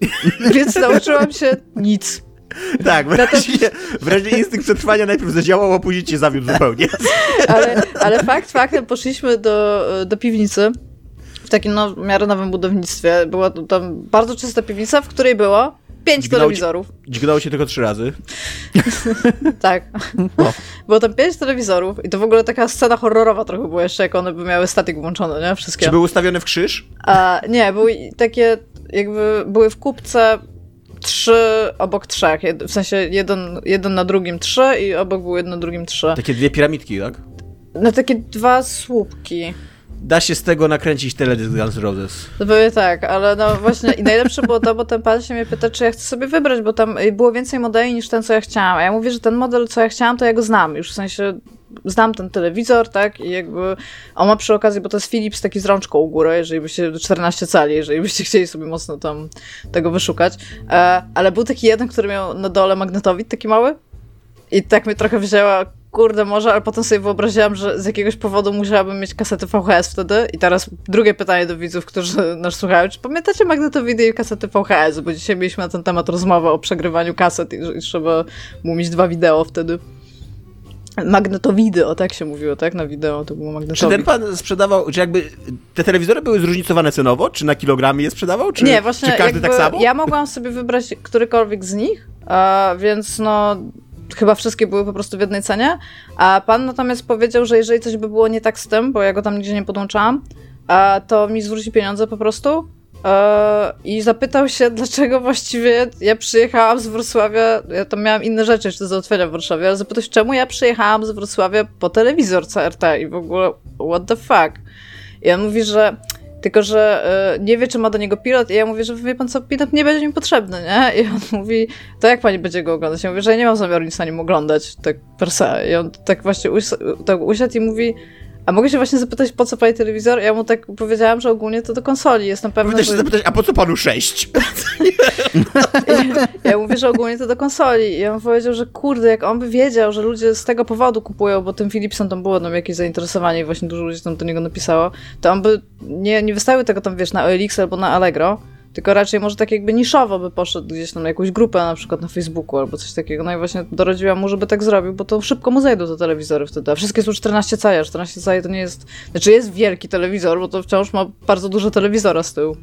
Więc nauczyłam się nic. Tak, wreszcie, wreszcie instynkt przetrwania najpierw zadziałał, a później cię zawiódł zupełnie. Ale, ale fakt faktem poszliśmy do, do piwnicy w takim no, w miarę nowym budownictwie. Była tam bardzo czysta piwnica, w której było pięć Dźgnął ci- telewizorów. Dźgnęło się tylko trzy razy. Tak. Było tam pięć telewizorów i to w ogóle taka scena horrorowa trochę była jeszcze, jak one by miały statyk włączony, nie? Wszystkie. Czy był ustawiony w krzyż? A, nie, były takie jakby były w kupce trzy obok trzech. W sensie jeden, jeden na drugim trzy i obok był jeden na drugim trzy. Takie dwie piramidki, tak? No takie dwa słupki. Da się z tego nakręcić teledysk Guns Roses. No pewnie tak, ale no właśnie i najlepsze było to, bo ten pan się mnie pyta, czy ja chcę sobie wybrać, bo tam y, było więcej modeli niż ten, co ja chciałam. A ja mówię, że ten model, co ja chciałam, to ja go znam. Już w sensie znam ten telewizor, tak, i jakby on ma przy okazji, bo to jest Philips taki z rączką u góry, jeżeli byście 14 cali, jeżeli byście chcieli sobie mocno tam tego wyszukać. E, ale był taki jeden, który miał na dole magnetowid, taki mały. I tak mnie trochę wzięła, kurde może, ale potem sobie wyobraziłam, że z jakiegoś powodu musiałabym mieć kasety VHS wtedy. I teraz drugie pytanie do widzów, którzy nas słuchają. Czy pamiętacie magnetowidy i kasety VHS? Bo dzisiaj mieliśmy na ten temat rozmowę o przegrywaniu kaset i i trzeba mu mieć dwa wideo wtedy. Magnetowidy, o tak się mówiło, tak? Na wideo to było Czy ten magnetowid. pan sprzedawał, czy jakby te telewizory były zróżnicowane cenowo? Czy na kilogramy je sprzedawał? Czy, nie, właśnie czy każdy tak samo? ja mogłam sobie wybrać którykolwiek z nich, a, więc no chyba wszystkie były po prostu w jednej cenie, a pan natomiast powiedział, że jeżeli coś by było nie tak z tym, bo ja go tam nigdzie nie podłączałam, a, to mi zwróci pieniądze po prostu i zapytał się, dlaczego właściwie ja przyjechałam z Wrocławia, ja tam miałam inne rzeczy jeszcze do załatwienia w Warszawie, ale zapytał się, czemu ja przyjechałam z Wrocławia po telewizor CRT i w ogóle what the fuck. I on mówi, że tylko, że e, nie wie, czy ma do niego pilot. I ja mówię, że wie pan co, pilot nie będzie mi potrzebny, nie? I on mówi, to jak pani będzie go oglądać? Ja mówię, że ja nie mam zamiaru nic na nim oglądać, tak per se. I on tak właśnie us tak usiadł i mówi, a mogę się właśnie zapytać, po co pani telewizor? Ja mu tak powiedziałam, że ogólnie to do konsoli. Jestem pewna, Powinnaś się zapytać, a po co panu sześć? Ja mówię, że ogólnie to do konsoli. I on powiedział, że kurde, jak on by wiedział, że ludzie z tego powodu kupują, bo tym Philipsem tam było tam jakieś zainteresowanie i właśnie dużo ludzi tam do niego napisało, to on by nie, nie wystawił tego tam, wiesz, na OLX albo na Allegro, tylko raczej może tak jakby niszowo by poszedł gdzieś tam na jakąś grupę, na przykład na Facebooku albo coś takiego. No i właśnie doradziłam mu, żeby tak zrobił, bo to szybko mu zejdą te telewizory wtedy. A wszystkie są 14 cali, a 14 cali to nie jest... Znaczy jest wielki telewizor, bo to wciąż ma bardzo dużo telewizora z tyłu.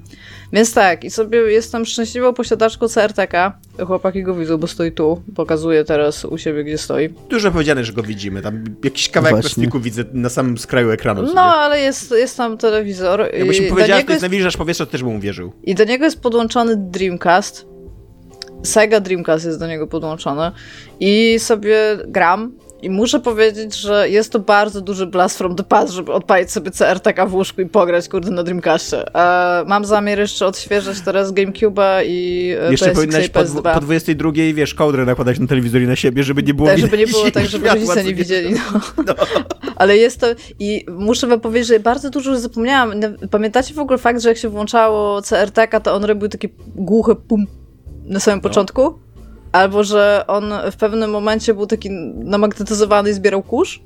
Więc tak, i sobie jestem szczęśliwą posiadaczką CRTK. Chłopaki go widzą, bo stoi tu. Pokazuję teraz u siebie, gdzie stoi. Dużo powiedziane, że go widzimy. Tam jakiś kawałek plastiku widzę na samym skraju ekranu. No, ale jest, jest tam telewizor. Jakbyś do powiedziała, że to jest jest nawilżacz powietrza, to też bym uwierzył. I do niego jest podłączony Dreamcast. Sega Dreamcast jest do niego podłączony. I sobie gram. I muszę powiedzieć, że jest to bardzo duży blast from the past, żeby odpalić sobie CRTK w łóżku i pograć, kurde, na Dreamcastie. E, mam zamiar jeszcze odświeżać teraz GameCube'a i e, Jeszcze powinnaś po, PS2. po 22, wiesz, kołdrę nakładać na telewizor i na siebie, żeby nie było Tak, żeby nie było tak, żeby rodzice nie widzieli. No. Ale jest to. I muszę wam powiedzieć, że bardzo dużo już zapomniałam. Pamiętacie w ogóle fakt, że jak się włączało CRTK, to on robił takie głuche pum na samym początku? Albo że on w pewnym momencie był taki namagnetyzowany i zbierał kurz?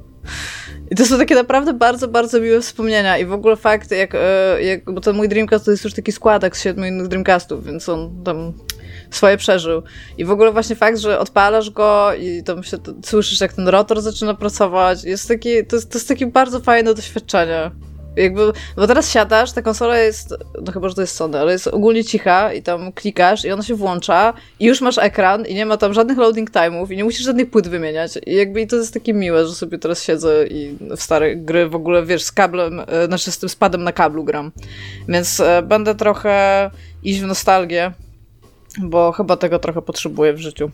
I to są takie naprawdę bardzo, bardzo miłe wspomnienia. I w ogóle fakt, jak, e, jak bo ten mój Dreamcast to jest już taki składak z siedmiu innych Dreamcastów, więc on tam swoje przeżył. I w ogóle właśnie fakt, że odpalasz go i tam się słyszysz, jak ten rotor zaczyna pracować, jest taki, to, jest, to jest takie bardzo fajne doświadczenie. Jakby, bo teraz siadasz, ta konsola jest, no chyba, że to jest Sony, ale jest ogólnie cicha i tam klikasz i ona się włącza i już masz ekran i nie ma tam żadnych loading time'ów i nie musisz żadnych płyt wymieniać. I jakby i to jest takie miłe, że sobie teraz siedzę i w stare gry w ogóle, wiesz, z kablem, e, znaczy z tym spadem na kablu gram. Więc e, będę trochę iść w nostalgię, bo chyba tego trochę potrzebuję w życiu.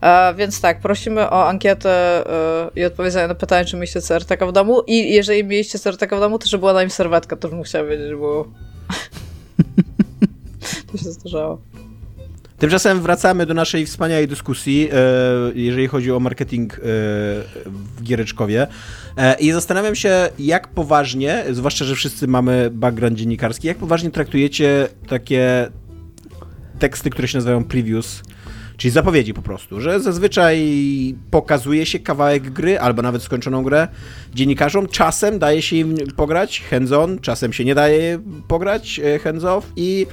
E, więc tak, prosimy o ankietę e, i odpowiedzenie na pytanie, czy mieliście CRTK w domu i jeżeli mieliście CRTK w domu, to żeby była na nim serwetka, to bym chciała wiedzieć, bo to się zdarzało. Tymczasem wracamy do naszej wspaniałej dyskusji, e, jeżeli chodzi o marketing e, w Giereczkowie. E, I zastanawiam się, jak poważnie, zwłaszcza, że wszyscy mamy background dziennikarski, jak poważnie traktujecie takie teksty, które się nazywają previews, czyli zapowiedzi po prostu, że zazwyczaj pokazuje się kawałek gry, albo nawet skończoną grę dziennikarzom, czasem daje się im pograć hands-on, czasem się nie daje pograć e, hands-off i,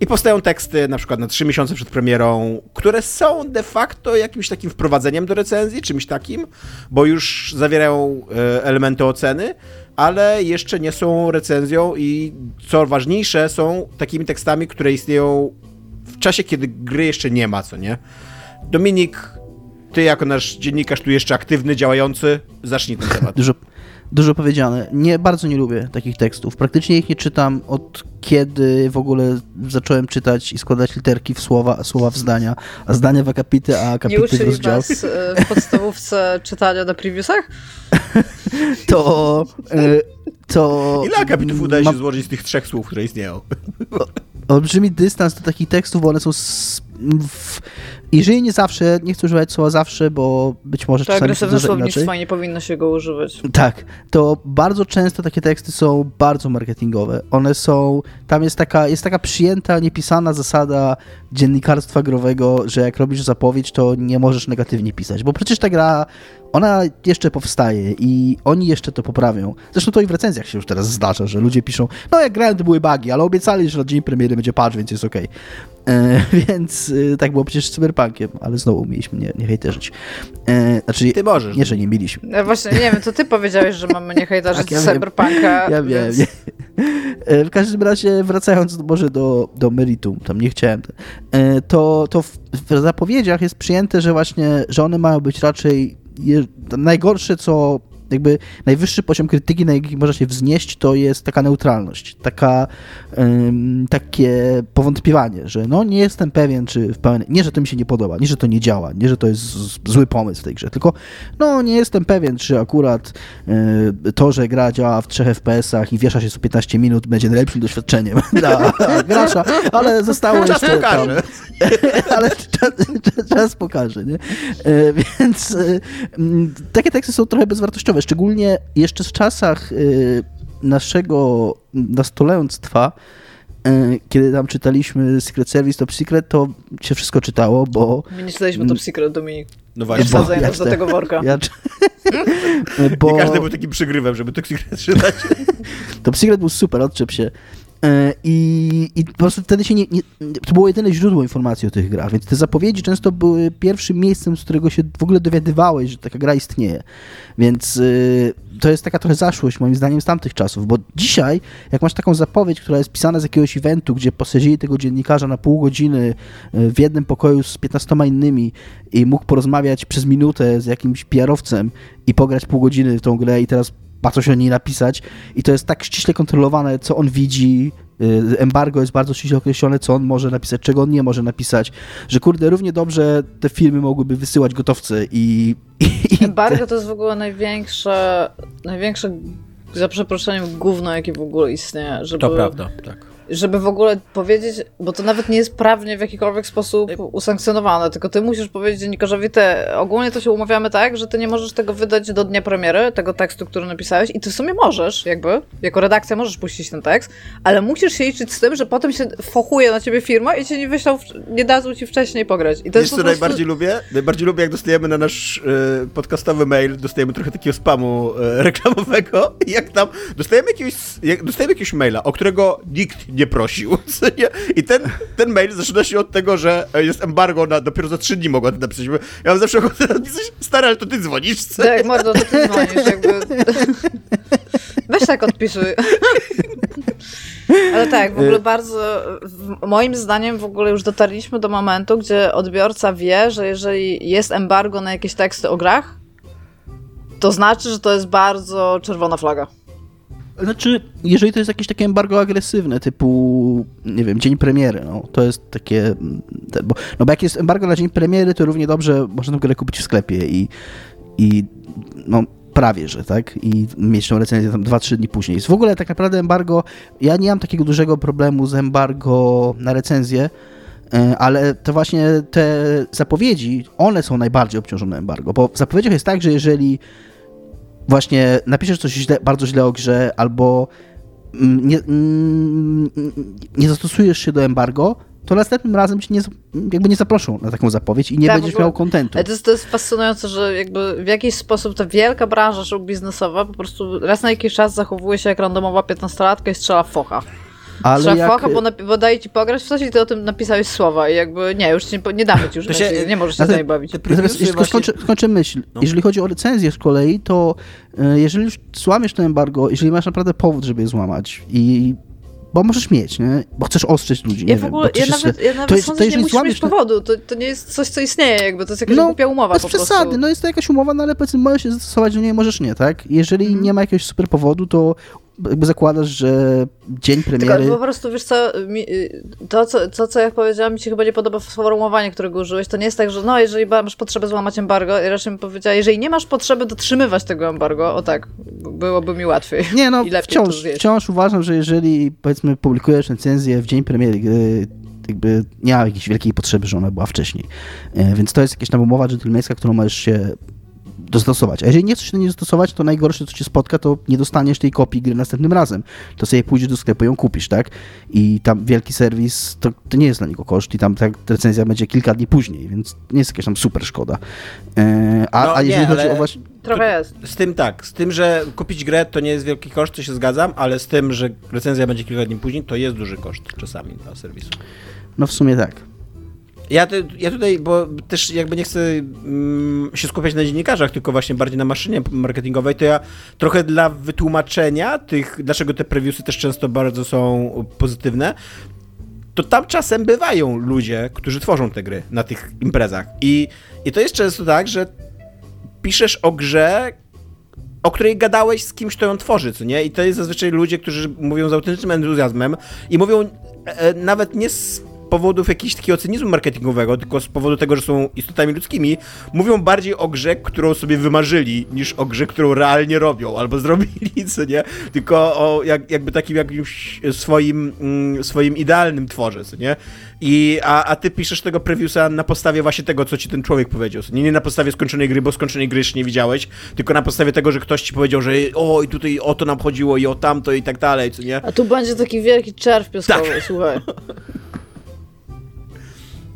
i powstają teksty na przykład na trzy miesiące przed premierą, które są de facto jakimś takim wprowadzeniem do recenzji, czymś takim, bo już zawierają e, elementy oceny, ale jeszcze nie są recenzją i co ważniejsze, są takimi tekstami, które istnieją w czasie, kiedy gry jeszcze nie ma, co nie? Dominik, ty jako nasz dziennikarz tu jeszcze aktywny, działający, zacznij ten temat. Dużo, dużo powiedziane. Nie, bardzo nie lubię takich tekstów. Praktycznie ich nie czytam od kiedy w ogóle zacząłem czytać i składać literki w słowa, słowa w zdania, a zdania w akapity, a Nie akapity w uczyli rozdział. was e, w podstawówce czytania na previewsach? To... e, to Ile akapitów udaje się złożyć z tych trzech słów, które istnieją? Olbrzymi dystans do takich tekstów, bo one są... W, jeżeli nie zawsze, nie chcę używać słowa zawsze, bo być może To czasami się agresywne zdarza i nie powinno się go używać. Tak, to bardzo często takie teksty są bardzo marketingowe. One są, tam jest taka, jest taka przyjęta, niepisana zasada dziennikarstwa growego, że jak robisz zapowiedź, to nie możesz negatywnie pisać, bo przecież ta gra, ona jeszcze powstaje i oni jeszcze to poprawią. Zresztą to i w recenzjach się już teraz zdarza, że ludzie piszą, no jak grałem to były bugi, ale obiecali, że na dzień premiery będzie patch, więc jest okej. E, więc e, tak było przecież z Cyberpunkiem, ale znowu mieliśmy nie, nie hejterzyć. E, znaczy, Ty możesz. nie, że nie mieliśmy. Ja właśnie, nie wiem, to ty powiedziałeś, że mamy nie hejtarzyć Tak, ja wiem. Cyberpunka. Ja wiem. więc... Nie. E, W każdym razie, wracając może do, do meritum, tam nie chciałem, e, to, to w, w zapowiedziach jest przyjęte, że właśnie, że one mają być raczej je, najgorsze, co jakby najwyższy poziom krytyki, na jaki można się wznieść, to jest taka neutralność, taka, ym, takie powątpiewanie, że no nie jestem pewien, czy w pełni, nie, że to mi się nie podoba, nie, że to nie działa, nie, że to jest zły pomysł w tej grze, tylko no nie jestem pewien, czy akurat y, to, że gra działa w 3 FPS-ach i wiesza się co 15 minut, będzie najlepszym doświadczeniem dla gracza, ale zostało Czas jeszcze pokaże. Tam, ale czas, czas, czas pokaże, nie? E, Więc m, takie teksty są trochę bezwartościowe, szczególnie jeszcze w czasach e, naszego nastolenstwa, e, kiedy tam czytaliśmy Secret Service Top Secret, to się wszystko czytało, bo My nie czytaliśmy Top Secret, Dominik. No Nie właśnie. wsadzaj ja nas do tego worka. ja, bo Nie każdy był takim przygrywem, żeby to czytać. Top Secret był super, odczep się. E, I, I po prostu wtedy się nie, nie, To było jedyne źródło informacji o tych grach, więc te zapowiedzi często były pierwszym miejscem, z którego się w ogóle dowiadywałeś, że taka gra istnieje. Więc y, to jest taka trochę zaszłość, moim zdaniem, z tamtych czasów, bo dzisiaj, jak masz taką zapowiedź, która jest pisana z jakiegoś eventu, gdzie posadzili tego dziennikarza na pół godziny y, w jednym pokoju z 15 innymi i mógł porozmawiać przez minutę z jakimś PR-owcem i pograć pół godziny w tą grę i teraz ma coś o niej napisać. I to jest tak ściśle kontrolowane, co on widzi, y, embargo jest bardzo ściśle określone, co on może napisać, czego on nie może napisać, że kurde, równie dobrze te filmy mogłyby wysyłać gotowce i... i embargo to jest w ogóle największe, największe za przeproszeniem gówno, jakie w ogóle istnieje. Żeby... To prawda, tak żeby w ogóle powiedzieć, bo to nawet nie jest prawnie w jakikolwiek sposób usankcjonowane, tylko ty musisz powiedzieć dziennikarzowi, te, ogólnie to się umawiamy tak, że ty nie możesz tego wydać do dnia premiery, tego tekstu, który napisałeś i ty w sumie możesz, jakby, jako redakcja możesz puścić ten tekst, ale musisz się liczyć z tym, że potem się fochuje na ciebie firma i cię nie wyślą, nie dadzą ci wcześniej pograć. I to Wiesz, jest co prostu... najbardziej lubię? Najbardziej lubię, jak dostajemy na nasz y, podcastowy mail, dostajemy trochę takiego spamu y, reklamowego i jak tam dostajemy jakiegoś, jak, dostajemy jakiegoś maila, o którego nikt nie prosił. I ten, ten mail zaczyna się od tego, że jest embargo na dopiero za trzy dni mogła napisać. Ja mam zawsze ochotę napisać, stary, ale to ty dzwonisz. Co? Tak, mordo, to ty dzwonisz, jakby. Weź tak odpisuj. Ale tak, w ogóle bardzo, moim zdaniem w ogóle już dotarliśmy do momentu, gdzie odbiorca wie, że jeżeli jest embargo na jakieś teksty o grach, to znaczy, że to jest bardzo czerwona flaga. Znaczy, jeżeli to jest jakieś takie embargo agresywne, typu, nie wiem, dzień premiery, no, to jest takie, bo, no bo jak jest embargo na dzień premiery, to równie dobrze można tę grę kupić w sklepie i, i no, prawie, że tak, i mieć tą recenzję tam 2-3 dni później. W ogóle tak naprawdę embargo, ja nie mam takiego dużego problemu z embargo na recenzję, e, ale to właśnie te zapowiedzi, one są najbardziej obciążone embargo, bo w zapowiedziach jest tak, że jeżeli właśnie napiszesz coś źle, bardzo źle o grze, albo mm, nie, mm, nie zastosujesz się do embargo, to następnym razem cię nie, jakby nie zaproszą na taką zapowiedź i nie tak, będziesz miał kontentu. To jest, to jest fascynujące, że jakby w jakiś sposób ta wielka branża show biznesowa po prostu raz na jakiś czas zachowuje się jak randomowa 15-latka i strzela focha. Ale Trzeba jak... focha, bo, bo daje ci pograć w coś i ty o tym napisałeś słowa i jakby nie, już nie, nie damy ci już, się, nie możesz się z nami bawić. Właśnie... Skończę, skończę myśl. No. Jeżeli chodzi o recenzję z kolei, to e, jeżeli już złamiesz to embargo, jeżeli masz naprawdę powód, żeby je złamać i bo możesz mieć, nie? Bo chcesz ostrzeć ludzi, nie ja w ogóle, wiem. Ja nawet, ja nawet to jest, sądzę, to nie musisz mieć powodu, to, to nie jest coś, co istnieje, jakby to jest jakaś no, głupia umowa bez po przesady, prostu. no jest to jakaś umowa, no ale powiedzmy możesz się zastosować do niej, możesz nie, tak? Jeżeli mm. nie ma jakiegoś super powodu, to jakby zakładasz, że dzień premiery... Tylko po prostu, wiesz co, mi, to, co, to, co ja powiedziałam, mi się chyba nie podoba sformułowanie, którego użyłeś, to nie jest tak, że no, jeżeli masz potrzebę złamać embargo, i raczej bym powiedziała, jeżeli nie masz potrzeby dotrzymywać tego embargo, o tak, byłoby mi łatwiej. Nie no, wciąż, wciąż uważam, że jeżeli, powiedzmy, publikujesz recenzję w dzień premiery gry, jakby nie ma jakiejś wielkiej potrzeby, że ona była wcześniej. E, więc to jest jakaś tam umowa dżentelmeńska, którą możesz się dostosować. A jeżeli nie chcesz się do niej dostosować, to najgorsze, co cię spotka, to nie dostaniesz tej kopii gry następnym razem. To sobie pójdziesz do sklepu i ją kupisz, tak? I tam wielki serwis, to, to nie jest dla niego koszt i tam ta recenzja będzie kilka dni później, więc nie jest jakaś tam super szkoda. E, a, no, a jeżeli nie, chodzi o właśnie... Trochę jest. Z tym tak, z tym, że kupić grę to nie jest wielki koszt, to się zgadzam, ale z tym, że recenzja będzie kilka dni później, to jest duży koszt czasami dla serwisu. No w sumie tak. Ja, ja tutaj, bo też jakby nie chcę mm, się skupiać na dziennikarzach, tylko właśnie bardziej na maszynie marketingowej, to ja trochę dla wytłumaczenia tych, dlaczego te previewsy też często bardzo są pozytywne, to tam czasem bywają ludzie, którzy tworzą te gry na tych imprezach. I, i to jest często tak, że piszesz o grze, o której gadałeś z kimś, kto ją tworzy, co nie? I to jest zazwyczaj ludzie, którzy mówią z autentycznym entuzjazmem i mówią e, e nawet nie z powodów jakiegoś takiego cynizmu marketingowego, tylko z powodu tego, że są istotami ludzkimi, mówią bardziej o grze, którą sobie wymarzyli, niż o grze, którą realnie robią albo zrobili, co nie? Tylko o jak, jakby takim jakimś swoim, mm, swoim idealnym tworze, co nie? I, a, a ty piszesz tego previewsa na podstawie właśnie tego, co ci ten człowiek powiedział. Nie, nie na podstawie skończonej gry, bo skończonej gry jeszcze nie widziałeś, tylko na podstawie tego, że ktoś ci powiedział, że o i tutaj o to nam chodziło i o tamto i tak dalej, co nie? A tu będzie taki wielki czerw pieskowy, tak. słuchaj.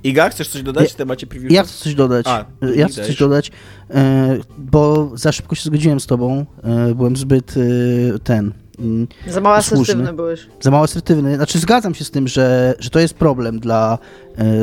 Iga, chcesz coś dodać w temacie preview? Ja chcę coś dodać. A, ja chcę coś dodać, e, bo za szybko się zgodziłem z tobą. E, byłem zbyt e, ten, mm, Za mało asertywny byłeś. za mało asertywny. Znaczy zgadzam się z tym, że, że to jest problem dla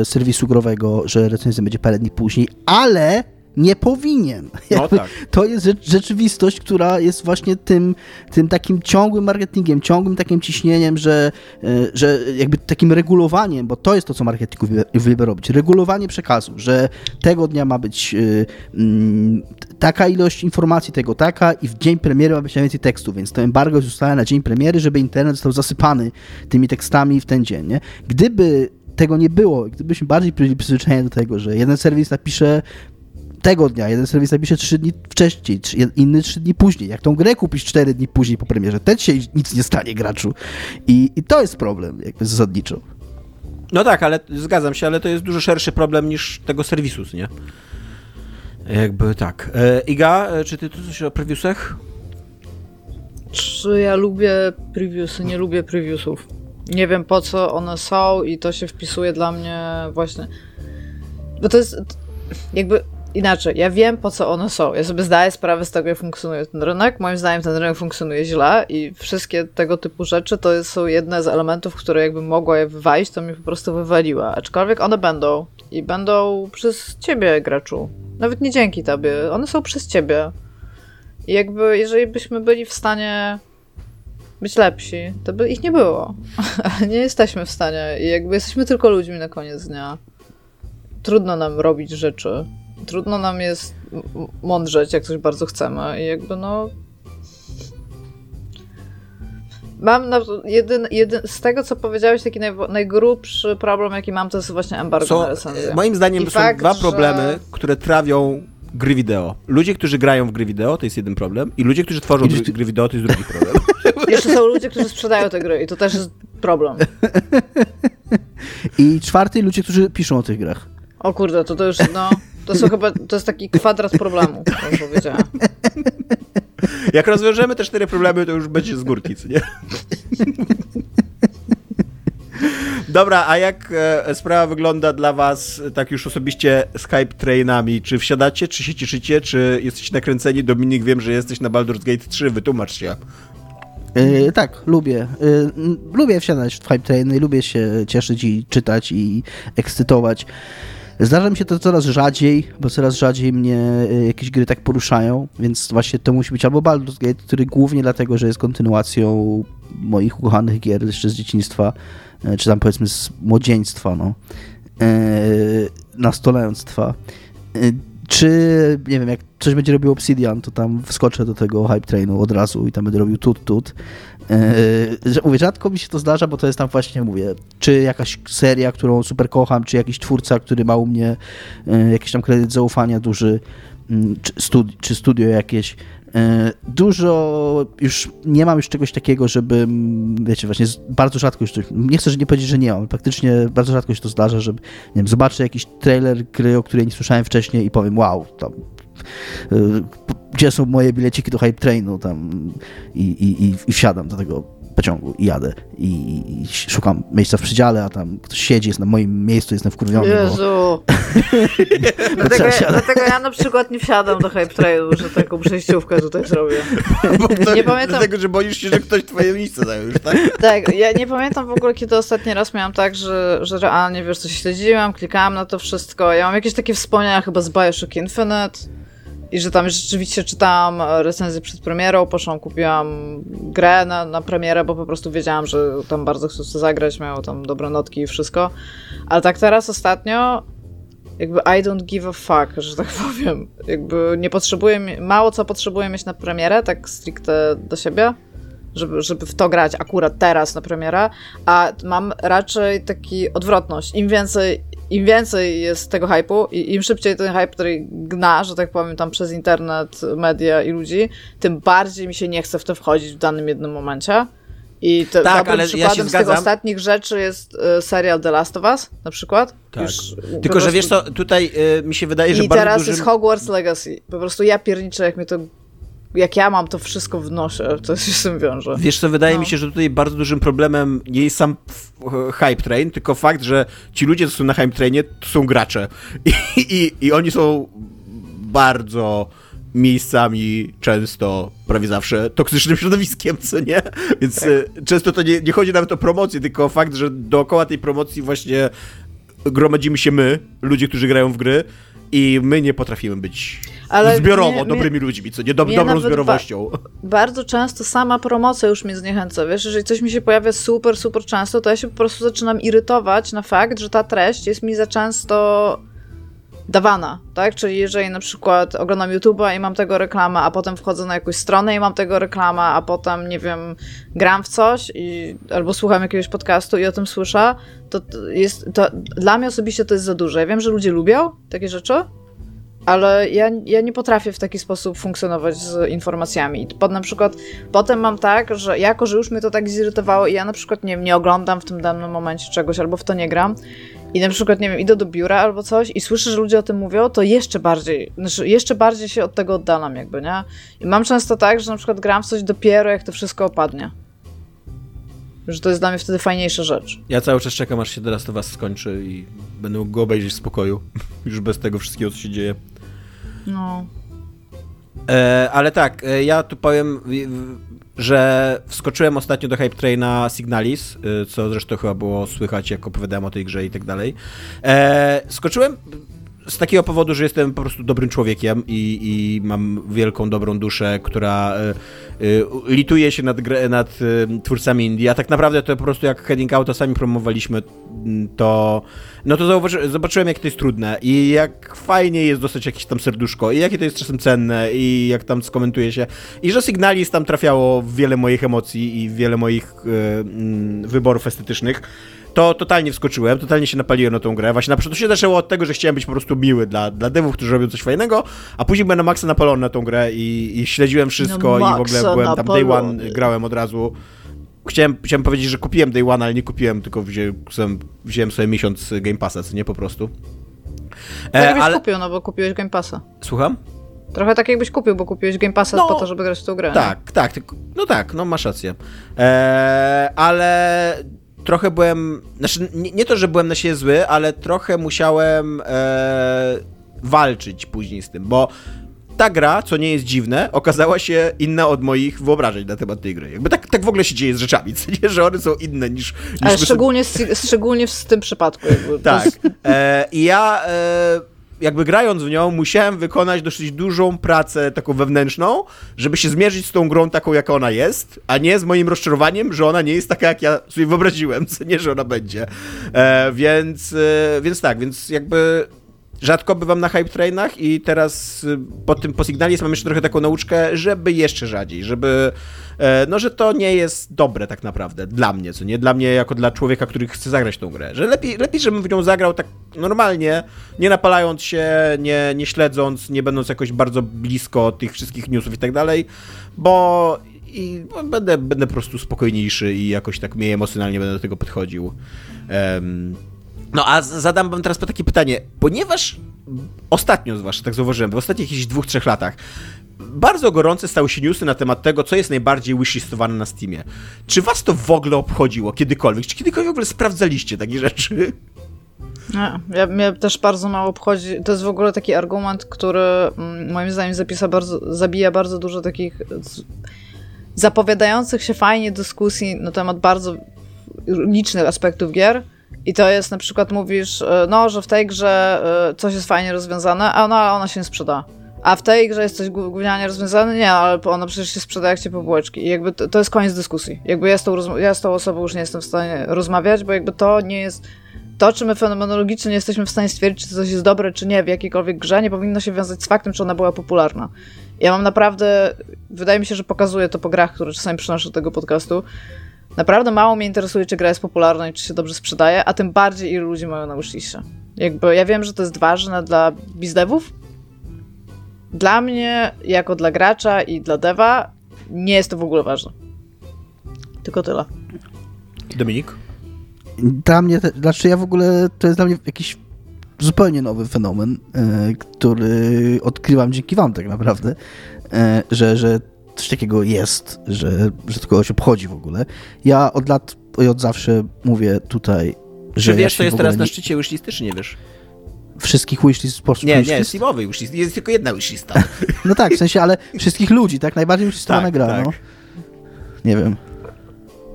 serwisu growego, że recenzja będzie parę dni później, ale nie powinien. No tak. To jest rzecz, rzeczywistość, która jest właśnie tym, tym takim ciągłym marketingiem, ciągłym takim ciśnieniem, że, e, że jakby takim regulowaniem, bo to jest to, co marketing uwielbia- uwielbia robić, regulowanie przekazu, że tego dnia ma być e, mm, taka ilość informacji, tego taka i w dzień premiery ma być najwięcej tekstu, więc to embargo jest ustalone na dzień premiery, żeby internet został zasypany tymi tekstami w ten dzień. Nie? Gdyby tego nie było, gdybyśmy bardziej byli przyzwyczajeni do tego, że jeden serwis napisze tego dnia, jeden serwis napisze 3 dni wcześniej, trzy- inny 3 dni później. Jak tą grę kupisz 4 dni później po premierze, też się nic nie stanie graczu. I, i to jest problem jakby zasadniczo. No tak, ale zgadzam się, ale to jest dużo szerszy problem niż tego serwisu, nie? Jakby tak. E, Iga, e, czy ty tu coś o previewsach? Czy ja lubię previewsy? Nie lubię previewsów. Nie wiem po co one są i to się wpisuje dla mnie właśnie. Bo to jest jakby inaczej. Ja wiem po co one są. Ja sobie zdaję sprawę z tego, jak funkcjonuje ten rynek. Moim zdaniem ten rynek funkcjonuje źle i wszystkie tego typu rzeczy to są jedne z elementów, które jakby mogła je wywalić, to mnie po prostu wywaliła. Aczkolwiek one będą i będą przez ciebie, graczu. Nawet nie dzięki tobie. One są przez ciebie. I jakby, jeżeli byśmy byli w stanie być lepsi, to by ich nie było. Nie jesteśmy w stanie. I jakby jesteśmy tylko ludźmi na koniec dnia. Trudno nam robić rzeczy. Trudno nam jest mądrzeć, jak coś bardzo chcemy. I jakby no. Mam na, jedyn, jedyn, z tego, co powiedziałeś, taki naj, najgrubszy problem, jaki mam, to jest właśnie embargo Są, na recenzję. moim zdaniem I są fakt, dwa że- problemy, które trawią gry wideo. Ludzie, którzy grają w gry wideo, to jest jeden problem i ludzie, którzy tworzą gry, gry wideo, to jest drugi problem. Jeszcze są ludzie, którzy sprzedają te gry i to też jest problem. I czwarty, ludzie, którzy piszą o tych grach. O kurde, to to już, no, to są chyba, to jest taki kwadrat problemu, tak powiedziała. Jak rozwiążemy te cztery problemy, to już będzie z górki, co nie? Dobra, a jak e, sprawa wygląda dla was tak już osobiście z hype trainami? Czy wsiadacie, czy się cieszycie, czy jesteście nakręceni? Dominik, wiem, że jesteś na Baldur's Gate 3, wytłumacz się. Yy, tak, lubię. Yy, lubię wsiadać w hype trainy, lubię się cieszyć i czytać i ekscytować. Zdarza mi się to coraz rzadziej, bo coraz rzadziej mnie y, jakieś gry tak poruszają, więc właśnie to musi być albo Baldur's Gate, który głównie dlatego, że jest kontynuacją moich ukochanych gier jeszcze z dzieciństwa, y, czy tam powiedzmy z młodzieństwa, no, nastoleństwa. Y, Czy, nie wiem, jak coś będzie robił Obsidian, to tam wskoczę do tego hype trainu od razu i tam będę robił tut tut. Yy, że mówię, rzadko mi się to zdarza, bo to jest tam właśnie, mówię, czy jakaś seria, którą super kocham, czy jakiś twórca, który ma u mnie yy, jakiś tam kredyt zaufania duży, czy, studi- czy studio jakieś. Yy, Dużo już nie mam już czegoś takiego, żeby, wiecie, właśnie bardzo rzadko już coś, nie chcę że nie powiedzieć, że nie mam, praktycznie bardzo rzadko się to zdarza, że nie wiem, zobaczę jakiś trailer gry, o której nie słyszałem wcześniej i powiem, wow, y, gdzie są moje bileciki do hype trainu tam i, i, i, i wsiadam do tego pociągu i jadę i, i, i szukam miejsca w przedziale, a tam ktoś siedzi, jest na moim miejscu, jestem wkurwiony, bo Jezu. dlatego, trzeba ja, dlatego ja na przykład nie wsiadam do Hype Trailu, że taką przejściówkę tutaj zrobię. Bo ktoś, Nie pamiętam. Dlatego, że boisz się, że ktoś twoje miejsce zajął już, tak? Tak, ja nie pamiętam w ogóle, kiedy ostatni raz miałam tak, że, że realnie, wiesz, coś śledziłam, klikałam na to wszystko. Ja mam jakieś takie wspomnienia chyba z Bioshock Infinite i że tam rzeczywiście czytałam recenzję przed premierą, poszłam, kupiłam grę na, na premierę, bo po prostu wiedziałam, że tam bardzo chcę zagrać, miało tam dobre notki i wszystko. Ale tak teraz ostatnio jakby I don't give a fuck, że tak powiem. Jakby nie potrzebuję, mało co potrzebuję mieć na premierę, tak stricte do siebie, żeby, żeby w to grać akurat teraz na premierę, a mam raczej taki odwrotność. Im więcej, im więcej jest tego hypu i im szybciej ten hype, który gna, że tak powiem, tam przez internet, media i ludzi, tym bardziej mi się nie chce w to wchodzić w danym jednym momencie. I to Tak, ale ja przykładem z tych ostatnich rzeczy jest e, serial The Last of Us, na przykład. Tak. Już po Tylko, że prostu- wiesz co, tutaj y, mi się wydaje, że i teraz dużym... jest Hogwarts Legacy. Po prostu ja pierniczę, jak mnie to. Jak ja mam to wszystko w nosie, to się z tym wiąże. Wiesz co, wydaje No. mi się, że tutaj bardzo dużym problemem nie jest sam f- hype train, tylko fakt, że ci ludzie, co są na hype trainie, to są gracze. I, i, i oni są bardzo miejscami często, prawie zawsze, toksycznym środowiskiem, co nie? Więc tak. często to nie, nie chodzi nawet o promocję, tylko o fakt, że dookoła tej promocji właśnie gromadzimy się my, ludzie, którzy grają w gry i my nie potrafimy być Ale zbiorowo mnie, dobrymi mnie, ludźmi, co nie, dob dobrą zbiorowością. Ba bardzo często sama promocja już mnie zniechęca, wiesz, jeżeli coś mi się pojawia super, super często, to ja się po prostu zaczynam irytować na fakt, że ta treść jest mi za często dawana, tak? Czyli jeżeli na przykład oglądam YouTube'a i mam tego reklama, a potem wchodzę na jakąś stronę i mam tego reklama, a potem, nie wiem, gram w coś i, albo słucham jakiegoś podcastu i o tym słyszę, to jest, to dla mnie osobiście to jest za dużo. Ja wiem, że ludzie lubią takie rzeczy, ale ja, ja nie potrafię w taki sposób funkcjonować z informacjami. Pod na przykład potem mam tak, że jako, że już mnie to tak zirytowało i ja na przykład nie, nie oglądam w tym danym momencie czegoś albo w to nie gram i na przykład, nie wiem, idę do biura albo coś i słyszę, że ludzie o tym mówią, to jeszcze bardziej, znaczy jeszcze bardziej się od tego oddalam jakby, nie? I mam często tak, że na przykład gram w coś dopiero jak to wszystko opadnie. Że to jest dla mnie wtedy fajniejsza rzecz. Ja cały czas czekam, aż się teraz to was skończy i będę mógł go obejrzeć w spokoju. Już bez tego wszystkiego, co się dzieje. No. E, ale tak, e, ja tu powiem, że wskoczyłem ostatnio do Hype Traina Signalis, e, co zresztą chyba było słychać, jak opowiadałem o tej grze i tak dalej. E, skoczyłem z takiego powodu, że jestem po prostu dobrym człowiekiem i, i mam wielką, dobrą duszę, która y, y, lituje się nad, nad y, twórcami indie, a tak naprawdę to po prostu jak Heading Out sami promowaliśmy, to no to zauważy, zobaczyłem, jak to jest trudne i jak fajnie jest dostać jakieś tam serduszko i jakie to jest czasem cenne i jak tam skomentuje się. I że Signalis tam trafiało w wiele moich emocji i wiele moich wyborów estetycznych to totalnie wskoczyłem, totalnie się napaliłem na tą grę. Właśnie na początku się zaczęło od tego, że chciałem być po prostu miły dla, dla devów, którzy robią coś fajnego, a później byłem na maksa napalony na tą grę i, i śledziłem wszystko no, i w ogóle byłem tam day one, grałem od razu. Chciałem, chciałem powiedzieć, że kupiłem day one, ale nie kupiłem, tylko wziąłem, wziąłem sobie miesiąc Game Passa, co nie po prostu. E, tak ale... kupił, no bo kupiłeś Game Passa. Słucham? Trochę tak jakbyś kupił, bo kupiłeś Game Passa no, po to, żeby grać w tą grę. Tak, tak, no tak, no masz rację. E, ale trochę byłem, znaczy nie, nie, to, że byłem na siebie zły, ale trochę musiałem e, walczyć później z tym, bo ta gra, co nie jest dziwne, okazała się inna od moich wyobrażeń na temat tej gry. Jakby tak, tak w ogóle się dzieje z rzeczami, nie, że one są inne niż... niż ale szczególnie, sobie... szczególnie w tym przypadku. tak. E, I ja... E, jakby grając w nią, musiałem wykonać dosyć dużą pracę taką wewnętrzną, żeby się zmierzyć z tą grą taką, jaka ona jest, a nie z moim rozczarowaniem, że ona nie jest taka, jak ja sobie wyobraziłem, nie, że ona będzie. E, więc, e, więc tak, więc jakby rzadko bywam na hype trainach i teraz y, po tym po mam jeszcze trochę taką nauczkę, żeby jeszcze rzadziej, żeby e, no, że to nie jest dobre tak naprawdę dla mnie, co nie dla mnie jako dla człowieka, który chce zagrać tą grę, że lepiej, lepiej żebym w nią zagrał tak normalnie, nie napalając się, nie, nie śledząc, nie będąc jakoś bardzo blisko tych wszystkich newsów i tak dalej, bo i będę, będę po prostu spokojniejszy i jakoś tak mniej emocjonalnie będę do tego podchodził. Um, no a zadam wam teraz takie pytanie, ponieważ ostatnio zwłaszcza, tak zauważyłem, w ostatnich jakichś dwóch, trzech latach bardzo gorące stały się newsy na temat tego, co jest najbardziej wishlistowane na Steamie. Czy was to w ogóle obchodziło kiedykolwiek? Czy kiedykolwiek w ogóle sprawdzaliście takie rzeczy? Nie, ja, mnie też bardzo mało obchodzi. To jest w ogóle taki argument, który mm, moim zdaniem zapisa bardzo, zabija bardzo dużo takich zapowiadających się fajnie dyskusji na temat bardzo licznych aspektów gier, i to jest na przykład mówisz, e, no, że w tej grze e, coś jest fajnie rozwiązane, a ona, ona się nie sprzeda. A w tej grze jest coś gównianie rozwiązane? Nie, ale ona przecież się sprzeda jak ciepłe bułeczki. I jakby to, to jest koniec dyskusji. Jakby ja z, tą, ja z tą osobą już nie jestem w stanie rozmawiać, bo jakby to nie jest... To, czy my fenomenologicznie nie jesteśmy w stanie stwierdzić, czy coś jest dobre, czy nie w jakiejkolwiek grze, nie powinno się wiązać z faktem, czy ona była popularna. Ja mam naprawdę... Wydaje mi się, że pokazuję to po grach, które czasami przynoszę do tego podcastu, Naprawdę mało mnie interesuje, czy gra jest popularna i czy się dobrze sprzedaje, a tym bardziej ilu ludzi mają na wishlistie. Jakby ja wiem, że to jest ważne dla bizdevów. Dla mnie, jako dla gracza i dla dewa, nie jest to w ogóle ważne. Tylko tyle. Dominik? Dla mnie, znaczy ja w ogóle, to jest dla mnie jakiś zupełnie nowy fenomen, yy, który odkrywam dzięki wam tak naprawdę, yy, że, że coś takiego jest, że, że to kogoś obchodzi w ogóle. Ja od lat i od zawsze mówię tutaj, że. Czy wiesz, ja co jest teraz nie... na szczycie już listy, czy nie wiesz? wszystkich wishlist spośród Nie, nie, wishlist? Steamowy wishlist. Jest tylko jedna wishlista. No tak, w sensie, ale wszystkich ludzi, tak? Najbardziej wishlistowana Tak, gra, tak. no. Nie wiem.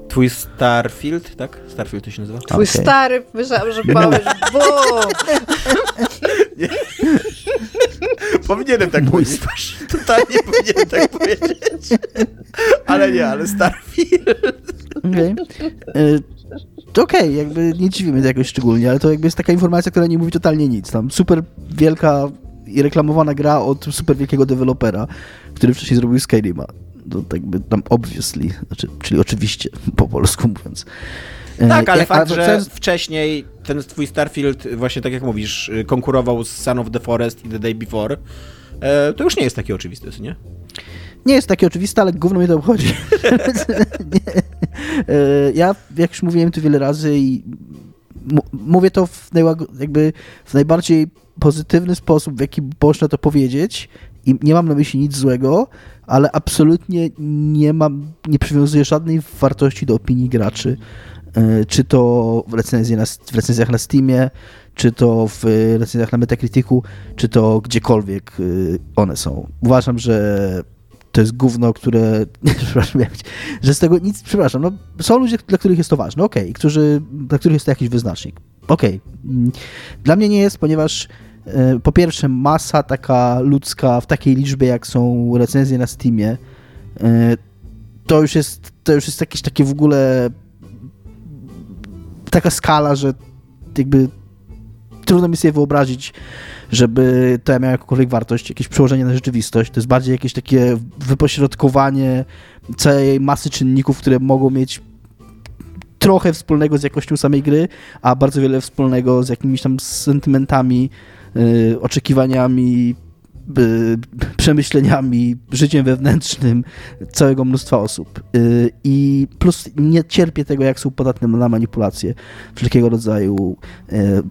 Twój Starfield, tak? Starfield to się nazywa? Twój Okej. stary, myślałem, że powiesz, bum! Powinienem tak powiedzieć. Totalnie powinienem tak powiedzieć. Ale nie, ale Starfield. Okej. Y, To okej, jakby nie dziwi mnie to jakoś szczególnie, ale to jakby jest taka informacja, która nie mówi totalnie nic. Tam super wielka i reklamowana gra od super wielkiego dewelopera, który wcześniej zrobił Skyrima. Tak jakby tam obviously, znaczy, czyli oczywiście po polsku mówiąc. Y, Tak, ale jak- fakt, że wcześniej ten twój Starfield, właśnie tak jak mówisz, y, konkurował z Son of the Forest i The Day Before, e, to już nie jest takie oczywiste, nie? Nie jest takie oczywiste, ale gówno mnie to obchodzi. E, ja, jak już mówiłem tu wiele razy i mówię to w, jakby w najbardziej pozytywny sposób, w jaki można to powiedzieć i nie mam na myśli nic złego, ale absolutnie nie mam, nie przywiązuję żadnej wartości do opinii graczy. E, Czy to w, recenzji na, w recenzjach na Steamie, czy to w recenzjach na Metacriticu, czy to gdziekolwiek y, one są. Uważam, że to jest gówno, które. przepraszam, że z tego nic. Przepraszam, no, są ludzie, dla których jest to ważne, okej, którzy, dla których jest to jakiś wyznacznik. Okej. Mm, Dla mnie nie jest, ponieważ e, po pierwsze, masa taka ludzka w takiej liczbie, jak są recenzje na Steamie, e, to już jest, to już jest jakieś takie w ogóle taka skala, że jakby trudno mi sobie wyobrazić, żeby to miało jakąkolwiek wartość, jakieś przełożenie na rzeczywistość. To jest bardziej jakieś takie wypośrodkowanie całej masy czynników, które mogą mieć trochę wspólnego z jakością samej gry, a bardzo wiele wspólnego z jakimiś tam sentymentami, oczekiwaniami, y, przemyśleniami, życiem wewnętrznym całego mnóstwa osób. Y, I plus nie cierpię tego, jak są podatne na manipulacje wszelkiego rodzaju y,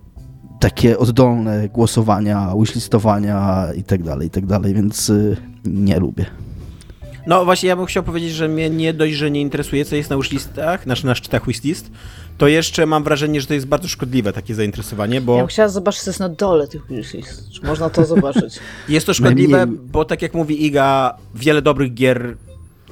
takie oddolne głosowania, wishlistowania i tak dalej, i tak dalej, więc y, nie lubię. No właśnie, ja bym chciał powiedzieć, że mnie nie dość, że nie interesuje, co jest na wishlistach, znaczy na szczytach wishlist, to jeszcze mam wrażenie, że to jest bardzo szkodliwe takie zainteresowanie, bo... Ja bym chciała zobaczyć, co jest na dole tych wishlist. Czy można to zobaczyć? Jest to szkodliwe, Najmniej- bo tak jak mówi Iga, wiele dobrych gier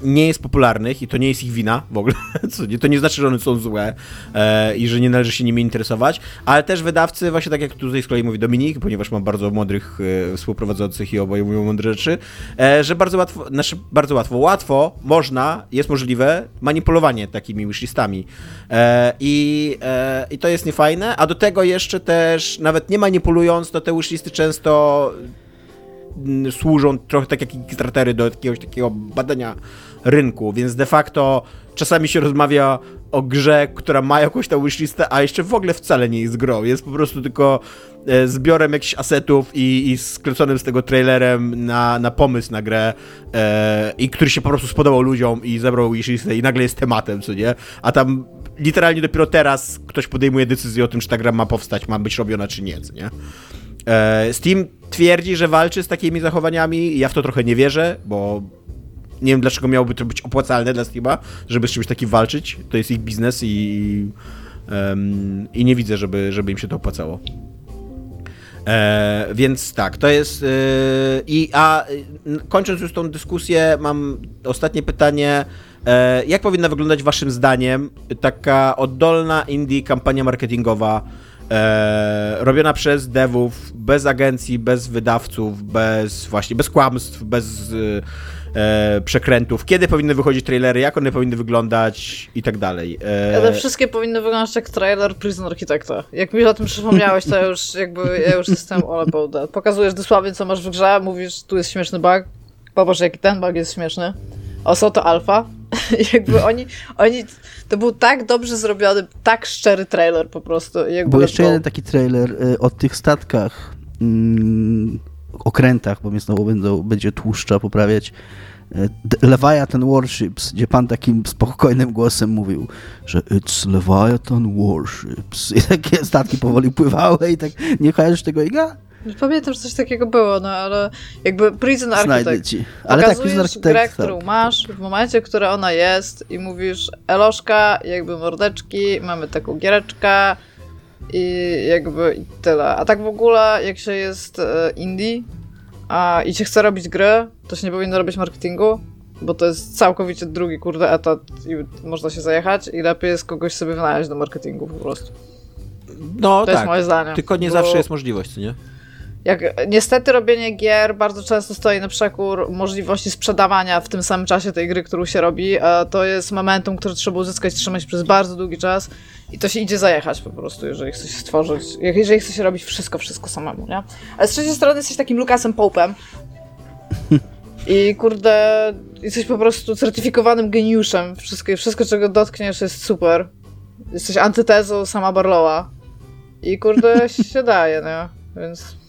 nie jest popularnych i to nie jest ich wina w ogóle. To nie znaczy, że one są złe e, i że nie należy się nimi interesować, ale też wydawcy, właśnie tak jak tutaj z kolei mówi Dominik, ponieważ mam bardzo mądrych e, współprowadzących i oboje mówią mądre rzeczy, e, że bardzo łatwo, znaczy bardzo łatwo, łatwo można, jest możliwe manipulowanie takimi wishlistami e, i, e, i to jest niefajne, a do tego jeszcze też, nawet nie manipulując, to te wishlisty często mm, służą trochę tak jak Kickstartery do jakiegoś takiego badania rynku, więc de facto czasami się rozmawia o grze, która ma jakąś tam wishlistę, a jeszcze w ogóle wcale nie jest grą. Jest po prostu tylko e, zbiorem jakichś asetów i, i skleconym z tego trailerem na, na pomysł na grę e, i który się po prostu spodobał ludziom i zebrał wishlistę i nagle jest tematem, co nie? A tam literalnie dopiero teraz ktoś podejmuje decyzję o tym, czy ta gra ma powstać, ma być robiona, czy nie, co nie? E, Steam twierdzi, że walczy z takimi zachowaniami. Ja w to trochę nie wierzę, bo nie wiem dlaczego miałoby to być opłacalne dla Steama, żeby z czymś takim walczyć. To jest ich biznes i, em, i nie widzę, żeby, żeby im się to opłacało. E, więc tak, to jest. e, I a e, kończąc już tą dyskusję, mam ostatnie pytanie. E, jak powinna wyglądać Waszym zdaniem taka oddolna indie kampania marketingowa, e, robiona przez devów, bez agencji, bez wydawców, bez właśnie bez kłamstw, bez e, przekrętów? Kiedy powinny wychodzić trailery, jak one powinny wyglądać i tak dalej? E, Ale wszystkie powinny wyglądać jak trailer Prison Architecta. Jak mi o tym przypomniałeś, to ja już jakby, ja już jestem all about that. Pokazujesz dosłownie, co masz w grze, mówisz, tu jest śmieszny bug, popatrz, jaki ten bug jest śmieszny. O, są to alfa. jakby oni, oni, to był tak dobrze zrobiony, tak szczery trailer po prostu. Jakby Był jeszcze jeden taki trailer y, o tych statkach, mm, okrętach, bo mnie znowu będą, będzie tłuszcza poprawiać. D- Leviathan Warships, gdzie pan takim spokojnym głosem mówił, że it's Leviathan Warships. I takie statki powoli pływały i tak, nie kojarzysz tego Iga? Pamiętam, że coś takiego było, no ale jakby Prison Znajdę Architect. ci. Ale tak, Prison grę, Architect, którą tak. masz, w momencie, która ona jest i mówisz Eloszka, jakby mordeczki, mamy taką giereczkę, I jakby i tyle. A tak w ogóle, jak się jest e, indie a, i się chce robić grę, to się nie powinno robić marketingu, bo to jest całkowicie drugi, kurde, etat i można się zajechać i lepiej jest kogoś sobie wynająć do marketingu po prostu. No To tak, jest moje zdanie. tylko nie bo- zawsze jest możliwość, nie? Jak, niestety robienie gier bardzo często stoi na przekór możliwości sprzedawania w tym samym czasie tej gry, którą się robi, a to jest momentum, które trzeba uzyskać, trzymać przez bardzo długi czas i to się idzie zajechać po prostu, jeżeli chce się stworzyć, jeżeli chce się robić wszystko, wszystko samemu, nie? Ale z trzeciej strony jesteś takim Lukasem Pope'em i kurde, jesteś po prostu certyfikowanym geniuszem, wszystko, wszystko czego dotkniesz jest super. Jesteś antytezą sama Barlowa i kurde się daje, nie? Więc...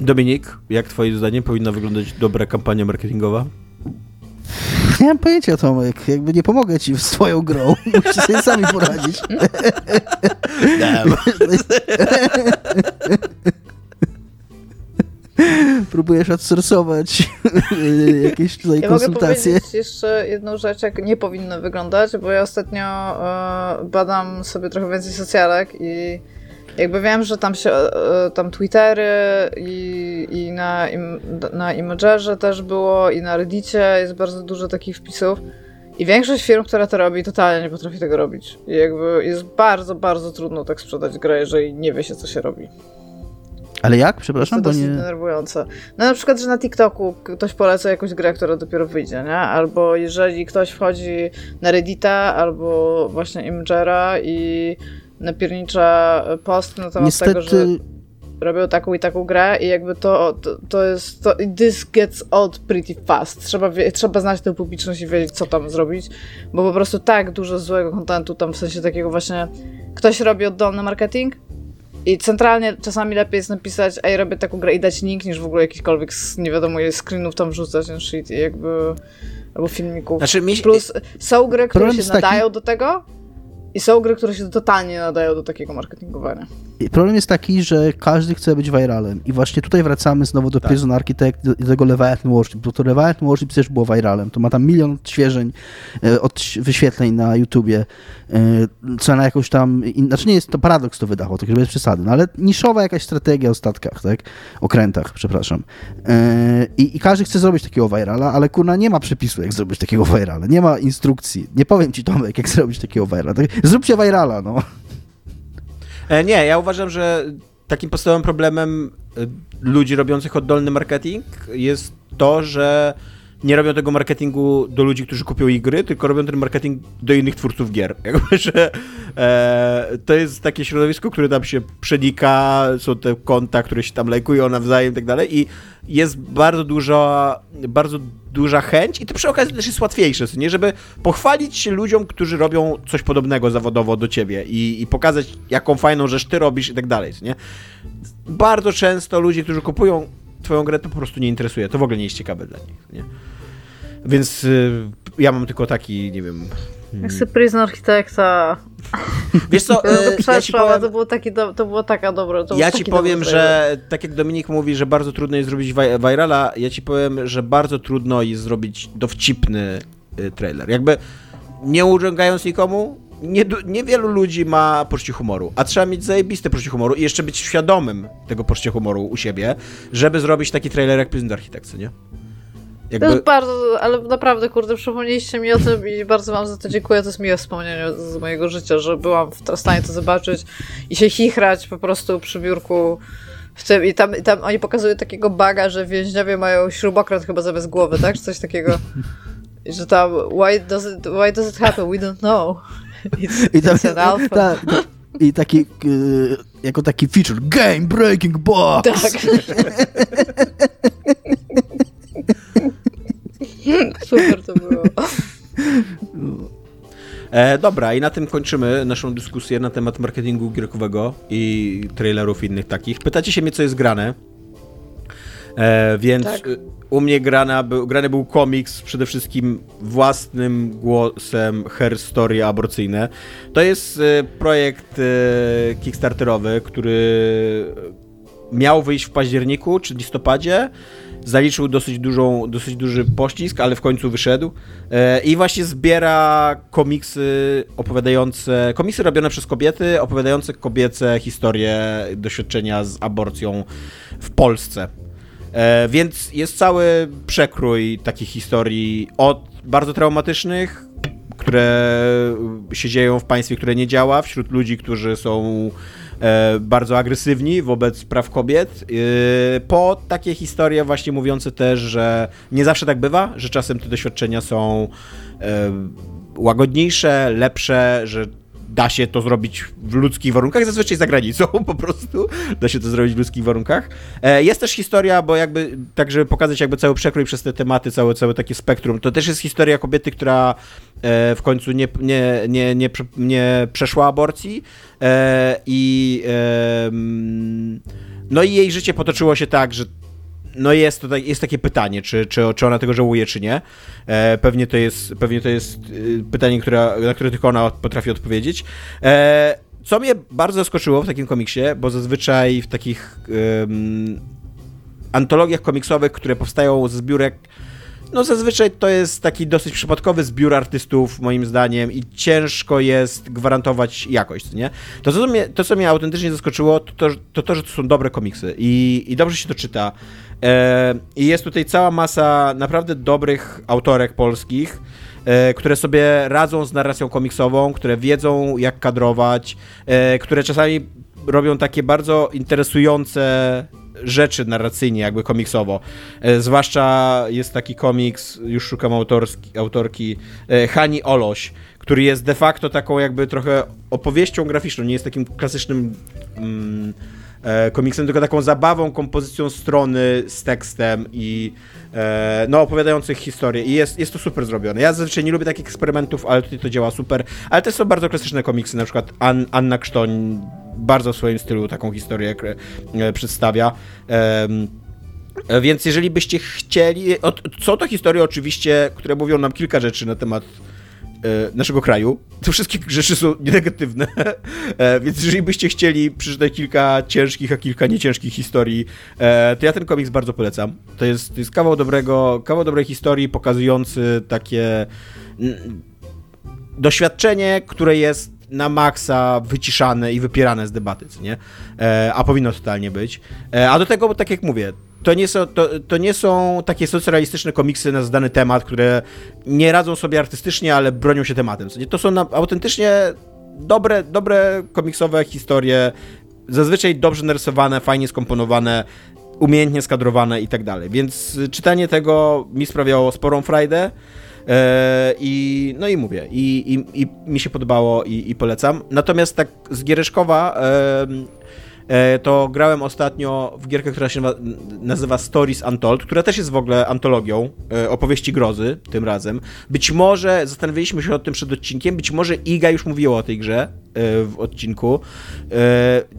Dominik, jak twoim zdaniem powinna wyglądać dobra kampania marketingowa? Nie mam pojęcia, Tomek. Jakby nie pomogę ci z twoją grą. Musisz sobie sami poradzić. Próbujesz outsourcować jakieś tutaj Ja mogę konsultacje. powiedzieć jeszcze jedną rzecz, jak nie powinno wyglądać, bo ja ostatnio e, badam sobie trochę więcej socjalek i jakby wiem, że tam się, e, tam Twittery i, i na, im, na Imagerze też było i na Reddicie jest bardzo dużo takich wpisów i większość firm, która to robi, totalnie nie potrafi tego robić. I jakby jest bardzo, bardzo trudno tak sprzedać grę, jeżeli nie wie się, co się robi. Ale jak? To Przepraszam, jest bo dosyć nie... denerwujące. No na przykład, że na TikToku ktoś poleca jakąś grę, która dopiero wyjdzie, nie? Albo jeżeli ktoś wchodzi na Reddita, albo właśnie Imagera i napiernicza post na temat tego, że Niestety... robią taką i taką grę i jakby to, to, to jest, to, this gets old pretty fast. Trzeba, wie, trzeba znać tę publiczność i wiedzieć, co tam zrobić, bo po prostu tak dużo złego kontentu tam w sensie takiego właśnie, ktoś robi oddolny marketing i centralnie czasami lepiej jest napisać, ej, robię taką grę i dać link, niż w ogóle jakikolwiek, z, nie wiadomo ile screenów tam wrzucać, ten shit i jakby, albo filmików. Znaczy, mi się- Plus są gry, które Problem się taki- nadają do tego i są gry, które się totalnie nadają do takiego marketingowania. Problem jest taki, że każdy chce być viralem. I właśnie tutaj wracamy znowu do Tak. Prison Architect i tego Leviathan Worship, bo to Leviathan Worship też było viralem. To ma tam milion odświeżeń, e, od wyświetleń na YouTubie, e, co na jakąś tam, znaczy nie jest to paradoks to wydało, tak bez przesady, no ale niszowa jakaś strategia o statkach, tak? Okrętach, przepraszam. E, I, I każdy chce zrobić takiego virala, ale kurna nie ma przepisu, jak zrobić takiego virala. Nie ma instrukcji. Nie powiem ci, Tomek, jak zrobić takiego virala. Tak? Zróbcie virala, no. E, nie, ja uważam, że takim podstawowym problemem e, ludzi robiących oddolny marketing jest to, że nie robią tego marketingu do ludzi, którzy kupią ich gry, tylko robią ten marketing do innych twórców gier. Jakby, że e, to jest takie środowisko, które tam się przenika, są te konta, które się tam lajkują nawzajem i tak dalej i jest bardzo duża, bardzo duża chęć i to przy okazji też jest łatwiejsze, nie? Żeby pochwalić się ludziom, którzy robią coś podobnego zawodowo do ciebie i, i pokazać, jaką fajną rzecz ty robisz i tak dalej, nie? Bardzo często ludzie, którzy kupują twoją grę, to po prostu nie interesuje. To w ogóle nie jest ciekawe dla nich, nie? Więc y, ja mam tylko taki, nie wiem... Jak sobie Prison Architecta Wiesz co, ja y, to ja ci powiem, to było, taki do, to było taka dobra. To ja ci powiem, że tak jak Dominik mówi, że bardzo trudno jest zrobić virala, ja ci powiem, że bardzo trudno jest zrobić dowcipny y, trailer. Jakby nie urągając nikomu, nie, niewielu ludzi ma poczucie humoru, a trzeba mieć zajebiste poczucie humoru i jeszcze być świadomym tego poczucia humoru u siebie, żeby zrobić taki trailer jak Prison Architect, co nie? To Jakby... jest bardzo, ale naprawdę, kurde, przypomnieliście mi o tym i bardzo wam za to dziękuję. To jest miłe wspomnienie z mojego życia, że byłam w stanie to zobaczyć i się chichrać po prostu przy biurku w tym. I tam, i tam oni pokazują takiego baga, że więźniowie mają śrubokręt chyba zamiast głowy, tak? Czy coś takiego. I że tam, why does it, why does it happen? We don't know. It's, I, tam, it's an alpha. tak, I taki, y, jako taki feature, Game Breaking Box! Tak. Super to było. E, dobra, i na tym kończymy naszą dyskusję na temat marketingu gierkowego i trailerów innych takich. Pytacie się mnie, co jest grane. E, więc Tak. u mnie grana, był, grany był komiks przede wszystkim własnym głosem Her Story aborcyjne. To jest y, projekt y, kickstarterowy, który miał wyjść w październiku czy listopadzie zaliczył dosyć, dużą, dosyć duży pościsk, ale w końcu wyszedł. E, I właśnie zbiera komiksy opowiadające, komiksy robione przez kobiety, opowiadające kobiece historie, doświadczenia z aborcją w Polsce. E, więc jest cały przekrój takich historii od bardzo traumatycznych, które się dzieją w państwie, które nie działa, wśród ludzi, którzy są bardzo agresywni wobec praw kobiet, e, po takie historie właśnie mówiące też, że nie zawsze tak bywa, że czasem te doświadczenia są e, łagodniejsze, lepsze, że da się to zrobić w ludzkich warunkach, zazwyczaj za granicą po prostu, da się to zrobić w ludzkich warunkach. E, jest też historia, bo jakby, tak żeby pokazać jakby cały przekrój przez te tematy, całe, całe takie spektrum, to też jest historia kobiety, która e, w końcu nie, nie, nie, nie, nie przeszła aborcji e, i no i jej życie potoczyło się tak, że no jest, tutaj, jest takie pytanie, czy, czy, czy ona tego żałuje, czy nie. E, pewnie to jest, pewnie to jest y, pytanie, na które tylko ona potrafi odpowiedzieć. E, co mnie bardzo zaskoczyło w takim komiksie, bo zazwyczaj w takich um, antologiach komiksowych, które powstają ze zbiórek no zazwyczaj to jest taki dosyć przypadkowy zbiór artystów, moim zdaniem, i ciężko jest gwarantować jakość, nie? To, co mnie, to, co mnie autentycznie zaskoczyło, to to, to, to że to są dobre komiksy i, i dobrze się to czyta. E, I jest tutaj cała masa naprawdę dobrych autorek polskich, e, które sobie radzą z narracją komiksową, które wiedzą jak kadrować, e, które czasami robią takie bardzo interesujące rzeczy narracyjnie, jakby komiksowo. Zwłaszcza jest taki komiks, już szukam autorski, autorki, Hani Oloś, który jest de facto taką jakby trochę opowieścią graficzną, nie jest takim klasycznym mm, komiksem, tylko taką zabawą, kompozycją strony z tekstem i e, no opowiadających historię i jest, jest to super zrobione. Ja zazwyczaj nie lubię takich eksperymentów, ale tutaj to działa super, ale to są bardzo klasyczne komiksy, na przykład An Anna Krztoń bardzo w swoim stylu taką historię e, przedstawia. Więc jeżeli byście chcieli. Są to historie oczywiście, które mówią nam kilka rzeczy na temat e, naszego kraju. Te wszystkie rzeczy są negatywne, e, więc jeżeli byście chcieli przeczytać kilka ciężkich, a kilka nieciężkich historii, to ja ten komiks bardzo polecam. To jest, to jest kawał dobrego, kawał dobrej historii pokazujący takie doświadczenie, które jest na maksa wyciszane i wypierane z debaty, nie? E, a powinno totalnie być. E, a do tego, tak jak mówię, to nie, są, to, to nie są takie socrealistyczne komiksy na zdany temat, które nie radzą sobie artystycznie, ale bronią się tematem. To są autentycznie dobre, dobre komiksowe historie, zazwyczaj dobrze narysowane, fajnie skomponowane, umiejętnie skadrowane i tak dalej. Więc czytanie tego mi sprawiało sporą frajdę. E, I no i mówię, i, i, i mi się podobało i, i polecam. Natomiast tak z Giereszkowa to grałem ostatnio w gierkę, która się nazywa Stories Untold, która też jest w ogóle antologią e, opowieści grozy tym razem. Być może, zastanawialiśmy się o tym przed odcinkiem, być może Iga już mówiła o tej grze e, w odcinku.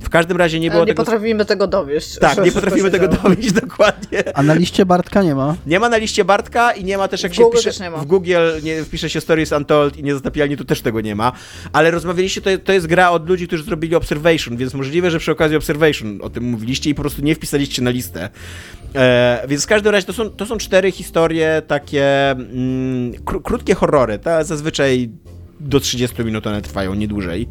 W każdym razie nie było nie tego... Nie potrafimy tego dowieść. Tak, nie potrafimy tego dowieść, dokładnie. A na liście Bartka nie ma? Nie ma na liście Bartka i nie ma też jak w się Google wpisze... W Google nie wpisze się Stories Untold i niezatapialnie tu też tego nie ma. Ale rozmawialiście, to, to jest gra od ludzi, którzy zrobili Observation, więc możliwe, że przy okazji Observation o tym mówiliście i po prostu nie wpisaliście na listę. E, więc w każdym razie to są, to są cztery historie takie mm, kró krótkie horrory. Ta, zazwyczaj do 30 minut one trwają, nie dłużej.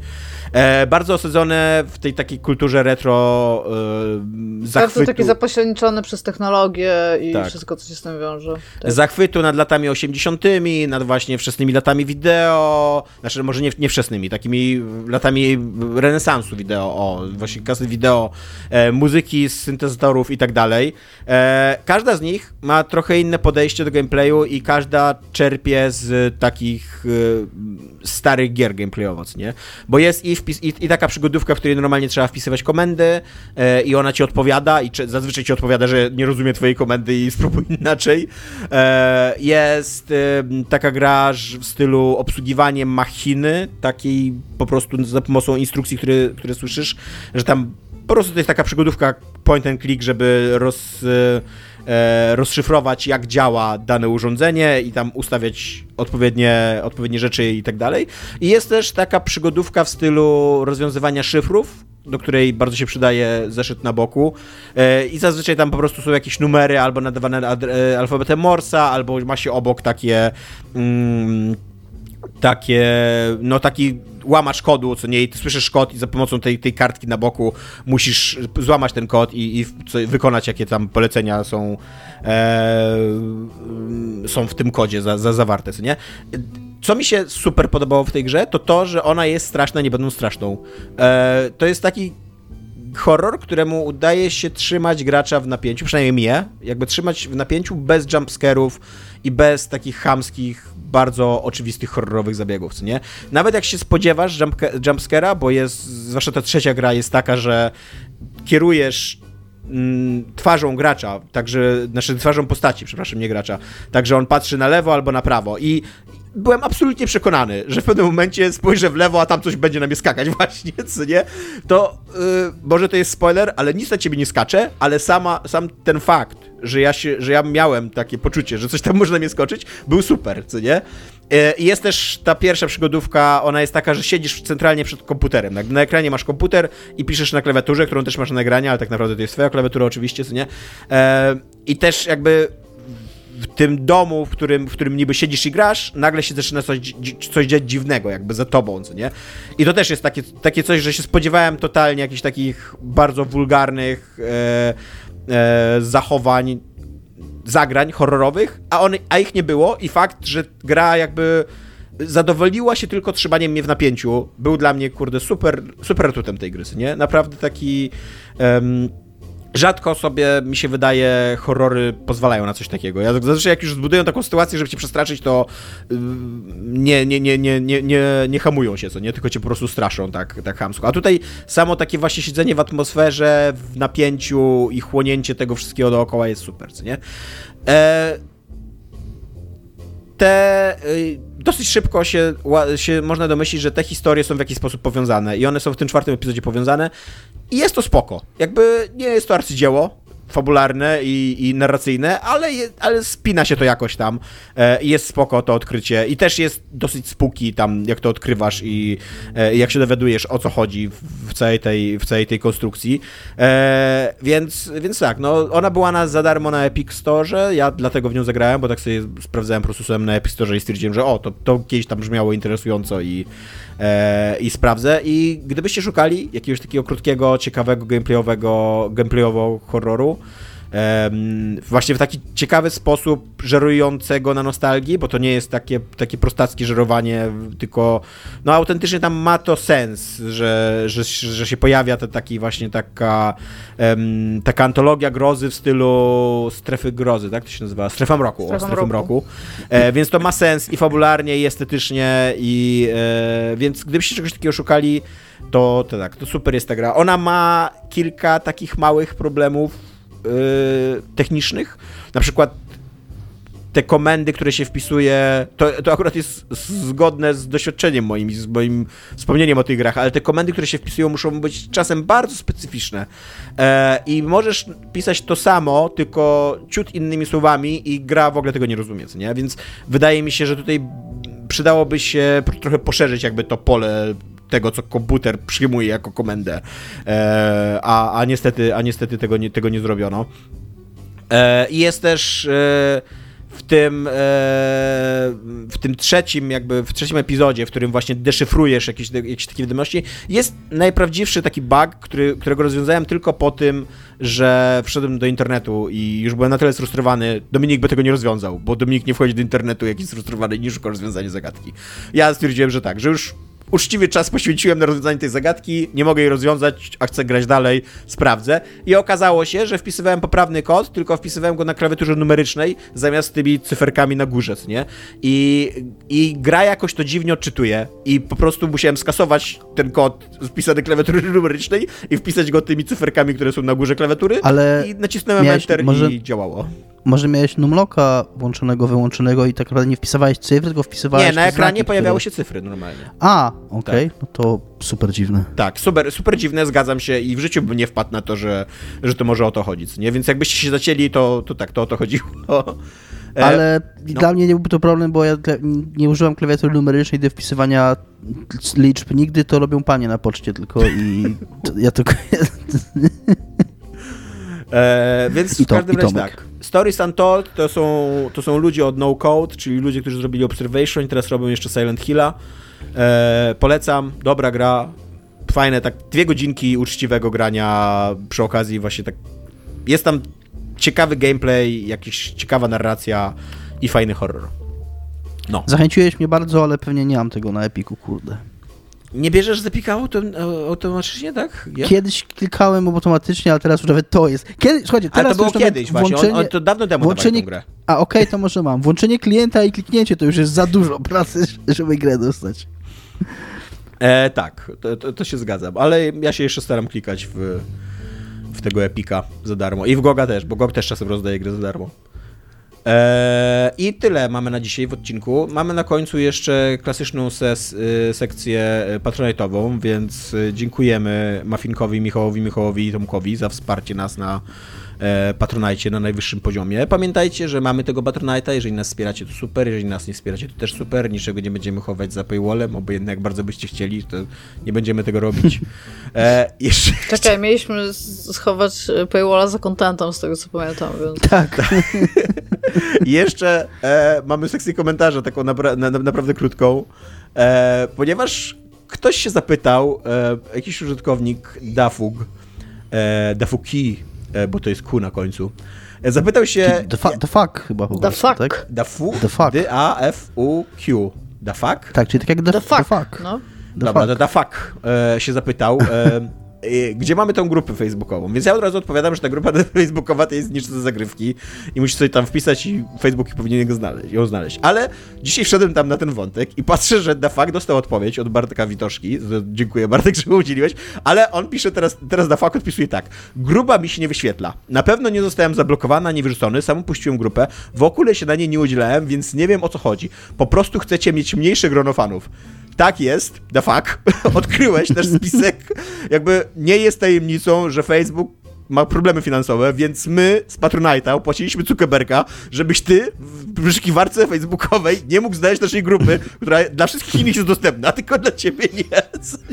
E, bardzo osadzone w tej takiej kulturze retro e, zachwytu. Bardzo takie zapośredniczone przez technologię i tak. wszystko, co się z tym wiąże. Tak. Zachwytu nad latami 80., nad właśnie wczesnymi latami wideo, znaczy może nie, nie wczesnymi, takimi latami renesansu wideo, o, właśnie kasy wideo, e, muzyki z syntezatorów i tak dalej. E, każda z nich ma trochę inne podejście do gameplayu i każda czerpie z takich e, starych gier gameplayowo, nie? Bo jest i wpis, i, i, taka przygodówka, w której normalnie trzeba wpisywać komendy e, i ona ci odpowiada i czy, zazwyczaj ci odpowiada, że nie rozumie twojej komendy i spróbuj inaczej. E, jest e, taka gra w stylu obsługiwanie machiny, takiej po prostu za pomocą instrukcji, które, które słyszysz, że tam po prostu to jest taka przygodówka point and click, żeby roz e, e, rozszyfrować, jak działa dane urządzenie i tam ustawiać odpowiednie, odpowiednie rzeczy i tak dalej. I jest też taka przygodówka w stylu rozwiązywania szyfrów, do której bardzo się przydaje zeszyt na boku. E, I zazwyczaj tam po prostu są jakieś numery albo nadawane e, alfabetem Morsa, albo ma się obok takie. Mm, takie, no taki łamacz kodu, co nie, i ty słyszysz kod i za pomocą tej, tej kartki na boku musisz złamać ten kod i, i wykonać jakie tam polecenia są, e, są w tym kodzie za, za zawarte, co nie? Co mi się super podobało w tej grze, to to, że ona jest straszna, nie będą straszną. E, to jest taki horror, któremu udaje się trzymać gracza w napięciu, przynajmniej mnie, jakby trzymać w napięciu bez jumpscarów i bez takich chamskich, bardzo oczywistych horrorowych zabiegów, co nie? Nawet jak się spodziewasz jumpscare'a, bo jest, zwłaszcza ta trzecia gra jest taka, że kierujesz mm, twarzą gracza, także, znaczy twarzą postaci, przepraszam, nie gracza, także on patrzy na lewo albo na prawo i byłem absolutnie przekonany, że w pewnym momencie spojrzę w lewo, a tam coś będzie na mnie skakać właśnie, co nie? To yy, może to jest spoiler, ale nic na ciebie nie skacze, ale sama, sam ten fakt, że ja, się, że ja miałem takie poczucie, że coś tam może na mnie skoczyć, był super, co nie? Y, I jest też ta pierwsza przygodówka, ona jest taka, że siedzisz centralnie przed komputerem. Na, na, ekranie masz komputer i piszesz na klawiaturze, którą też masz na ekranie, ale tak naprawdę to jest twoja klawiatura oczywiście, co nie? E, I też jakby w tym domu, w którym, w którym niby siedzisz i grasz, nagle się zaczyna coś, coś dziać dziwnego, jakby za tobą, co nie? I to też jest takie, takie coś, że się spodziewałem totalnie jakichś takich bardzo wulgarnych e, e, zachowań, zagrań horrorowych, a, on, a ich nie było i fakt, że gra jakby zadowoliła się tylko trzymaniem mnie w napięciu, był dla mnie, kurde, super, super atutem tej gry, nie? Naprawdę taki... Rzadko sobie, mi się wydaje, horrory pozwalają na coś takiego. Ja zazwyczaj jak już zbudują taką sytuację, żeby cię przestraszyć, to nie, nie, nie, nie, nie, nie, nie hamują się, co nie? Tylko cię po prostu straszą tak, tak hamsko. A tutaj samo takie właśnie siedzenie w atmosferze, w napięciu i chłonięcie tego wszystkiego dookoła jest super, co nie? E, te y, dosyć szybko się, się można domyślić, że te historie są w jakiś sposób powiązane i one są w tym czwartym epizodzie powiązane i jest to spoko. Jakby nie jest to arcydzieło, fabularne i, i narracyjne, ale, je, ale spina się to jakoś tam. E, jest spoko to odkrycie i też jest dosyć spuki tam, jak to odkrywasz i e, jak się dowiadujesz o co chodzi w, w, całej, tej, w całej tej konstrukcji. E, więc, więc tak, no ona była na, za darmo na Epic Store, ja dlatego w nią zagrałem, bo tak sobie sprawdzałem po prostu na Epic Store i stwierdziłem, że o, to, to kiedyś tam brzmiało interesująco i, e, i sprawdzę. I gdybyście szukali jakiegoś takiego krótkiego, ciekawego, gameplayowego, gameplayowo horroru, właśnie w taki ciekawy sposób żerującego na nostalgii, bo to nie jest takie, takie prostackie żerowanie, tylko no autentycznie tam ma to sens, że, że, że się pojawia to taki właśnie taka um, taka antologia grozy w stylu strefy grozy, tak to się nazywa? Strefa mroku, Strefa o, strefa mroku. mroku. E, więc to ma sens i fabularnie, i estetycznie, i e, więc gdybyście czegoś takiego szukali, to, to tak, to super jest ta gra. Ona ma kilka takich małych problemów, technicznych. Na przykład te komendy, które się wpisuje, to, to akurat jest zgodne z doświadczeniem moim, z moim wspomnieniem o tych grach, ale te komendy, które się wpisują, muszą być czasem bardzo specyficzne. E, I możesz pisać to samo, tylko ciut innymi słowami i gra w ogóle tego nie rozumie, nie? Więc wydaje mi się, że tutaj przydałoby się trochę poszerzyć jakby to pole tego, co komputer przyjmuje jako komendę, e, a, a, niestety, a niestety tego nie, tego nie zrobiono. E, jest też e, w tym, w tym trzecim, jakby w trzecim epizodzie, w którym właśnie deszyfrujesz jakieś, jakieś takie wiadomości, jest najprawdziwszy taki bug, który, którego rozwiązałem tylko po tym, że wszedłem do internetu i już byłem na tyle sfrustrowany. Dominik by tego nie rozwiązał, bo Dominik nie wchodzi do internetu jakiś sfrustrowany i nie szuka zagadki. Ja stwierdziłem, że tak, że już uczciwy czas poświęciłem na rozwiązanie tej zagadki, nie mogę jej rozwiązać, a chcę grać dalej, sprawdzę. I okazało się, że wpisywałem poprawny kod, tylko wpisywałem go na klawiaturze numerycznej, zamiast tymi cyferkami na górze, nie? I, I gra jakoś to dziwnie odczytuje i po prostu musiałem skasować ten kod wpisany klawiatury numerycznej i wpisać go tymi cyferkami, które są na górze klawiatury Ale i nacisnąłem Enter może... i działało. Może miałeś numlocka włączonego, wyłączonego i tak naprawdę nie wpisywałeś cyfr, tylko wpisywałeś Nie, na ekranie znaki, pojawiały które... się cyfry normalnie. A, okej, okay. tak. no to super dziwne. Tak, super, super dziwne, zgadzam się i w życiu bym nie wpadł na to, że, że to może o to chodzić, nie? Więc jakbyście się zacięli, to, to tak, to o to chodziło. E, Ale no. dla mnie nie byłby to problem, bo ja nie używam klawiatury numerycznej do wpisywania liczb nigdy, to robią panie na poczcie tylko i ja tylko... E, więc I w to- każdym razie tak. Stories Untold to są, to są ludzie od No Code, czyli ludzie, którzy zrobili Observation i teraz robią jeszcze Silent Hilla. E, polecam, dobra gra, fajne, tak dwie godzinki uczciwego grania przy okazji właśnie tak. Jest tam ciekawy gameplay, jakaś ciekawa narracja i fajny horror. No. Zachęciłeś mnie bardzo, ale pewnie nie mam tego na Epiku, kurde. Nie bierzesz z Epica autom- automatycznie, tak? Nie? Kiedyś klikałem automatycznie, ale teraz już nawet to jest. Kiedy, słuchajcie, Ale teraz to było kiedyś właśnie, on, on, to dawno temu włączenie- grę. A okej, to może mam. Włączenie klienta i kliknięcie to już jest za dużo pracy, żeby grę dostać. E, tak, to, to, to się zgadzam, ale ja się jeszcze staram klikać w, w tego Epika za darmo. I w Goga też, bo Gog też czasem rozdaje gry za darmo. E, I tyle mamy na dzisiaj w odcinku. Mamy na końcu jeszcze klasyczną ses, y, sekcję y, patronatową, więc y, dziękujemy Mafinkowi, Michałowi, Michałowi i Tomkowi za wsparcie nas na Patronajcie na najwyższym poziomie. Pamiętajcie, że mamy tego Patronite'a, jeżeli nas wspieracie to super, jeżeli nas nie wspieracie to też super, niczego nie będziemy chować za paywallem, obojętnie jak bardzo byście chcieli, to nie będziemy tego robić. E, jeszcze Czekaj, mieliśmy schować e, paywalla za contentem, z tego co pamiętam, więc... Tak. I jeszcze e, mamy sekcję komentarza, taką napra- na, na, naprawdę krótką, e, ponieważ ktoś się zapytał, e, jakiś użytkownik Dafug, e, Dafuki, e, bo to jest Q na końcu, e, zapytał się... The, fu- the fuck chyba po The prostu, fuck. tak? Dafu? The fuck. D-A-F-U-Q. Da fuck? Tak, czyli tak jak the, The fuck, fuck. no. The Dobra, fuck. to da fuck e, się zapytał. E, e, gdzie mamy tą grupę facebookową? Więc ja od razu odpowiadam, że ta grupa facebookowa to jest niż te zagrywki i musisz sobie tam wpisać i Facebook powinien go znaleźć, ją znaleźć. Ale dzisiaj wszedłem tam na ten wątek i patrzę, że da fuck dostał odpowiedź od Bartka Witoszki. Dziękuję Bartek, że udzieliłeś, ale on pisze teraz, teraz da fuck odpisuje tak. Gruba mi się nie wyświetla. Na pewno nie zostałem zablokowana, nie wyrzucony, sam puściłem grupę. W ogóle się na niej nie udzielałem, więc nie wiem o co chodzi. Po prostu chcecie mieć mniejsze grono fanów. Tak jest, the fuck. Odkryłeś też spisek. Jakby nie jest tajemnicą, że Facebook ma problemy finansowe, więc my z Patronite'a opłaciliśmy Zuckerberga, żebyś ty w wyszukiwarce facebookowej nie mógł znaleźć naszej grupy, która dla wszystkich innych jest dostępna, tylko dla ciebie nie jest.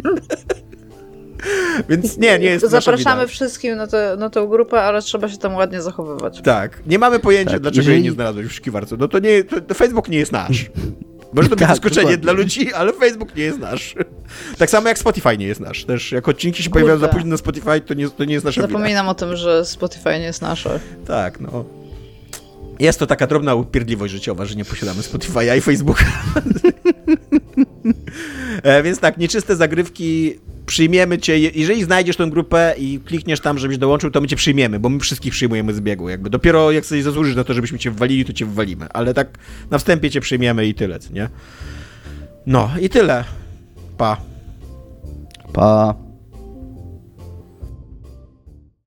więc nie, nie jest to Zapraszamy wina. wszystkim na, te, na tę grupę, ale trzeba się tam ładnie zachowywać. Tak, nie mamy pojęcia, Tak, dlaczego jeżeli- jej nie znalazłeś w wyszukiwarce. No to nie, to, to Facebook nie jest nasz. Może to być Tak, zaskoczenie dokładnie. dla ludzi, ale Facebook nie jest nasz. Tak samo jak Spotify nie jest nasz. Też jak odcinki się pojawiają za Kurde. późno na Spotify, to nie, to nie jest wina. Zapominam o tym, że Spotify nie jest nasze. Tak, no. Jest to taka drobna upierdliwość życiowa, że nie posiadamy Spotify'a i Facebooka. e, więc tak, nieczyste zagrywki, przyjmiemy cię. Je- Jeżeli znajdziesz tę grupę i klikniesz tam, żebyś dołączył, to my cię przyjmiemy, bo my wszystkich przyjmujemy z biegu. Jakby dopiero jak sobie zasłużysz na to, żebyśmy cię wwalili, to cię wwalimy. Ale tak na wstępie cię przyjmiemy i tyle, nie? No i tyle. Pa. Pa.